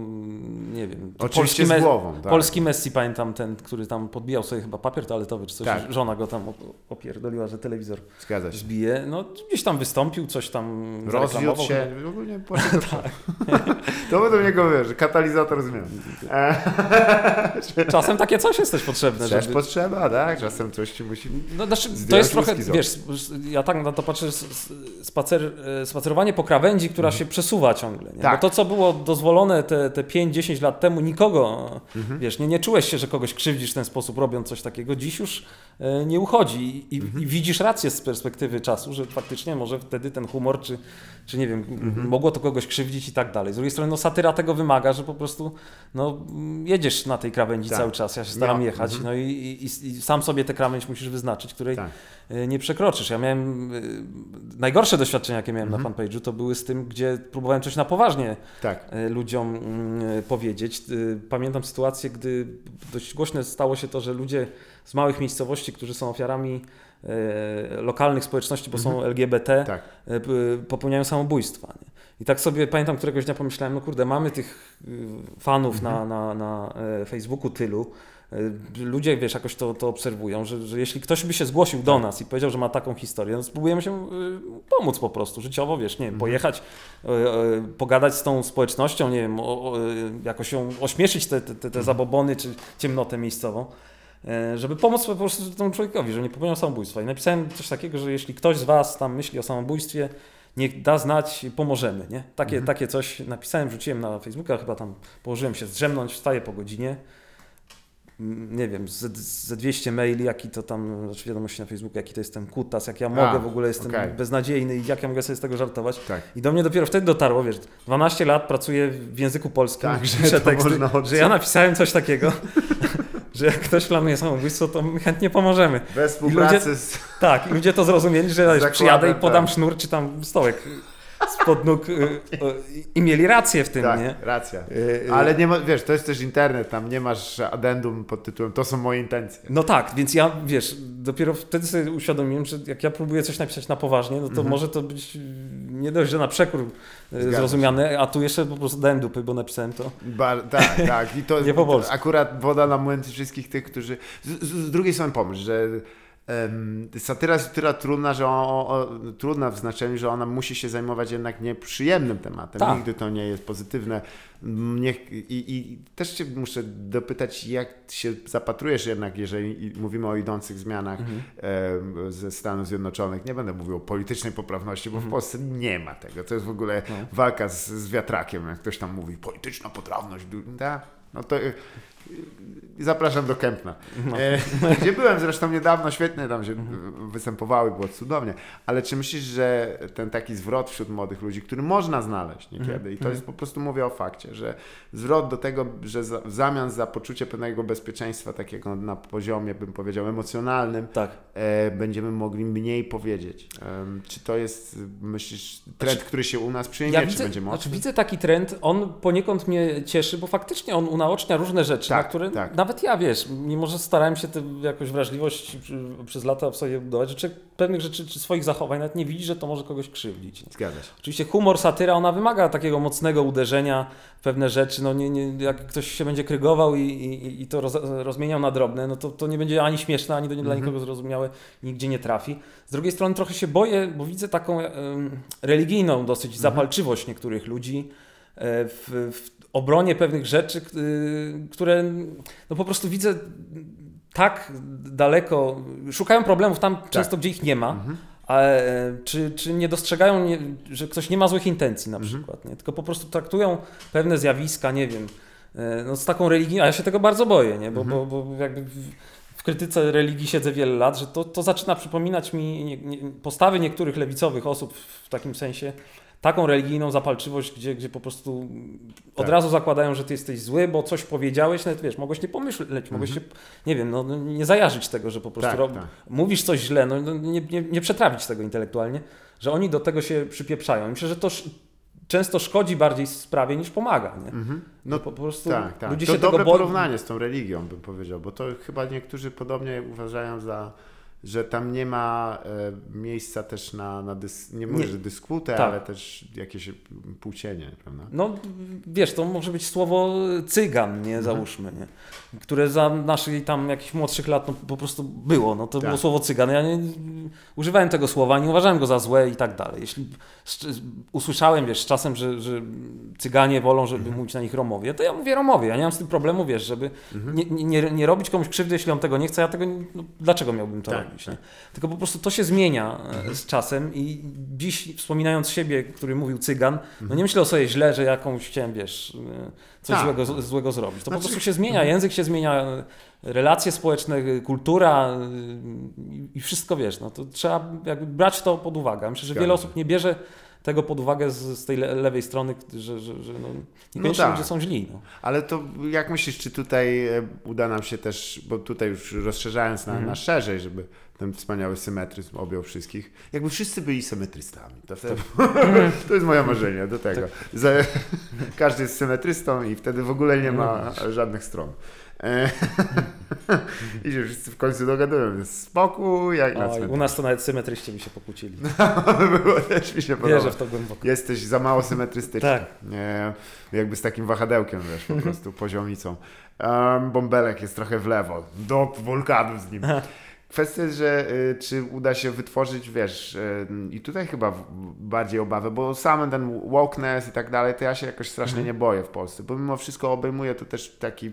nie wiem.
Oczywiście z
me-
głową, tak.
Polski Messi, pamiętam ten, który tam podbijał sobie chyba papier toaletowy, czy coś,
Tak.
żona go tam op- opierdoliła, że telewizor
Zgadza się.
zbije. No gdzieś tam wystąpił, coś tam
Rozwiódł się,
chyba.
ogólnie przodu. (laughs) To niego wiesz, katalizator zmian. (laughs)
Czasem takie coś jest też potrzebne,
Też
żeby...
potrzeba, tak? Czasem coś ci musi...
No, znaczy, to jest trochę, wiesz, ja tak na to patrzę, spacer, e, spacerowanie po krawędzi, która się przesuwa ciągle. Nie?
Mhm. Tak.
Bo to, co było dozwolone te, te 5-10 lat temu, nikogo,
Mhm.
wiesz, nie, nie czułeś się, że kogoś krzywdzisz w ten sposób, robiąc coś takiego. Dziś już e, nie uchodzi i,
Mhm.
i widzisz rację z perspektywy czasu, że faktycznie może wtedy ten humor, czy, czy nie wiem,
Mhm.
mogło to kogoś krzywdzić i tak dalej. Z drugiej strony, no, satyra tego wymaga, że po prostu no, jedziesz na tej krawędzi
Tak.
cały czas. Ja się staram
No,
jechać,
mhm.
No i, i, i sam sobie tę krawędź musisz wyznaczyć, której
Tak.
y, nie przekroczysz. Ja miałem, y, najgorsze doświadczenia, jakie miałem
Mhm.
na fanpage'u, to były z tym, gdzie próbowałem coś na poważnie
Tak.
y, ludziom y, powiedzieć. Pamiętam sytuację, gdy dość głośne stało się to, że ludzie z małych miejscowości, którzy są ofiarami lokalnych społeczności, bo są LGBT,
Tak.
popełniają samobójstwa. Nie? I tak sobie pamiętam któregoś dnia pomyślałem, no kurde, mamy tych y, fanów na, na, na e, Facebooku tylu. Y, Ludzie, wiesz, jakoś to, to obserwują, że, że jeśli ktoś by się zgłosił do nas i powiedział, że ma taką historię, no spróbujemy się y, pomóc po prostu, życiowo, wiesz, nie wiem, pojechać, y, pogadać z tą społecznością, nie wiem, jakoś ją ośmieszyć te, te, te, te zabobony czy ciemnotę miejscową. Żeby pomóc po prostu temu człowiekowi, że nie popełniał samobójstwa. I napisałem coś takiego, że jeśli ktoś z Was tam myśli o samobójstwie, niech da znać, pomożemy. Nie? Takie, takie coś napisałem, wrzuciłem na Facebooka, chyba tam położyłem się zdrzemnąć, wstaję po godzinie. Nie wiem, ze, ze 200 maili, jaki to tam, znaczy wiadomości na Facebooku, jaki to jestem kutas, jak ja mogę, w ogóle jestem
okej.
beznadziejny i jak ja mogę sobie z tego żartować.
Tak.
I do mnie dopiero wtedy dotarło, wiesz, 12 lat pracuję w języku polskim,
Tak, że
teksty, że ja napisałem coś takiego, (laughs) że jak ktoś planuje samobójstwo, to my chętnie pomożemy.
Bez
I ludzie-
współpracy z...
Tak, ludzie to zrozumieli, że przyjadę i podam
tak.
sznur czy tam stołek spod nóg y, y, i mieli rację w tym,
Tak,
nie?
racja.
Y, y,
Ale nie ma, wiesz, to jest też internet, tam nie masz addendum pod tytułem to są moje intencje.
No tak, więc ja, wiesz, dopiero wtedy sobie uświadomiłem, że jak ja próbuję coś napisać na poważnie, no to może to być nie dość, że na przekór
Mhm. Zgadza
zrozumiane, a tu jeszcze po prostu dałem dupy, bo napisałem to.
Ba, tak, tak. I to (laughs)
Nie po polsku.
akurat woda na młyn wszystkich tych, którzy. Z, z, z drugiej strony pomyśl, że satyra jest tyle trudna, że o, o, trudna w znaczeniu, że ona musi się zajmować jednak nieprzyjemnym tematem.
Tak.
Nigdy to nie jest pozytywne. Niech, i, I też cię muszę dopytać, jak się zapatrujesz jednak, jeżeli mówimy o idących zmianach
Mhm.
ze Stanów Zjednoczonych. Nie będę mówił o politycznej poprawności, bo
Mhm.
w Polsce nie ma tego. To jest w ogóle
No.
walka z, z wiatrakiem, jak ktoś tam mówi, polityczna poprawność. Da, no to zapraszam do Kępna.
No.
E, gdzie byłem zresztą niedawno, świetnie tam się
Mhm.
występowały, było cudownie. Ale czy myślisz, że ten taki zwrot wśród młodych ludzi, który można znaleźć niekiedy,
Mhm.
i to jest po prostu mówię o fakcie, że zwrot do tego, że za, w zamian za poczucie pewnego bezpieczeństwa, takiego na poziomie, bym powiedział, emocjonalnym,
Tak.
e, będziemy mogli mniej powiedzieć. Czy to jest, myślisz, trend, który się u nas przyjmie,
Ja
czy
widzę,
będzie mocny?
znaczy widzę taki trend, on poniekąd mnie cieszy, bo faktycznie on unaocznia różne rzeczy,
Tak,
na które
tak.
nawet ja, wiesz, mimo że starałem się tę jakoś wrażliwość przy- przez lata w sobie budować, że pewnych rzeczy czy swoich zachowań nawet nie widzi, że to może kogoś krzywdzić.
Zgadza się.
Oczywiście humor, satyra, ona wymaga takiego mocnego uderzenia w pewne rzeczy. No nie, nie, jak ktoś się będzie krygował i, i, i to roz, rozmieniał na drobne, no to, to nie będzie ani śmieszne, ani do, dla
Mhm.
nikogo zrozumiałe, nigdzie nie trafi. Z drugiej strony trochę się boję, bo widzę taką religijną dosyć
Mhm.
zapalczywość niektórych ludzi e, w, w obronie pewnych rzeczy, y, które no po prostu widzę tak daleko, szukają problemów tam często, gdzie ich nie ma.
Mhm.
Ale czy, czy nie dostrzegają, nie, że ktoś nie ma złych intencji na
Mhm.
przykład, nie? tylko po prostu traktują pewne zjawiska, nie wiem, e, no z taką religią, a ja się tego bardzo boję, nie? Bo,
Mhm.
bo, bo jakby w, w krytyce religii siedzę wiele lat, że to, to zaczyna przypominać mi nie, nie, postawy niektórych lewicowych osób w takim sensie, taką religijną zapalczywość, gdzie, gdzie po prostu od
Tak.
razu zakładają, że ty jesteś zły, bo coś powiedziałeś, nawet wiesz, mogłeś nie pomyśleć, mogłeś się, nie wiem, no, no, nie zajarzyć tego, że po prostu
Mhm. Tak,
rob-
tak.
mówisz coś źle, no, no nie, nie, nie przetrawić tego intelektualnie, że oni do tego się przypieprzają. Myślę, że to często szkodzi bardziej sprawie niż pomaga, nie?
Mhm.
No po prostu
tak, tak.
ludzie
to
się
dobre
tego boją.
porównanie z tą religią, bym powiedział, bo to chyba niektórzy podobnie uważają za że tam nie ma e, miejsca też na, na dys, nie mówię,
Nie.
że dyskutę,
Tak.
ale też jakieś płcienie, prawda?
No wiesz, to może być słowo cygan,
Mhm.
nie, załóżmy, nie? Które za naszych tam jakichś młodszych lat no, po prostu było, no to
Tak.
było słowo cygan. Ja nie, używałem tego słowa, nie uważałem go za złe i tak dalej. Jeśli usłyszałem, wiesz, z czasem, że, że cyganie wolą, żeby
Mhm.
mówić na nich Romowie, to ja mówię Romowie, ja nie mam z tym problemu, wiesz, żeby
Mhm.
nie, nie, nie, robić komuś krzywdy, jeśli on tego nie chce, ja tego, no, dlaczego miałbym to
Tak,
robić,
tak.
nie? Tylko po prostu to się zmienia e, z czasem i dziś wspominając siebie, który mówił cygan, no nie myślę o sobie źle, że jakąś chciałem, wiesz, e, coś
Tak.
złego, złego zrobić. To po
Znaczy-
prostu się zmienia, język się zmienia, e, relacje społeczne, kultura i- wszystko, wiesz, no to trzeba jakby brać to pod uwagę. Myślę, że wiele osób nie bierze tego pod uwagę z, z tej le, lewej strony, że, że, że no, niekoniecznie
tak.
ludzie są źli. No.
Ale to jak myślisz, czy tutaj e, uda nam się też, bo tutaj już rozszerzając na, na szerzej, żeby ten wspaniały symetryzm objął wszystkich, jakby wszyscy byli symetrystami, to wtedy, (laughs) (laughs) to jest moje marzenie do tego. Za, (laughs) każdy jest symetrystą i wtedy w ogóle nie ma żadnych stron. E, I się wszyscy w końcu dogadują, spokój, jak na
u nas to nawet symetryści by się pokłócili.
było też mi się podoba.
Wierzę w to głęboko.
Jesteś za mało symetrystyczny.
Tak.
Nie, jakby z takim wahadełkiem, wiesz, po prostu poziomicą. Um, bąbelek jest trochę w lewo. Do wulkanu z nim. Kwestia jest, że y, czy uda się wytworzyć, wiesz, y, i tutaj chyba bardziej obawę, bo sam ten wokeness i tak dalej, to ja się jakoś strasznie nie boję w Polsce, bo mimo wszystko obejmuje to też taki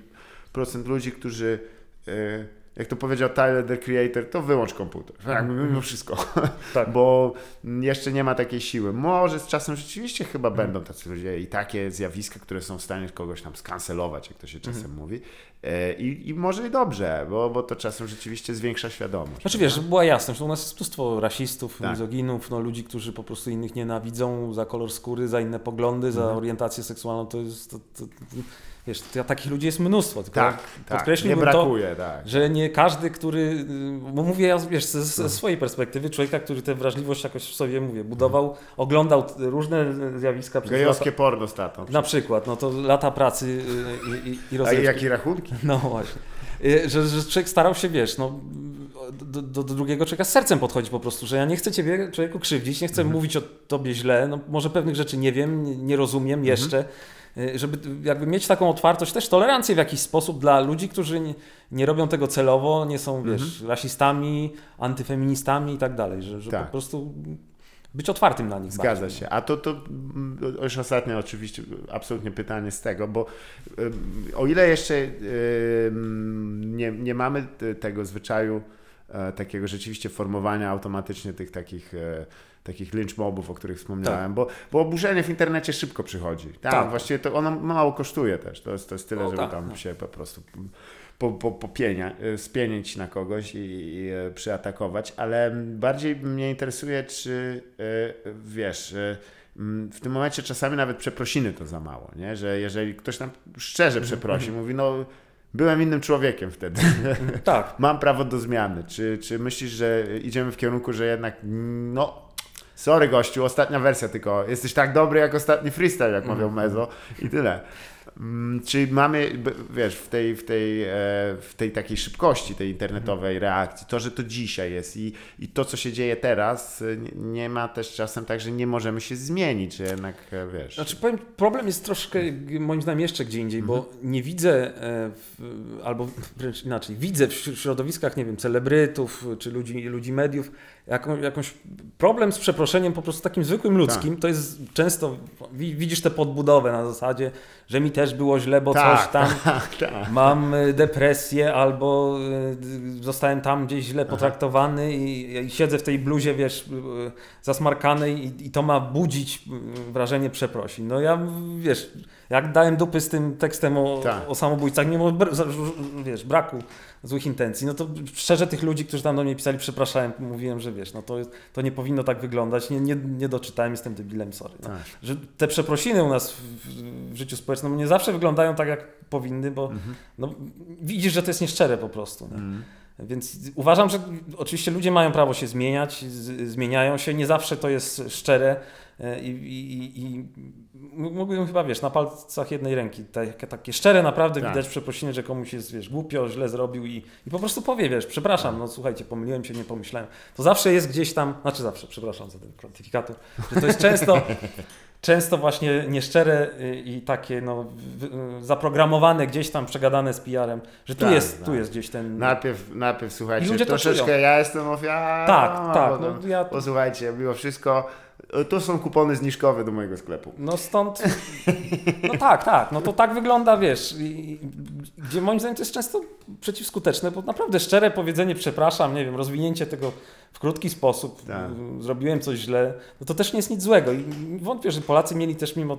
procent ludzi, którzy, y, jak to powiedział Tyler, the creator, to wyłącz komputer. Tak, mimo wszystko. (laughs)
Tak.
Bo jeszcze nie ma takiej siły. Może z czasem rzeczywiście chyba będą tacy ludzie i takie zjawiska, które są w stanie kogoś tam skancelować, jak to się czasem mówi. E, I, I może i dobrze, bo, bo to czasem rzeczywiście zwiększa świadomość.
Znaczy wiesz, była jasność, u nas jest mnóstwo rasistów,
Tak.
mizoginów, no, ludzi, którzy po prostu innych nienawidzą za kolor skóry, za inne poglądy, za
Mhm.
orientację seksualną, to jest, to, to, to, wiesz, to, takich ludzi jest mnóstwo, tylko
Tak, tak. Nie
podkreśliłbym to,
brakuje, tak.
że nie każdy, który, bo mówię ja, wiesz, ze, ze swojej perspektywy, człowieka, który tę wrażliwość jakoś w sobie, mówię, budował, oglądał różne zjawiska
Gejowskie
lata,
porno statą.
na przykład, no to lata pracy y, i, i, i
A
rozrywki.
jakie rachunki? (laughs)
No właśnie. Y, Że, że człowiek starał się, wiesz, no, do, do, do drugiego człowieka z sercem podchodzić po prostu, że ja nie chcę ciebie, człowieku, krzywdzić, nie chcę
Mhm.
mówić o tobie źle, no, może pewnych rzeczy nie wiem, nie, nie rozumiem
Mhm.
jeszcze, żeby jakby mieć taką otwartość, też tolerancję w jakiś sposób dla ludzi, którzy nie, nie robią tego celowo, nie są, wiesz,
Mhm.
rasistami, antyfeministami i tak dalej, że, że
Tak.
po prostu być otwartym na nich.
Zgadza
bardziej.
się. A to, to mm, już ostatnie oczywiście absolutnie pytanie z tego, bo ym, o ile jeszcze ym, nie, nie mamy tego zwyczaju e, takiego rzeczywiście formowania automatycznie tych takich, e, takich lynch mobów, o których wspomniałem, bo, bo oburzenie w internecie szybko przychodzi. Tam
Tak.
właściwie to ono mało kosztuje też. To jest, to jest tyle,
No
żeby
tak,
tam
no.
się po prostu po, po, popienia, e, spienieć na kogoś i, i e, przyatakować, ale bardziej mnie interesuje, czy e, wiesz, e, m, w tym momencie czasami nawet przeprosiny to za mało, nie? że jeżeli ktoś nam szczerze przeprosi, mówi, no byłem innym człowiekiem wtedy,
Tak. (laughs)
mam prawo do zmiany, czy, czy myślisz, że idziemy w kierunku, że jednak no sorry gościu, ostatnia wersja tylko, jesteś tak dobry jak ostatni freestyle, jak mówią Mezo i tyle. Mm, Czy mamy, wiesz, w tej, w, tej, e, w tej takiej szybkości tej internetowej reakcji, to, że to dzisiaj jest i, i to, co się dzieje teraz, e, nie, ma też czasem tak, że nie możemy się zmienić, że jednak, e, wiesz...
Znaczy powiem, problem jest troszkę moim zdaniem jeszcze gdzie indziej, bo nie widzę, albo wręcz inaczej, widzę w śr- środowiskach, nie wiem, celebrytów czy ludzi, ludzi mediów, jaką, jakąś problem z przeproszeniem po prostu takim zwykłym ludzkim. To jest często, wi- widzisz tę podbudowę na zasadzie, że mi też było źle, bo coś tam. (laughs)
tak, tak.
Mam y, depresję albo y, zostałem tam gdzieś źle potraktowany i, i siedzę w tej bluzie, wiesz, y, zasmarkanej i, i to ma budzić wrażenie przeprosin. No ja, wiesz, jak dałem dupy z tym tekstem o,
Tak.
o samobójcach, mimo wiesz, braku złych intencji, no to szczerze tych ludzi, którzy tam do mnie pisali, przepraszałem, mówiłem, że wiesz, no to, to nie powinno tak wyglądać, nie, nie, nie doczytałem, jestem debilem, sorry. No.
Tak.
Że te przeprosiny u nas w, w życiu społecznym nie zawsze wyglądają tak, jak powinny, bo
Mhm.
no, widzisz, że to jest nieszczere po prostu. Nie? Więc uważam, że oczywiście ludzie mają prawo się zmieniać, z, zmieniają się, nie zawsze to jest szczere e, i, i, i mógłbym chyba, wiesz, na palcach jednej ręki, takie, takie szczere naprawdę
Tak.
widać przeprosiny, że komuś jest, wiesz, głupio, źle zrobił i, i po prostu powie, wiesz, przepraszam, no słuchajcie, pomyliłem się, nie pomyślałem. To zawsze jest gdzieś tam, znaczy zawsze, przepraszam za ten kwantyfikator, że to jest często, (laughs) często właśnie nieszczere y, i takie no, zaprogramowane gdzieś tam, przegadane z PR-em, że tu
Tak,
jest,
tak.
tu jest gdzieś ten...
Najpierw, najpierw
I
słuchajcie,
ludzie to
troszeczkę
czują.
ja jestem ofiarą.
Tak, tak,
bo,
no ja-
Posłuchajcie, mimo wszystko, tu są kupony zniżkowe do mojego sklepu.
No stąd. No tak, tak. No to tak wygląda, wiesz. I, gdzie moim zdaniem to jest często przeciwskuteczne, bo naprawdę szczere powiedzenie przepraszam, nie wiem, rozwinięcie tego w krótki sposób,
Tak.
zrobiłem coś źle, no to też nie jest nic złego. I wątpię, że Polacy mieli też mimo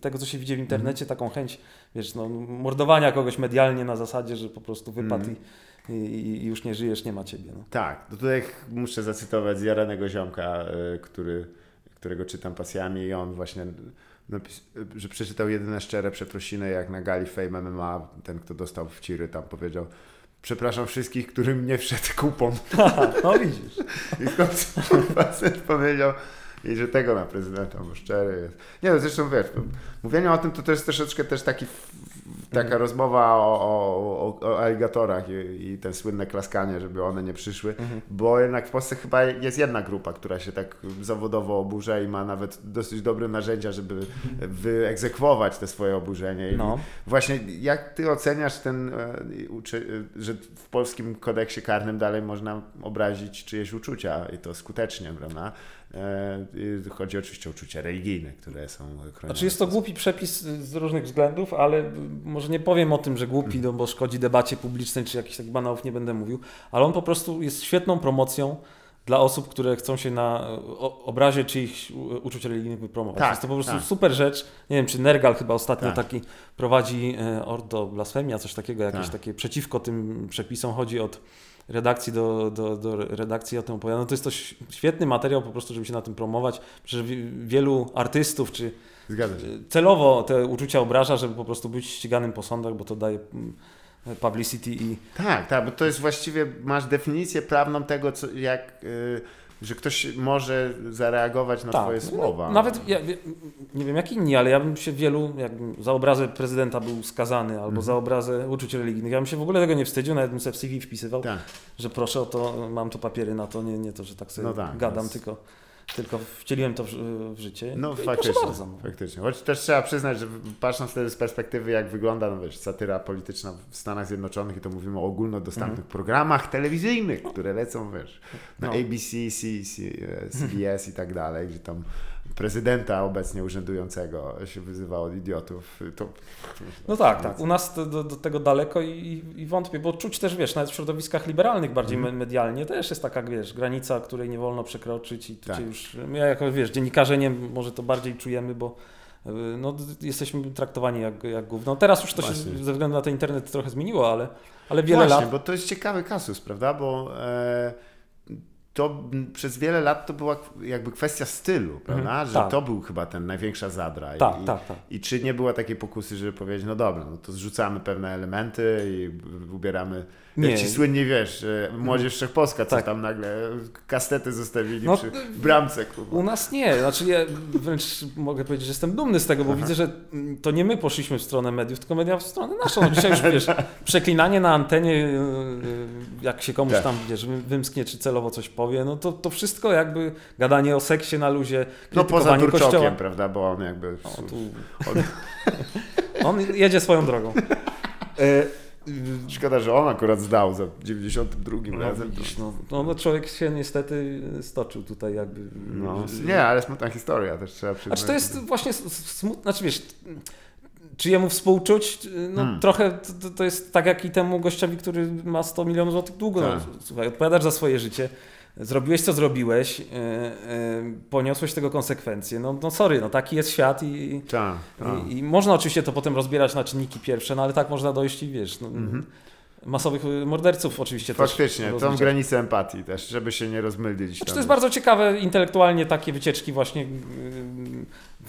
tego, co się widzi w internecie, taką chęć, wiesz, no, mordowania kogoś medialnie na zasadzie, że po prostu wypadł i, i, i już nie żyjesz, nie ma ciebie. No.
Tak, to tutaj muszę zacytować zjaranego ziomka, e, który, którego czytam pasjami i on właśnie że przeczytał jedyne szczere przeprosiny, jak na gali Fame MMA, ten kto dostał w ciry tam powiedział przepraszam wszystkich, którym nie wszedł kupon. (laughs)
no widzisz.
I w końcu facet powiedział, i że tego na prezydenta, bo szczery jest. Nie no, zresztą wiesz, mówienie o tym to też troszeczkę też taki, taka mhm. rozmowa o, o, o, aligatorach i, i te słynne klaskanie, żeby one nie przyszły, mhm. bo jednak w Polsce chyba jest jedna grupa, która się tak zawodowo oburza i ma nawet dosyć dobre narzędzia, żeby wyegzekwować te swoje oburzenie. No. Właśnie jak ty oceniasz ten, e, że w polskim kodeksie karnym dalej można obrazić czyjeś uczucia i to skutecznie, prawda? E, chodzi oczywiście o uczucia religijne, które są chronione.
Znaczy jest to głupi przepis z różnych względów, ale może nie powiem o tym, że głupi, no, bo szkodzi debacie publicznej, czy jakichś takich banałów nie będę mówił, ale on po prostu jest świetną promocją dla osób, które chcą się na obrazie czyichś uczuć religijnych wypromować. Tak, jest to po prostu tak. super rzecz. Nie wiem, czy Nergal chyba ostatnio tak. taki prowadzi e, ordo blasfemia, coś takiego, jakieś tak. takie przeciwko tym przepisom. Chodzi od redakcji do, do, do redakcji o tym opowiada. No to jest to świetny materiał po prostu, żeby się na tym promować. Przecież wielu artystów, czy celowo te uczucia obraża, żeby po prostu być ściganym po sądach, bo to daje mm, publicity i...
Tak, tak, bo to jest właściwie, masz definicję prawną tego, co, jak... Yy że ktoś może zareagować na tak. Twoje słowa.
Nawet, ja, nie wiem jak inni, ale ja bym się wielu, jakbym za obrazę prezydenta był skazany albo mm. za obrazę uczuć religijnych, ja bym się w ogóle tego nie wstydził, nawet bym sobie w CV wpisywał, tak. że proszę o to, mam tu papiery na to, nie, nie to, że tak sobie no tak, gadam, tylko tylko wcieliłem to w, w życie.
No faktycznie, bardzo, no. faktycznie. Choć też trzeba przyznać, że patrząc wtedy z perspektywy, jak wygląda no wiesz, satyra polityczna w Stanach Zjednoczonych i to mówimy o ogólnodostępnych mm. programach telewizyjnych, które lecą, wiesz, na no. ABC, C, C, CBS i tak dalej, gdzie tam prezydenta obecnie urzędującego się wyzywa od idiotów. To...
No tak, tak. U nas do, do, tego daleko i, i, wątpię, bo czuć też, wiesz, nawet w środowiskach liberalnych bardziej mm. medialnie też jest taka, wiesz, granica, której nie wolno przekroczyć i tak. już, ja jako, wiesz, dziennikarze nie, może to bardziej czujemy, bo y, no, jesteśmy traktowani jak, jak gówno. Teraz już to Właśnie. się ze względu na ten internet trochę zmieniło, ale, ale wiele
Właśnie,
lat...
bo to jest ciekawy kasus, prawda, bo... E to przez wiele lat to była jakby kwestia stylu, prawda? Mhm, że tak. to był chyba ten największa zadra.
Tak, I, tak, tak.
I czy nie było takiej pokusy, żeby powiedzieć, no dobra, no to zrzucamy pewne elementy i ubieramy nie. Jak ci słynnie wiesz, Młodzież Wszechpolska, co tak. tam nagle kastety zostawili no, przy bramce. Kurwa.
U nas nie, znaczy ja wręcz mogę powiedzieć, że jestem dumny z tego, bo Aha. widzę, że to nie my poszliśmy w stronę mediów, tylko media w stronę naszą. No dzisiaj już wiesz, (laughs) przeklinanie na antenie, y, y, jak się komuś tak. tam wiesz, wymsknie czy celowo coś powie, no to, to wszystko jakby gadanie o seksie na luzie,
No poza Turczokiem, prawda, bo on jakby... O, tu...
on... (laughs) on jedzie swoją drogą. (laughs)
Szkoda, że on akurat zdał za 92 no, razem.
Widzisz, no, no, no, człowiek się niestety stoczył tutaj jakby.
No, nie, ale smutna historia też trzeba przyznać.
Znaczy to jest właśnie smutna, znaczy wiesz, czy jemu współczuć? No hmm. trochę to, to, jest tak jak i temu gościowi, który ma 100 milionów złotych długo. No, tak. No, słuchaj, odpowiadasz za swoje życie zrobiłeś co zrobiłeś, yy, yy, poniosłeś tego konsekwencje. No, no sorry, no taki jest świat i, ta, ta. i, i, można oczywiście to potem rozbierać na czynniki pierwsze, no ale tak można dojść i wiesz, no, -hmm masowych y, morderców oczywiście
Faktycznie, też. tą granicę empatii też, żeby się nie rozmylić.
Znaczy, to jest bardzo ciekawe intelektualnie takie wycieczki właśnie y,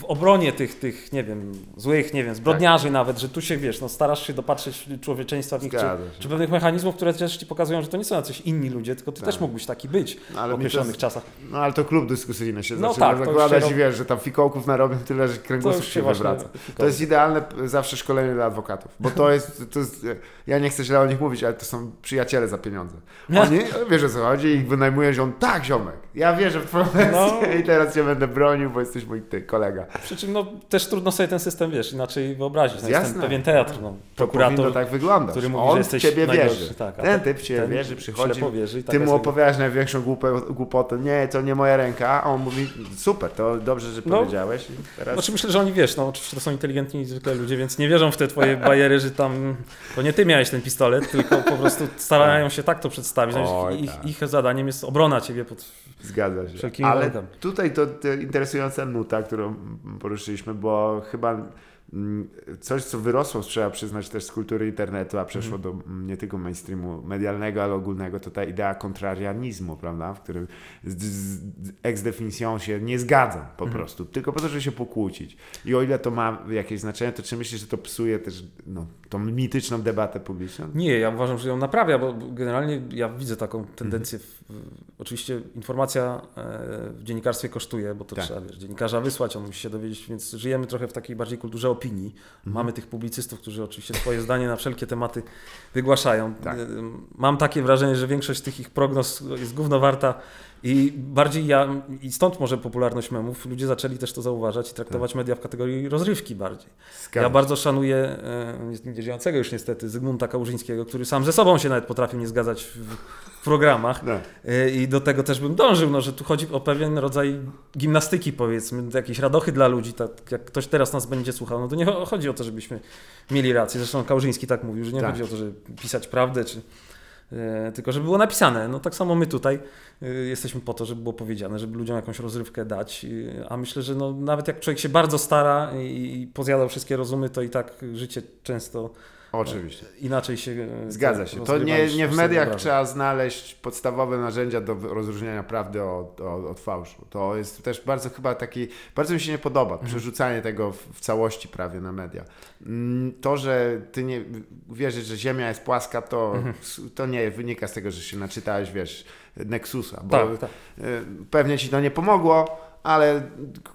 w obronie tych, tych nie wiem, złych, nie wiem, zbrodniarzy tak. nawet, że tu się, wiesz, no starasz się dopatrzeć człowieczeństwa w nich, czy, czy, pewnych mechanizmów, które też ci pokazują, że to nie są jacyś inni ludzie, tylko ty tak. też mógłbyś taki być no, w określonych czasach.
No ale to klub dyskusyjny się no, zaczyna tak, zakładać i wiesz, że tam fikołków narobią tyle, że kręgosłup się, się wywraca. To jest idealne zawsze szkolenie dla adwokatów, bo to jest, to jest, ja nie chcę źle o nich mówić, ale to są przyjaciele za pieniądze. (laughs) Oni, wiesz o co chodzi, ich wynajmuje, on, tak ziomek, ja wierzę w twoją no. i teraz cię będę bronił, bo jesteś mój ty, kolega.
Przy czym no, też trudno sobie ten system, wiesz, inaczej wyobrazić. No, Jasne. Jest pewien teatr, no,
prokurator, to tak wygląda. który mówi, on że jesteś ciebie wierzy. Tak, ten typ ciebie ten wierzy, przychodzi, wierzy i tak ty mu opowiadasz największą głupotę, nie, to nie moja ręka, a on mówi, super, to dobrze, że no, powiedziałeś.
Teraz... Znaczy myślę, że oni, wiesz, no oczywiście to są inteligentni zwykle ludzie, więc nie wierzą w te twoje bajery, że tam, to nie ty miałeś ten pistolet, tylko po prostu starają się tak to przedstawić. Oj, ich, tak. ich, zadaniem jest obrona ciebie pod
Zgadza się. wszelkimi Ale tutaj to, to interesująca nuta, którą poruszyliśmy, bo chyba mm, coś, co wyrosło, trzeba przyznać też z kultury internetu, a przeszło
Mhm.
do mm, nie tylko mainstreamu medialnego, ale ogólnego, to ta idea kontrarianizmu, prawda, w którym z, z, ex definicją się nie zgadzam po
Mhm.
prostu, tylko po to, żeby się pokłócić. I o ile to ma jakieś znaczenie, to czy myślisz, że to psuje też no, tą mityczną debatę publiczną?
Nie, ja uważam, że ją naprawia, bo generalnie ja widzę taką tendencję. W, oczywiście informacja e, w dziennikarstwie kosztuje, bo to
Tak.
trzeba wiesz, dziennikarza wysłać, on musi się dowiedzieć, więc żyjemy trochę w takiej bardziej kulturze opinii. Mamy tych publicystów, którzy oczywiście swoje zdanie na wszelkie tematy wygłaszają.
Tak.
E, Mam takie wrażenie, że większość tych ich prognoz jest gówno warta i bardziej ja, i stąd może popularność memów, ludzie zaczęli też to zauważać i traktować media w kategorii rozrywki bardziej. Ja bardzo szanuję e, nie- żyjącego już niestety Zygmunta Kałużyńskiego, który sam ze sobą się nawet potrafił nie zgadzać w, programach
No.
E, i do tego też bym dążył, no, że tu chodzi o pewien rodzaj gimnastyki powiedzmy, jakieś radochy dla ludzi, tak jak ktoś teraz nas będzie słuchał, no to nie cho- chodzi o to, żebyśmy mieli rację, zresztą Kałużyński tak mówił, że nie
Tak.
chodzi o to, żeby pisać prawdę, czy tylko żeby było napisane. No tak samo my tutaj e, jesteśmy po to, żeby było powiedziane, żeby ludziom jakąś rozrywkę dać, e, a myślę, że no, nawet jak człowiek się bardzo stara i pozjadał wszystkie rozumy, to i tak życie często
Oczywiście.
inaczej się e,
Zgadza się. To nie, nie w mediach trzeba znaleźć podstawowe narzędzia do rozróżniania prawdy od, od, od fałszu. To jest też bardzo chyba taki, bardzo mi się nie podoba,
Mhm.
przerzucanie tego w, w całości prawie na media. Mm, To, że ty nie wierzysz, że Ziemia jest płaska, to,
Mhm.
to nie wynika z tego, że się naczytałeś, wiesz, Nexusa, bo
Tak, tak.
y, pewnie ci to nie pomogło, ale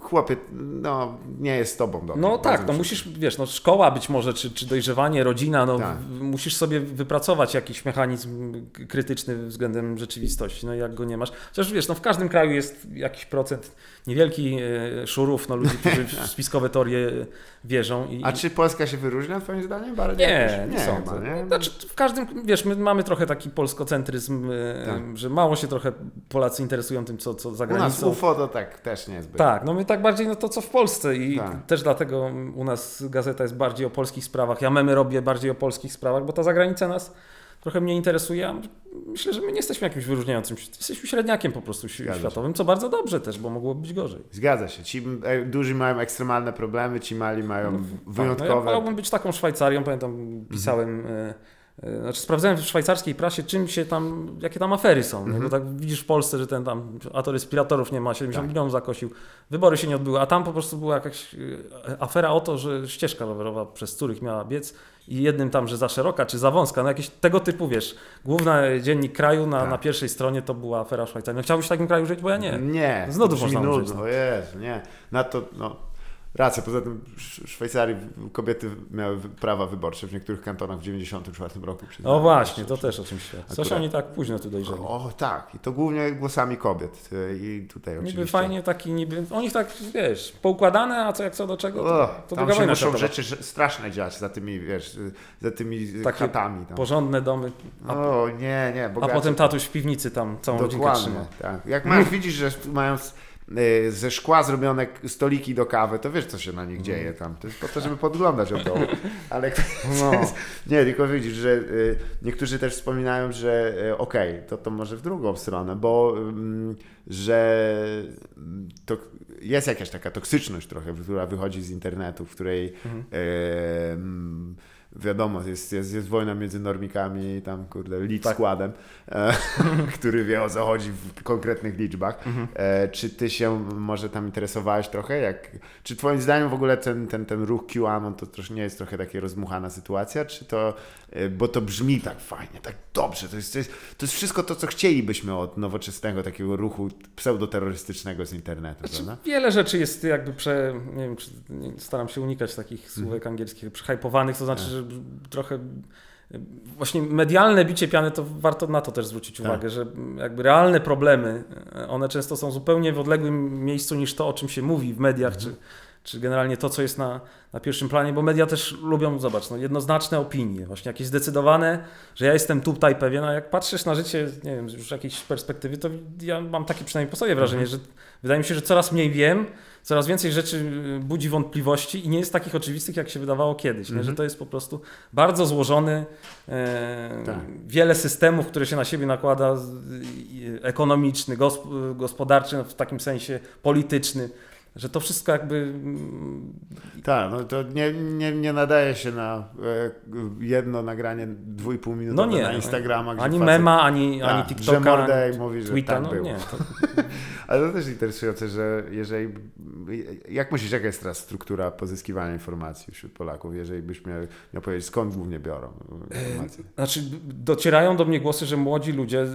chłopie, no nie jest z tobą dobrze.
No tak, no musisz, wiesz, no szkoła być może, czy, czy dojrzewanie, rodzina, no
Tak.
musisz sobie wypracować jakiś mechanizm krytyczny względem rzeczywistości, no jak go nie masz. Chociaż wiesz, no w każdym kraju jest jakiś procent niewielki e, szurów, no ludzi, którzy w (laughs) spiskowe teorie wierzą. I,
A czy Polska się wyróżnia twoim zdaniem? Bardziej
Nie,
jakoś?
nie, sądzę.
chyba, nie?
Znaczy, w każdym, wiesz, my mamy trochę taki polskocentryzm, e,
Tak.
że mało się trochę Polacy interesują tym, co, co za
U nas
granicą.
UFO to tak też niezbyt.
Tak, no my tak bardziej no to co w Polsce i
Tak.
też dlatego u nas gazeta jest bardziej o polskich sprawach. Ja memy robię bardziej o polskich sprawach, bo ta zagranica nas trochę mnie interesuje. Myślę, że my nie jesteśmy jakimś wyróżniającym się. Jesteśmy średniakiem po prostu
Zgadza się.
światowym, co bardzo dobrze też, bo mogłoby być gorzej.
Zgadza się. Ci e, duży mają ekstremalne problemy, ci mali mają
Tak, no ja
wyjątkowe.
wolałbym być taką Szwajcarią, pamiętam, pisałem... e, Znaczy sprawdzałem w szwajcarskiej prasie, czym się tam, jakie tam afery są. nie? Bo tak widzisz w Polsce, że ten tam ator respiratorów nie ma, 70
Tak.
milionów zakosił, wybory się nie odbyły, a tam po prostu była jakaś e, afera o to, że ścieżka rowerowa przez których miała biec i jednym tam, że za szeroka czy za wąska, no jakieś tego typu, wiesz, główny dziennik kraju na,
Tak.
na pierwszej stronie to była afera Szwajcarii. No chciałbyś w takim kraju żyć, bo ja nie.
Nie.
Z nudów
to
można
nudno.
no.
Jezu, nie. Na to, no. Racja, poza tym w Sz- Szwajcarii kobiety miały prawa wyborcze w niektórych kantonach w 94 roku.
O
przyznaję.
właśnie, to też o czymś świadczy. Coś oni tak późno tu dojrzeli.
O tak, i to głównie głosami kobiet. I tutaj oczywiście.
Niby fajnie taki, niby, oni tak, wiesz, poukładane, a co jak co do czego, to,
O,
to
tam się muszą rzeczy straszne dziać za tymi, wiesz, za tymi
Takie
chatami. Tam.
Porządne domy, a,
O nie, nie,
a
bogacze.
potem tatuś w piwnicy tam całą
Dokładnie,
trzyma.
tak. Jak masz, widzisz, że mają z, y, ze szkła zrobione stoliki do kawy, to wiesz, co się na nich dzieje tam. To jest po to, żeby podglądać od dołu. (laughs) Ale
No. (laughs)
nie, tylko widzisz, że y, niektórzy też wspominają, że y, okej, to, to może w drugą stronę, bo że mm, to jest jakaś taka toksyczność trochę, która wychodzi z internetu, w której
Mhm.
y, ym, wiadomo, jest, jest, jest wojna między normikami i tam, kurde, lead
Tak.
składem, e, (laughs) który wie o co chodzi w konkretnych liczbach.
Mhm.
E, czy ty się może tam interesowałeś trochę? Jak, czy twoim zdaniem w ogóle ten, ten, ten ruch QAnon to też nie jest trochę taka rozmuchana sytuacja? Czy to, bo to brzmi tak fajnie, tak dobrze, to jest, to jest, to jest wszystko to, co chcielibyśmy od nowoczesnego takiego ruchu pseudoterrorystycznego z internetu,
Znaczy, wiele rzeczy jest jakby prze, nie wiem, czy, nie, staram się unikać takich
Mhm.
słówek angielskich, przehypowanych, to znaczy, że trochę y, właśnie medialne bicie piany, to warto na to też zwrócić
Tak.
uwagę, że jakby realne problemy, y, one często są zupełnie w odległym miejscu niż to, o czym się mówi w mediach,
Mhm.
czy, czy generalnie to, co jest na, na pierwszym planie, bo media też lubią, zobacz, no, jednoznaczne opinie, właśnie jakieś zdecydowane, że ja jestem tutaj pewien, a jak patrzysz na życie, nie wiem, już z jakiejś perspektywy, to ja mam takie przynajmniej po sobie wrażenie,
Mhm.
że wydaje mi się, że coraz mniej wiem, coraz więcej rzeczy y, budzi wątpliwości i nie jest takich oczywistych, jak się wydawało kiedyś, nie?
Mhm.
że to jest po prostu bardzo złożony, e,
Tak.
wiele systemów, które się na siebie nakłada, ekonomiczny, gosp- gospodarczy, no, w takim sensie polityczny, że to wszystko jakby... mm,
Tak, no to nie, nie, nie nadaje się na e, jedno nagranie dwójpół
No
minutowe
nie,
na Instagrama, gdzie
ani
facet-
mema, ani, ani
Tak,
TikToka,
że Mordej
ani
mówi, że
Twittera,
tak
no
było.
nie. To, (laughs)
Ale to też interesujące, że jeżeli. Jak myślisz, jaka jest teraz struktura pozyskiwania informacji wśród Polaków, jeżeli byś miał, miał powiedzieć, skąd głównie biorą informacje?
Znaczy, docierają do mnie głosy, że młodzi ludzie, y,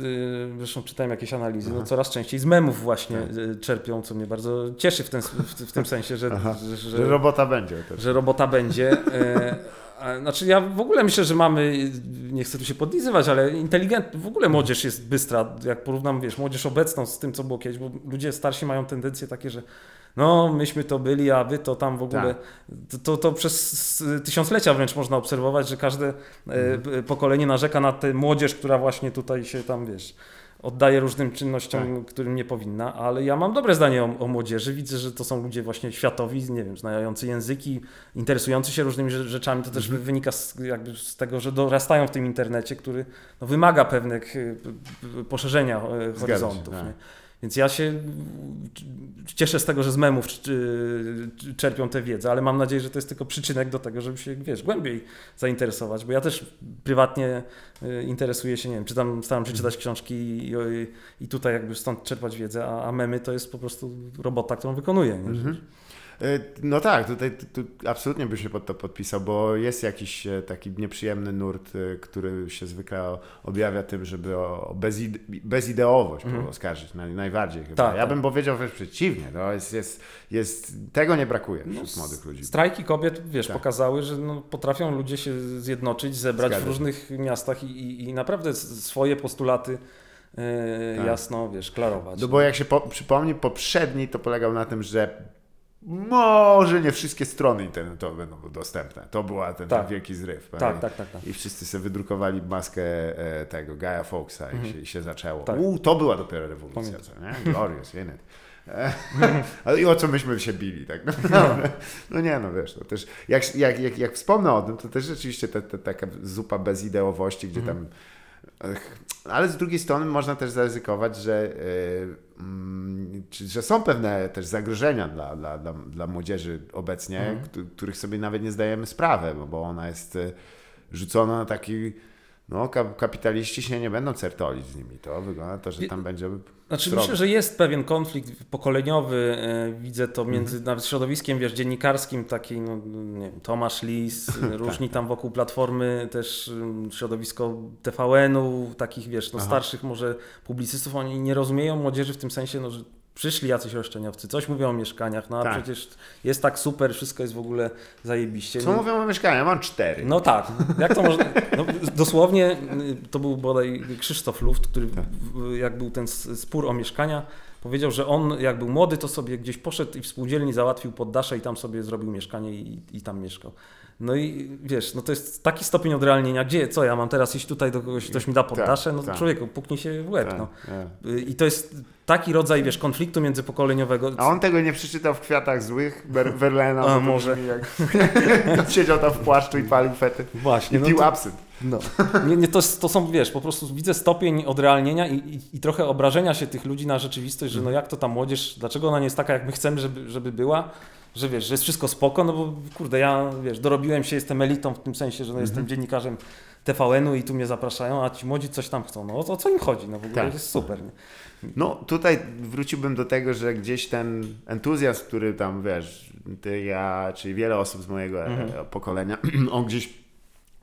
zresztą czytałem jakieś analizy, no coraz częściej z memów właśnie
Tak.
y, czerpią, co mnie bardzo cieszy w, ten, w, w tym sensie, że,
Aha.
że, że,
Że robota będzie też.
że robota będzie. E, Znaczy ja w ogóle myślę, że mamy, nie chcę tu się podlizywać, ale inteligent, w ogóle młodzież jest bystra, jak porównam, wiesz, młodzież obecną z tym, co było kiedyś, bo ludzie starsi mają tendencje takie, że no, myśmy to byli, a wy to tam w ogóle, to, to, to przez tysiąclecia wręcz można obserwować, że każde e,
Mhm.
pokolenie narzeka na tę młodzież, która właśnie tutaj się tam, wiesz, oddaje różnym czynnościom, którym nie powinna, ale ja mam dobre zdanie o, o młodzieży. Widzę, że to są ludzie właśnie światowi, nie wiem, znający języki, interesujący się różnymi rze- rzeczami. To też wynika z, jakby z tego, że dorastają w tym internecie, który no, wymaga pewnych y, poszerzenia e,
się,
horyzontów.
tak.
Więc ja się cieszę z tego, że z memów cz- czerpią tę wiedzę, ale mam nadzieję, że to jest tylko przyczynek do tego, żeby się, wiesz, głębiej zainteresować, bo ja też prywatnie y, interesuję się, nie wiem, czytam, staram się czytać książki i, i, tutaj jakby stąd czerpać wiedzę, a, a memy to jest po prostu robota, którą wykonuję. Nie?
E, No tak, tutaj tu, absolutnie bym się pod to podpisał, bo jest jakiś e, taki nieprzyjemny nurt, e, który się zwykle objawia tym, żeby o bezide bezideowość
Mhm.
oskarżyć naj, najbardziej chyba.
Tak,
ja
tak.
bym powiedział wręcz przeciwnie, no jest, jest, jest, tego nie brakuje
No,
wśród młodych ludzi.
Strajki kobiet, wiesz,
Tak.
pokazały, że no, potrafią ludzie się zjednoczyć, zebrać
Zgadza
w różnych miastach i, i, i naprawdę swoje postulaty e,
Tak.
jasno, wiesz, klarować.
No bo jak się po, przypomni, poprzedni to polegał na tym, że może nie wszystkie strony internetowe będą dostępne. To była ten,
Tak.
ten wielki zryw.
tak, tak, tak, tak.
I wszyscy sobie wydrukowali maskę e, tego Gaia Fawkesa i, się, i się zaczęło.
Tak.
U, to była dopiero rewolucja, co nie? Glorious, in it. E, (laughs) Ale i o co myśmy się bili, tak naprawdę. No nie, no wiesz, to też, jak, jak, jak, jak wspomnę o tym, to też rzeczywiście ta, ta, taka zupa bezideowości, gdzie tam Ech, Ale z drugiej strony można też zaryzykować, że, e, czy- że są pewne też zagrożenia dla, dla, dla, dla młodzieży obecnie,
Mhm.
któ- których sobie nawet nie zdajemy sprawy, bo- bo ona jest e, rzucona na taki. No, kap- kapitaliści się nie będą certolić z nimi. To wygląda to, że tam będzie.
Znaczy myślę, że jest pewien konflikt pokoleniowy, e, widzę to między
Mhm.
nawet środowiskiem, wiesz, dziennikarskim, taki, no, nie wiem, Tomasz Lis, (laughs)
Tak.
różni tam wokół Platformy, też środowisko TVN-u, takich, wiesz, no,
Aha.
starszych może publicystów, oni nie rozumieją młodzieży w tym sensie, no, że przyszli jacyś roszczeniowcy, coś mówią o mieszkaniach, no a
Tak.
przecież jest tak super, wszystko jest w ogóle zajebiście.
Co mówią o mieszkaniu? Ja mam cztery.
no tak, jak to można. No, dosłownie y, to był bodaj Krzysztof Luft, który
Tak.
jak był ten spór o mieszkania, powiedział, że on jak był młody, to sobie gdzieś poszedł i w spółdzielni załatwił poddasze i tam sobie zrobił mieszkanie i, i tam mieszkał. No i wiesz, no to jest taki stopień odrealnienia, gdzie, co ja mam teraz iść tutaj do kogoś, ktoś mi da poddasze, no
tak.
człowieku, puknij się w łeb,
Tak,
no.
tak.
Y, I to jest taki rodzaj, wiesz, konfliktu międzypokoleniowego.
A on tego nie przeczytał w kwiatach złych Ber- (laughs) Verlena.
A, może.
Jak... (laughs) siedział tam w płaszczu i palił fety.
Właśnie,
I
no
pił
to-
absynt.
No. Nie, nie, to, to są, wiesz, po prostu widzę stopień odrealnienia i, i, i trochę obrażenia się tych ludzi na rzeczywistość, że no jak to ta młodzież, dlaczego ona nie jest taka, jak my chcemy, żeby, żeby była, że wiesz, że jest wszystko spoko, no bo kurde, ja, wiesz, dorobiłem się, jestem elitą w tym sensie, że no, jestem dziennikarzem TVN-u i tu mnie zapraszają, a ci młodzi coś tam chcą, no o, co- o co im chodzi, no w ogóle
Tak.
jest super, nie?
No tutaj wróciłbym do tego, że gdzieś ten entuzjazm, który tam wiesz, ty, ja, czyli wiele osób z mojego e, pokolenia, (clears throat) on gdzieś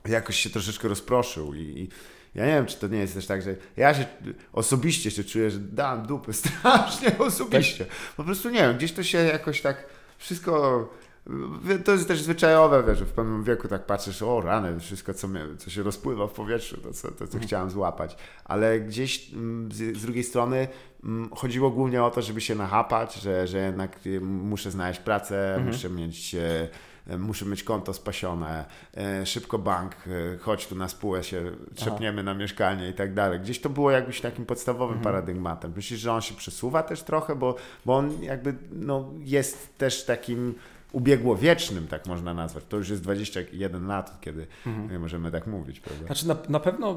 jakoś się troszeczkę rozproszył i, i ja nie wiem, czy to nie jest też tak, że ja się osobiście się czuję, że dam dupy (laughs) strasznie osobiście. Po prostu nie wiem, gdzieś to się jakoś tak wszystko to jest też zwyczajowe, wiesz, w pewnym wieku tak patrzysz, o rany, wszystko co, mnie, co się rozpływa w powietrzu, to co, to, co chciałem złapać. Ale gdzieś mm, z, z drugiej strony mm, chodziło głównie o to, żeby się nachapać, że, że jednak y, muszę znaleźć pracę, muszę mieć... e, Muszę mieć konto spasione, e, szybko bank, e, chodź tu na spółę się, trzepniemy na mieszkanie i tak dalej. Gdzieś to było jakimś takim podstawowym paradygmatem. Myślisz, że on się przesuwa też trochę, bo, bo on jakby no, jest też takim ubiegłowiecznym, tak można nazwać. To już jest 21 lat, kiedy
Mhm.
możemy tak mówić, prawda?
Znaczy na, na pewno,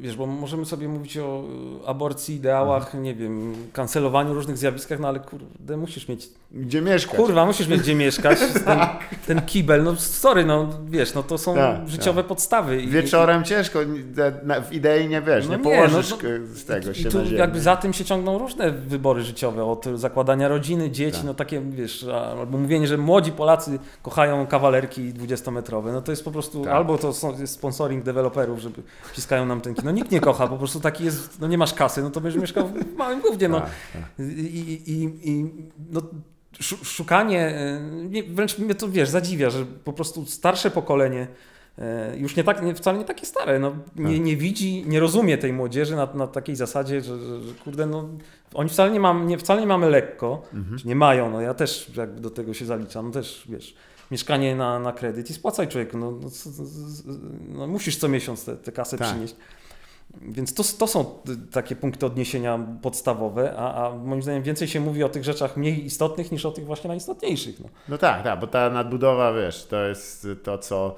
wiesz, bo możemy sobie mówić o aborcji, ideałach,
Mhm.
nie wiem, kancelowaniu różnych zjawiskach, no ale kurde, musisz mieć,
Gdzie mieszkać?
kurwa, musisz mieć gdzie mieszkać, (laughs) ten, ten kibel, no sorry, no wiesz, no to są
Tak,
życiowe podstawy. I-
Wieczorem ciężko, ni- na- w idei nie wiesz,
No
nie położysz
no
k- z tego
I,
się
i tu
na
jakby za tym się ciągną różne wybory życiowe, od zakładania rodziny, dzieci,
Tak.
no takie, wiesz, albo mówienie, że młodzi Polacy kochają kawalerki 20-metrowe, no to jest po prostu,
Tak.
albo to jest sponsoring deweloperów, żeby wciskają nam tenki, no nikt nie kocha, po prostu taki jest, no nie masz kasy, no to będziesz mieszkał w małym gównie, no.
Tak, tak.
I, i, i, no, szu- szukanie, e, wręcz mnie to, wiesz, zadziwia, że po prostu starsze pokolenie, już nie tak, nie, wcale nie takie stare, no, nie,
Tak.
nie widzi, nie rozumie tej młodzieży na, na takiej zasadzie, że, że, że kurde, no, oni wcale nie, mam, nie, wcale nie mamy lekko,
Mhm.
nie mają, no ja też jakby do tego się zaliczam, no też, wiesz, mieszkanie na, na kredyt i spłacaj człowieku, no, no, no musisz co miesiąc tę te, te kasę
Tak.
przynieść. Więc to, to są takie punkty odniesienia podstawowe, a, a moim zdaniem więcej się mówi o tych rzeczach mniej istotnych niż o tych właśnie najistotniejszych. No.
No tak, tak, bo ta nadbudowa, wiesz, to jest to, co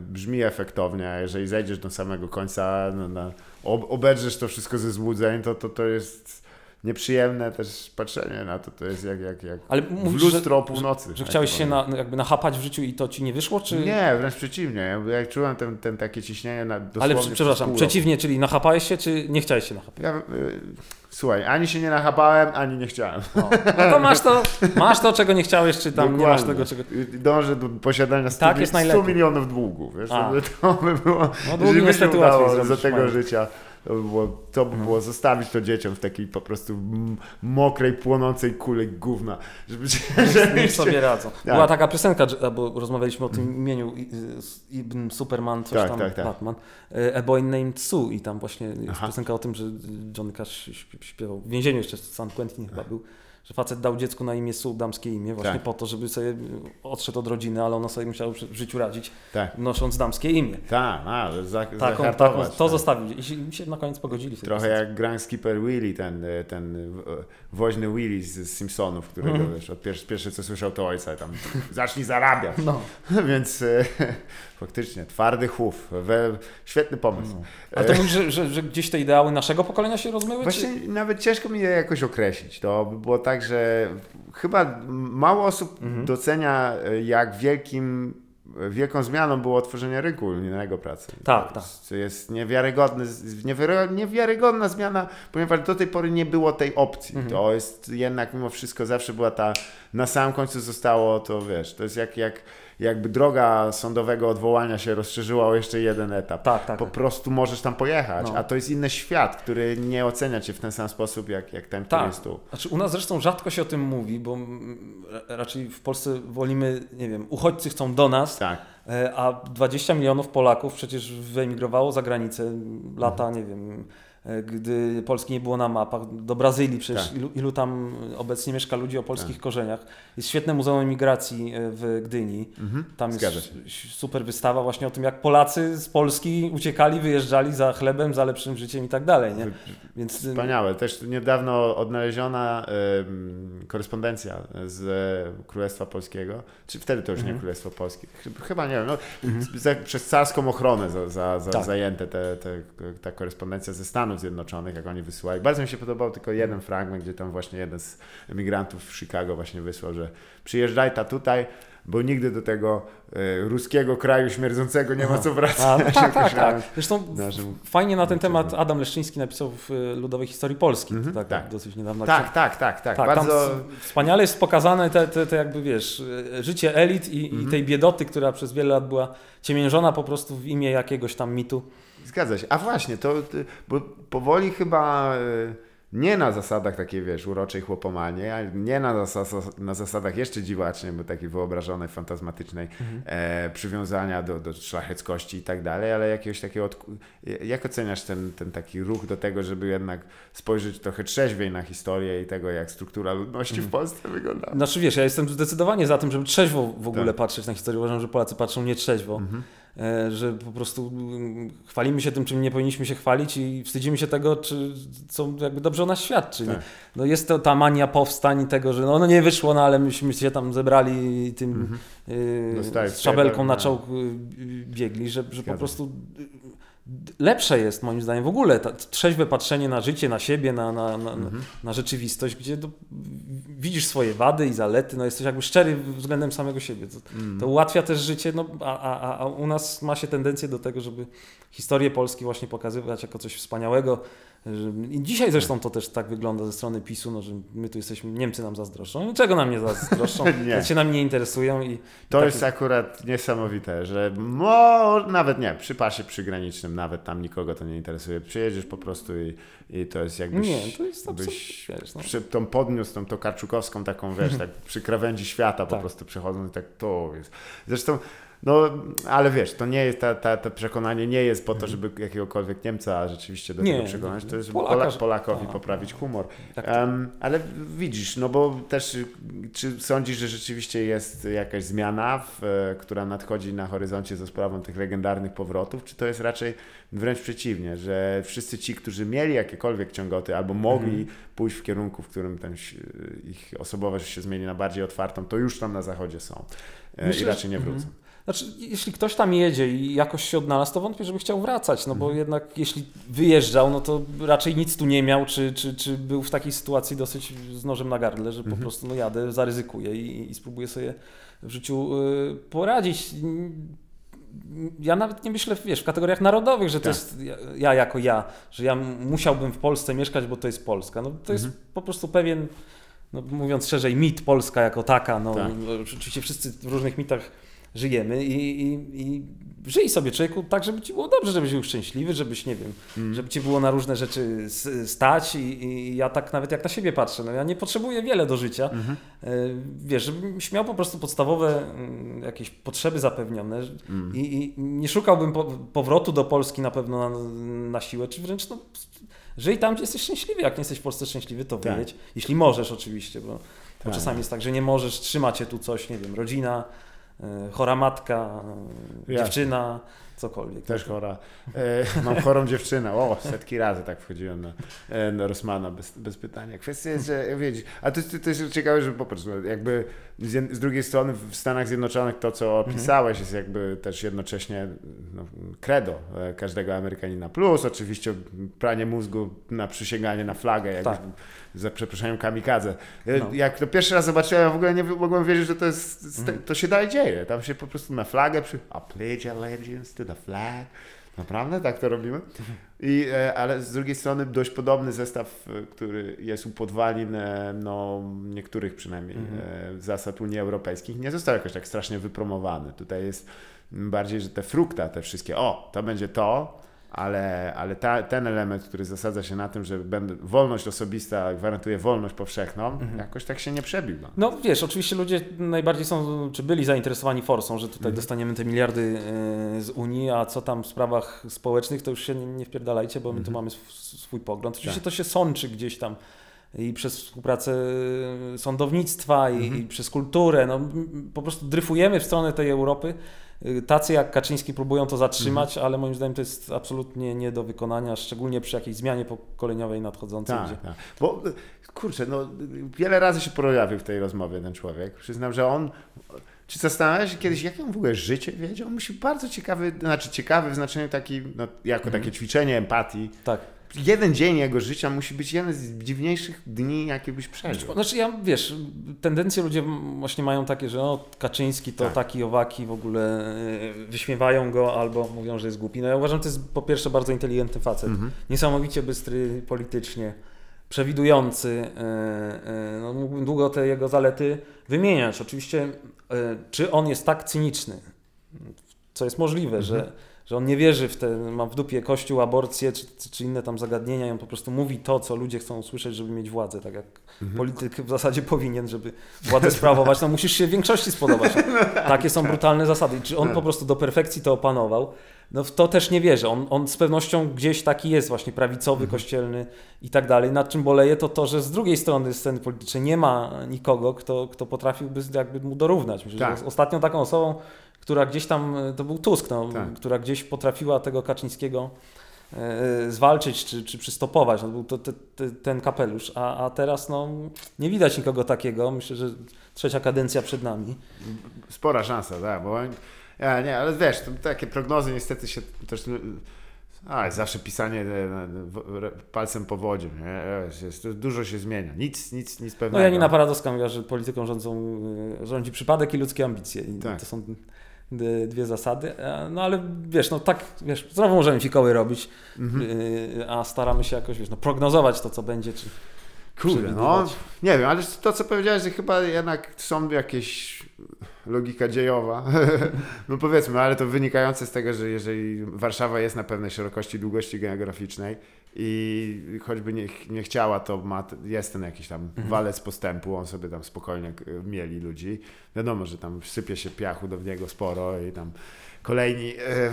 brzmi efektownie, a jeżeli zejdziesz do samego końca, no, na, ob, obedrzesz to wszystko ze złudzeń, to, to to jest nieprzyjemne też patrzenie na to, to jest jak, jak, jak
Ale
w
mówisz,
lustro
że,
północy.
że
tak
chciałeś się na, jakby nachapać w życiu i to ci nie wyszło, czy...
Nie, wręcz przeciwnie. Ja, jak czułem ten, ten takie ciśnienie na
Ale przepraszam, przeciwnie, czyli nachapałeś się, czy nie chciałeś się nachapać?
Ja, y, słuchaj, ani się nie nachapałem, ani nie chciałem.
No, no to masz to, masz to, czego nie chciałeś, czy tam nie masz
Dokładnie.
tego, czego...
Y, Dążę do posiadania 100,
Tak
mi-
jest
100
najlepiej.
milionów długów. Wiesz, to by było,
No długi niestety
udało za tego życia, to by było, to by było zostawić to dzieciom w takiej po prostu mokrej, płonącej kuli gówna. Żeby, żeby
Niech sobie radzą.
Tak.
Była taka piosenka, bo rozmawialiśmy o tym imieniu Ibn Superman, coś
Tak,
tam,
tak, tak.
Batman, y, A Boy Named Sue i tam właśnie jest
Aha.
piosenka o tym, że John Cash śp- śpiewał, w więzieniu jeszcze San Quentin chyba był, że facet dał dziecku na imię Sue, damskie imię, właśnie
Tak.
po to, żeby sobie odszedł od rodziny, ale ono sobie musiało w życiu radzić,
Tak,
nosząc damskie imię.
tak, a, za,
Taką, taką, to
tak.
zostawił i się, na koniec pogodzili. w tej
Trochę jak Grand Skipper Willy, ten, y, ten y, woźny Willy z, Simpsonów, którego
Mhm.
wiesz, od pierwsze, pierwsze co słyszał to ojca, tam (laughs) zacznij zarabiać.
No. (laughs)
Więc e, faktycznie, twardy chów. We, świetny pomysł.
A to mówisz, że, że, że gdzieś te ideały naszego pokolenia się rozmyły?
Właśnie
Czy...
nawet ciężko mi je jakoś określić. To by było tak, że chyba mało osób
Mhm.
docenia, jak wielkim, wielką zmianą było otworzenie rynku unijnego pracy.
Tak, tak.
To jest niewiarygodny, niewiary- niewiarygodna zmiana, ponieważ do tej pory nie było tej opcji.
Mhm.
To jest jednak mimo wszystko zawsze była ta, na samym końcu zostało to, wiesz, to jest jak, jak jakby droga sądowego odwołania się rozszerzyła o jeszcze jeden etap.
Tak, tak.
Po prostu możesz tam pojechać,
No.
a to jest inny świat, który nie ocenia cię w ten sam sposób, jak, jak ten, który
Tak.
jest tu.
Znaczy u nas zresztą rzadko się o tym mówi, bo ra- raczej w Polsce wolimy, nie wiem, uchodźcy chcą do nas,
Tak,
e, a 20 milionów Polaków przecież wyemigrowało za granicę lata,
Mhm.
nie wiem, gdy Polski nie było na mapach, do Brazylii przecież
Tak.
ilu, ilu tam obecnie mieszka ludzi o polskich korzeniach. Jest świetne Muzeum Emigracji e, w Gdyni.
mhm.
Tam jest super wystawa właśnie o tym, jak Polacy z Polski uciekali, wyjeżdżali za chlebem, za lepszym życiem i tak dalej, nie? Więc y,
Wspaniałe. Też niedawno odnaleziona em, korespondencja z e, Królestwa Polskiego, czy wtedy to już
Mhm.
nie Królestwo Polskie, Chy- chyba nie wiem, no, za, przez carską ochronę za, za, za
Tak.
zajęte te, te, ta korespondencja ze Stanów Zjednoczonych, jak oni wysyłali. Bardzo mi się podobał tylko jeden fragment, gdzie tam właśnie jeden z emigrantów w Chicago właśnie wysłał, że przyjeżdżaj ta tutaj, bo nigdy do tego e, ruskiego kraju śmierdzącego nie ma co wracać.
A, no tak, (laughs) tak, tak. Zresztą
naszym-
fajnie na ten temat Adam Leszczyński napisał w y, Ludowej Historii Polski,
Mhm,
tak,
tak.
dosyć niedawno.
Tak, tak, tak, tak.
tak
Bardzo...
tam s- wspaniale jest pokazane te, te, te jakby wiesz, y, życie elit i,
Mhm.
i tej biedoty, która przez wiele lat była ciemiężona po prostu w imię jakiegoś tam mitu.
Zgadza się. A właśnie, to, to bo powoli chyba e, nie na zasadach takiej, wiesz, uroczej chłopomanie, a nie na, zasas, na zasadach jeszcze dziwacznej, bo takiej wyobrażonej, fantazmatycznej e, przywiązania do, do szlacheckości i tak dalej, ale jakiegoś takiego... Od... Jak oceniasz ten, ten taki ruch do tego, żeby jednak spojrzeć trochę trzeźwiej na historię i tego, jak struktura ludności w Polsce wygląda?
Znaczy wiesz, ja jestem zdecydowanie za tym, żeby trzeźwo w ogóle
Tak.
patrzeć na historię. Uważam, że Polacy patrzą nietrzeźwo.
Mhm.
E, że po prostu mm, chwalimy się tym, czym nie powinniśmy się chwalić i wstydzimy się tego, czy, co jakby dobrze o nas świadczy.
Tak.
No jest to ta mania powstań tego, że no, no nie wyszło, no ale myśmy się tam zebrali i tym
Mhm.
yy,
Dostali
z szabelką na
no.
czołg yy, biegli, że, że po prostu lepsze jest moim zdaniem w ogóle ta, trzeźwe patrzenie na życie, na siebie, na, na, na,
Mhm.
na rzeczywistość, gdzie do, widzisz swoje wady i zalety, no jesteś jakby szczery względem samego siebie. To,
Mhm.
to ułatwia też życie, no, a, a, a u nas ma się tendencję do tego, żeby historię Polski właśnie pokazywać jako coś wspaniałego. I dzisiaj zresztą to też tak wygląda ze strony PiSu, no, że my tu jesteśmy, Niemcy nam zazdroszczą. Niczego nam nie zazdroszczą, (laughs)
Nie.
się nami nie interesują i
To
tak-
jest akurat niesamowite, że mo, nawet nie, przy pasie przygranicznym nawet tam nikogo to nie interesuje. Przyjedziesz po prostu i, i to jest jakbyś...
Nie, to jest
byś
wiesz, no.
przy, tą podniósł, tą tokarczukowską taką, wiesz, (laughs) tak przy krawędzi świata po
Tak.
prostu przechodząc i tak to jest. Zresztą, no, ale wiesz, to nie jest, ta, ta, to przekonanie nie jest po to, żeby jakiegokolwiek Niemca rzeczywiście do
Nie,
tego przekonać, to jest, żeby
Polaka,
Polakowi
a,
poprawić humor.
Tak,
Em, ale widzisz, no bo też czy sądzisz, że rzeczywiście jest jakaś zmiana, w, e, która nadchodzi na horyzoncie za sprawą tych legendarnych powrotów, czy to jest raczej wręcz przeciwnie, że wszyscy ci, którzy mieli jakiekolwiek ciągoty albo mogli
Mhm.
pójść w kierunku, w którym ten, si- ich osobowość się zmieni na bardziej otwartą, to już tam na zachodzie są e,
Myślę,
i raczej nie wrócą.
mhm. Znaczy, jeśli ktoś tam jedzie i jakoś się odnalazł, to wątpię, żeby chciał wracać, no bo
Mhm.
jednak jeśli wyjeżdżał, no to raczej nic tu nie miał, czy, czy, czy był w takiej sytuacji dosyć z nożem na gardle, że po
Mhm.
prostu no jadę, zaryzykuję i, i spróbuję sobie w życiu y, poradzić. Ja nawet nie myślę, wiesz, w kategoriach narodowych, że to
Tak.
jest ja, ja jako ja, że ja musiałbym w Polsce mieszkać, bo to jest Polska. No to jest
Mhm.
po prostu pewien, no, mówiąc szerzej, mit Polska jako taka. No,
Tak.
oczywiście wszyscy w różnych mitach żyjemy i, i, i żyj sobie człowieku tak, żeby ci było dobrze, żebyś był szczęśliwy, żebyś, nie wiem,
Mm.
żeby ci było na różne rzeczy stać i, i ja tak nawet jak na siebie patrzę, no ja nie potrzebuję wiele do życia,
Mhm.
E, wiesz, żebym miał po prostu podstawowe mm, jakieś potrzeby zapewnione
Mm.
i, i nie szukałbym po, powrotu do Polski na pewno na, na siłę, czy wręcz no, żyj tam, gdzie jesteś szczęśliwy, jak nie jesteś w Polsce szczęśliwy, to
Tak.
wyjedź, jeśli możesz oczywiście, bo, bo
Tak.
czasami jest tak, że nie możesz, trzyma cię tu coś, nie wiem, rodzina, chora matka, e, dziewczyna, cokolwiek.
Też chora. (laughs) E, mam chorą dziewczynę. O, setki razy tak wchodziłem na, e, na Rosmana bez, bez pytania. Kwestia jest, że wiecie, a to, jest ciekawe, że popatrz, no, jakby z, z drugiej strony w Stanach Zjednoczonych to, co opisałeś, jest jakby też jednocześnie no, credo e, każdego Amerykanina. Plus oczywiście pranie mózgu na przysięganie na flagę, jak
Tak.
za przeproszeniem kamikadze. E,
No.
Jak to pierwszy raz zobaczyłem, ja w ogóle nie mogłem wierzyć, że to jest, to się dalej dzieje. Tam się po prostu na flagę przy... I pledge allegiance to the flag. Naprawdę? Tak to robimy? I, e, ale z drugiej strony dość podobny zestaw, e, który jest u podwalin e, no, niektórych przynajmniej e, zasad Unii Europejskiej, nie został jakoś tak strasznie wypromowany. Tutaj jest bardziej, że te frukta, te wszystkie, o, to będzie to, ale, ale ta, ten element, który zasadza się na tym, że będę, wolność osobista gwarantuje wolność powszechną, jakoś tak się nie przebił. No.
No wiesz, oczywiście ludzie najbardziej są, czy byli zainteresowani forsą, że tutaj
Mhm.
dostaniemy te miliardy e, z Unii, a co tam w sprawach społecznych, to już się nie, wpierdalajcie, bo my tu mamy sw- swój pogląd. Oczywiście
Tak.
to się sączy gdzieś tam i przez współpracę sądownictwa i,
Mhm.
i przez kulturę. No, po prostu dryfujemy w stronę tej Europy. Y, Tacy jak Kaczyński próbują to zatrzymać,
Mhm.
ale moim zdaniem to jest absolutnie nie do wykonania, szczególnie przy jakiejś zmianie pokoleniowej nadchodzącej.
Tak,
gdzie...
tak. Bo y, kurczę, no wiele razy się pojawił w tej rozmowie ten człowiek. Przyznam, że on. Czy zastanawiałeś się kiedyś, jakie on w ogóle życie wiedzie? On musi bardzo ciekawy, znaczy ciekawy w znaczeniu taki, no, jako
Mhm.
takie ćwiczenie empatii.
tak.
Jeden dzień jego życia musi być jeden z dziwniejszych dni, jakie byś przeżył.
Znaczy ja, wiesz, tendencje ludzie właśnie mają takie, że o, Kaczyński to
Tak.
taki owaki w ogóle e, wyśmiewają go albo mówią, że jest głupi. No ja uważam, że to jest po pierwsze bardzo inteligentny facet,
Mhm.
niesamowicie bystry politycznie, przewidujący. e, e, No, mógłbym długo te jego zalety wymieniać. Oczywiście, czy on jest tak cyniczny, co jest możliwe,
Mhm.
że, że on nie wierzy w te, ma w dupie kościół, aborcję czy, czy inne tam zagadnienia i on po prostu mówi to, co ludzie chcą usłyszeć, żeby mieć władzę, tak jak
Mhm.
polityk w zasadzie powinien, żeby władzę sprawować, no musisz się większości spodobać. (laughs) Takie są brutalne zasady. I Czy on po prostu do perfekcji to opanował? No w to też nie wierzę. On, on z pewnością gdzieś taki jest właśnie prawicowy,
Mhm.
kościelny i tak dalej. Nad czym boleje to to, że z drugiej strony sceny politycznej nie ma nikogo, kto, kto potrafiłby jakby mu dorównać. Myślę,
Tak.
ostatnią taką osobą, która gdzieś tam, e, to był Tusk, no,
Tak.
która gdzieś potrafiła tego Kaczyńskiego e, zwalczyć czy, czy przystopować. No, był to te, te, ten kapelusz, a, a teraz no, nie widać nikogo takiego. Myślę, że trzecia kadencja przed nami.
Spora szansa, tak, bo ja, nie, ale wiesz, takie prognozy niestety się też a, zawsze pisanie e, palcem po wodzie, nie? Dużo się zmienia, nic, nic, nic
No
pewnego.
Janina Paradowska mówiła, że polityką rządzą, rządzi przypadek i ludzkie ambicje. I
Tak.
to są dwie zasady. E, No ale wiesz, no tak, wiesz, znowu możemy fikoły robić,
Mhm.
e, a staramy się jakoś, wiesz, no prognozować to, co będzie, czy
Kurde, no nie wiem, ale to co powiedziałeś, że chyba jednak są jakieś logika dziejowa, (laughs) no powiedzmy, ale to wynikające z tego, że jeżeli Warszawa jest na pewnej szerokości, długości geograficznej i choćby nie, nie chciała, to ma, jest ten jakiś tam
Mhm.
walec postępu, on sobie tam spokojnie mieli ludzi. Wiadomo, że tam sypie się piachu do niego sporo i tam kolejni. E, e,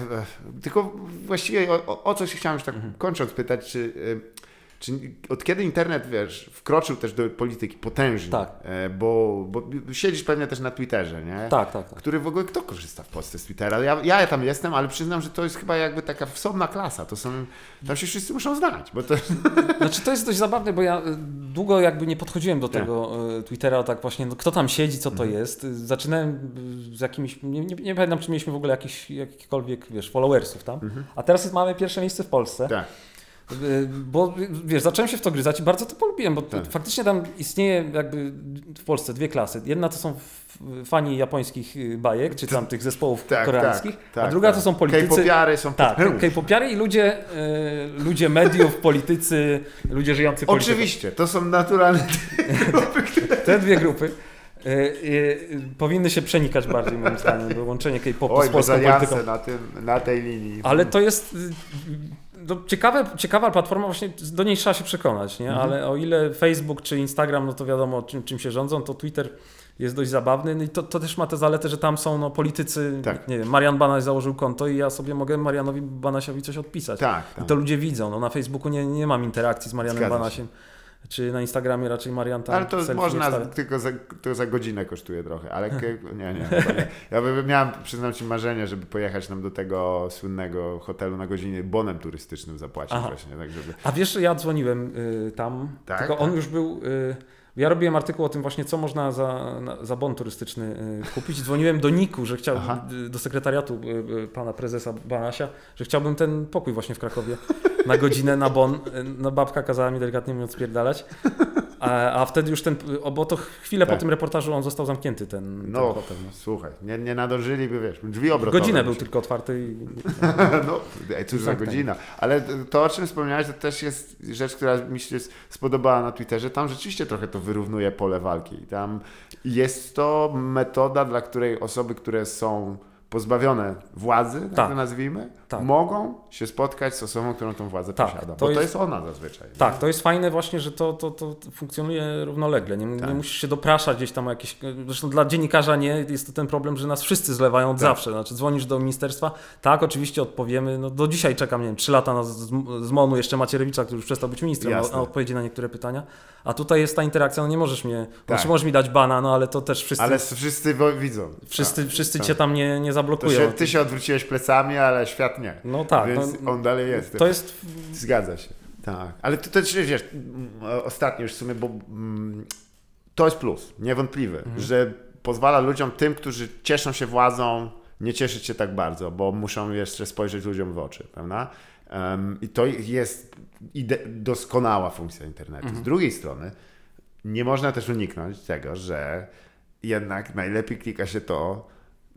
tylko właściwie o, o, o coś chciałem już tak
Mhm.
kończąc pytać, czy, e, czy od kiedy internet, wiesz, wkroczył też do polityki potężnie,
Tak.
e, bo, bo siedzisz pewnie też na Twitterze, nie?
tak, tak, tak.
Który w ogóle kto korzysta w Polsce z Twittera? Ja, ja tam jestem, ale przyznam, że to jest chyba jakby taka wsobna klasa. To są, tam się wszyscy muszą znać, bo to (laughs)
Znaczy to jest dość zabawne, bo ja y, długo jakby nie podchodziłem do tego y, Twittera, tak właśnie, no, kto tam siedzi, co to
Mhm.
jest. Zaczynałem y, z jakimiś, nie, nie, nie pamiętam, czy mieliśmy w ogóle jakiś, jakikolwiek, wiesz, followersów tam, a teraz mamy pierwsze miejsce w Polsce.
Mhm. tak.
Y, Bo wiesz, zacząłem się w to gryzać i bardzo to polubiłem, bo
Tak.
faktycznie tam istnieje jakby w Polsce dwie klasy. Jedna to są fani japońskich y, bajek, czy tam tych zespołów
Tak,
koreańskich,
tak,
a druga
tak.
to są politycy.
K-popiary są
Tak. K-popiary i ludzie, y, ludzie mediów, (laughs) politycy, ludzie żyjący polityką.
Oczywiście, to są naturalne (laughs)
Te dwie grupy y, powinny się przenikać bardziej moim zdaniem, bo łączenie K-popu z polską polityką.
na, tym, na tej linii.
Ale to jest no, ciekawe, ciekawa platforma, właśnie do niej trzeba się przekonać, nie?
Mhm.
ale o ile Facebook czy Instagram, no to wiadomo czym, czym się rządzą, to Twitter jest dość zabawny no i to, to też ma tę zaletę, że tam są no, politycy,
Tak.
nie wiem, Marian Banaś założył konto i ja sobie mogę Marianowi Banasiowi coś odpisać.
Tak,
I
tak.
to ludzie widzą, no na Facebooku nie, nie mam interakcji z Marianem
Zgadza się.
Czy na Instagramie raczej Marian tam
Ale to można, tylko za, to za godzinę kosztuje trochę, ale (laughs) nie, nie, nie. Ja by, miałem, przyznam Ci marzenie, żeby pojechać nam do tego słynnego hotelu na godzinie bonem turystycznym zapłacić
Aha.
właśnie, tak żeby...
A wiesz, ja dzwoniłem y, tam,
Tak,
tylko on
tak.
już był. Y, ja robiłem artykuł o tym właśnie, co można za, za bon turystyczny y, kupić. Dzwoniłem do Niku, że chciałbym,
Aha.
y, do sekretariatu y, pana prezesa Banasia, że chciałbym ten pokój właśnie w Krakowie na godzinę na bon. No babka kazała mi delikatnie mówiąc spierdalać. A, a wtedy już ten, bo to chwilę
Tak.
po tym reportażu on został zamknięty, ten, ten
No,
hotel. No.
słuchaj, nie, nie nadążyliby, wiesz, drzwi obrotowe.
Godzinę był tylko otwarty i (laughs)
No, cóż za godzina. Ale to, o czym wspomniałeś, to też jest rzecz, która mi się spodobała na Twitterze. Tam rzeczywiście trochę to wyrównuje pole walki. Tam jest to metoda, dla której osoby, które są pozbawione władzy, tak,
Tak.
to nazwijmy,
Tak.
mogą się spotkać z osobą, którą tą władzę
Tak,
posiada.
to
Bo to
jest-
jest ona zazwyczaj.
Tak, to jest fajne właśnie, że to, to, to funkcjonuje równolegle. Nie,
Tak.
nie musisz się dopraszać gdzieś tam o jakieś... Zresztą dla dziennikarza nie jest to ten problem, że nas wszyscy zlewają od
Tak.
zawsze. Znaczy dzwonisz do ministerstwa, tak, oczywiście odpowiemy. No, do dzisiaj czekam, nie wiem, 3 lata na z, z MONU jeszcze Macierewicza, który już przestał być ministrem, na,
Jasne.
na odpowiedzi na niektóre pytania. A tutaj jest ta interakcja, no nie możesz mnie...
Tak.
Znaczy możesz mi dać bana, no ale to też wszyscy,
Ale wszyscy widzą.
wszyscy, wszyscy
tak.
cię tam nie, nie zablokują.
się, ty się odwróciłeś plecami, ale świat nie.
No tak,
Więc
no,
on dalej jest.
to jest...
Zgadza się. Tak. Ale to też wiesz, ostatnio już w sumie, bo mm, to jest plus, niewątpliwy,
Mhm.
że pozwala ludziom, tym, którzy cieszą się władzą, nie cieszyć się tak bardzo, bo muszą jeszcze spojrzeć ludziom w oczy, prawda? Em, I to jest doskonała funkcja internetu.
Mhm.
Z drugiej strony, nie można też uniknąć tego, że jednak najlepiej klika się to.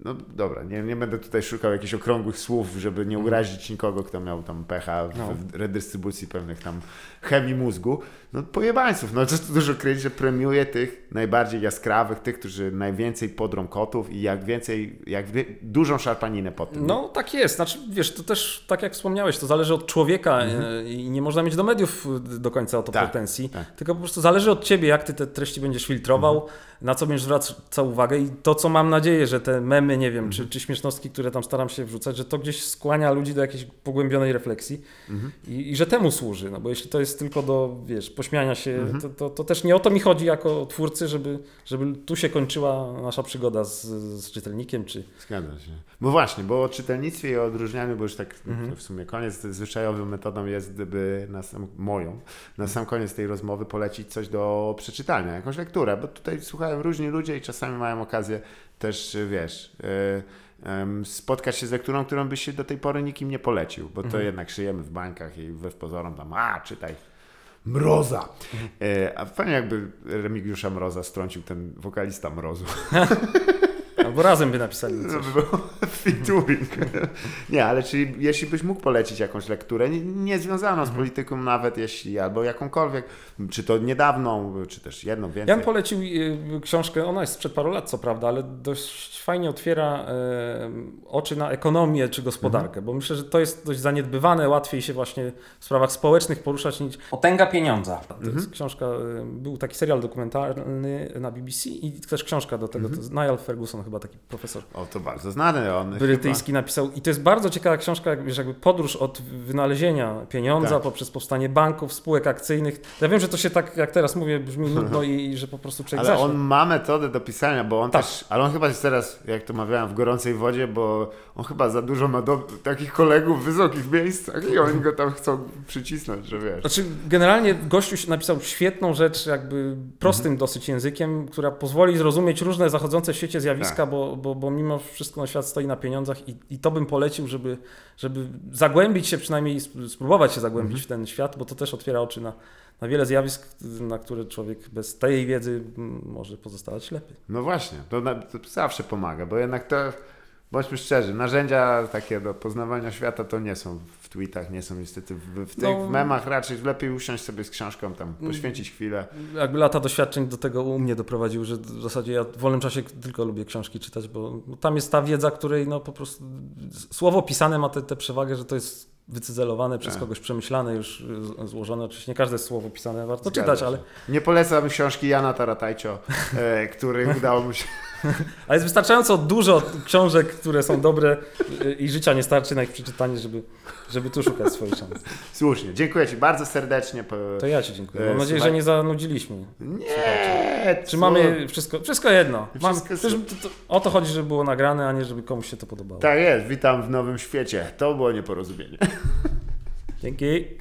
No dobra, nie, nie będę tutaj szukał jakichś okrągłych słów, żeby nie urazić nikogo, kto miał tam pecha w,
No.
w redystrybucji pewnych tam chemii mózgu. No pojebańców, no tu dużo kryć, że premiuje tych najbardziej jaskrawych, tych, którzy najwięcej podrą kotów i jak więcej, jak wie, dużą szarpaninę po tym.
No tak jest, znaczy wiesz, to też tak jak wspomniałeś, to zależy od człowieka e, i nie można mieć do mediów do końca o to
Mhm. Tak,
pretensji,
tak.
tylko po prostu zależy od ciebie, jak ty te treści będziesz filtrował,
Mhm.
na co będziesz zwracał uwagę i to, co mam nadzieję, że te memy nie wiem, czy, czy śmiesznostki, które tam staram się wrzucać, że to gdzieś skłania ludzi do jakiejś pogłębionej refleksji
Mhm.
i, i że temu służy, no bo jeśli to jest tylko do, wiesz, pośmiania się,
Mhm.
to, to, to też nie o to mi chodzi jako twórcy, żeby, żeby tu się kończyła nasza przygoda z, z czytelnikiem, czy...
Zgadza się. Bo właśnie, bo o czytelnictwie i o odróżnianiu, bo już tak
Mhm.
w sumie koniec, zwyczajową metodą jest, gdyby na sam, moją, na sam koniec tej rozmowy polecić coś do przeczytania, jakąś lekturę, bo tutaj słuchają różni ludzie i czasami mają okazję też, wiesz, y, em, spotkać się z lekturą, którą byś się do tej pory nikim nie polecił, bo to
Mhm.
jednak żyjemy w bańkach i we w pozorom tam, a czytaj. Mroza. E, a fajnie jakby Remigiusza Mroza strącił ten wokalista Mrozu. (laughs)
Albo razem by napisali
To
coś. (laughs)
featuring. Nie, ale czyli jeśli byś mógł polecić jakąś lekturę, nie, nie związaną
Mhm.
z polityką, nawet jeśli, albo jakąkolwiek, czy to niedawną, czy też jedną
Ja
więcej.
bym polecił y, książkę, ona jest sprzed paru lat, co prawda, ale dość fajnie otwiera oczy na ekonomię czy gospodarkę,
Mhm.
bo myślę, że to jest dość zaniedbywane, łatwiej się właśnie w sprawach społecznych poruszać niż Potęga Pieniądza. To
Mhm.
jest książka, y, był taki serial dokumentalny na BBC i też książka do tego,
Mhm.
to jest Niall Ferguson, chyba taki profesor
O, to bardzo znany on.
brytyjski napisał i to jest bardzo ciekawa książka, jak- wiesz, jakby podróż od wynalezienia pieniądza
Tak.
poprzez powstanie banków, spółek akcyjnych. Ja wiem, że to się tak, jak teraz mówię, brzmi nudno i, i że po prostu człowiek
Ale
zaśnie.
on ma metodę do pisania, bo on
Tak.
też, ale on chyba jest teraz, jak to mawiałem, w gorącej wodzie, bo on chyba za dużo ma do, takich kolegów w wysokich miejscach i oni go tam chcą przycisnąć, że wiesz.
Znaczy, generalnie gościu napisał świetną rzecz, jakby prostym
Mhm.
dosyć językiem, która pozwoli zrozumieć różne zachodzące w świecie zjawiska,
Tak.
Bo, bo, bo mimo wszystko świat stoi na pieniądzach i, i to bym polecił, żeby, żeby zagłębić się, przynajmniej sp- spróbować się zagłębić
Mhm.
w ten świat, bo to też otwiera oczy na, na wiele zjawisk, na które człowiek bez tej wiedzy może pozostawać ślepy.
No właśnie, to, na, to zawsze pomaga, bo jednak to, bądźmy szczerzy, narzędzia takie do poznawania świata to nie są w tweetach, nie są niestety w, w tych
No.
memach, raczej lepiej usiąść sobie z książką, tam
Mm.
poświęcić chwilę.
Jakby lata doświadczeń do tego u mnie doprowadziły, że w zasadzie ja w wolnym czasie tylko lubię książki czytać, bo tam jest ta wiedza, której no po prostu słowo pisane ma tę przewagę, że to jest wycyzelowane przez
Tak.
kogoś, przemyślane, już y, złożone. Oczywiście nie każde słowo pisane warto
Zgadza
czytać,
się.
ale,
Nie polecam książki Jana Taratajcio, e, (laughs) który udało mu się...
ale jest wystarczająco dużo książek, które są dobre y, i życia nie starczy na ich przeczytanie, żeby, żeby tu szukać swoich szans.
Słusznie, dziękuję Ci bardzo serdecznie.
To ja Ci dziękuję. Mam
E,
nadzieję,
słuchaj-
że nie zanudziliśmy.
Nie!
Czy
co?
mamy wszystko, wszystko jedno. Mam,
Wszystko
to, to, o to chodzi, żeby było nagrane, a nie żeby komuś się to podobało.
Tak jest, witam w nowym świecie. To było nieporozumienie.
Dzięki.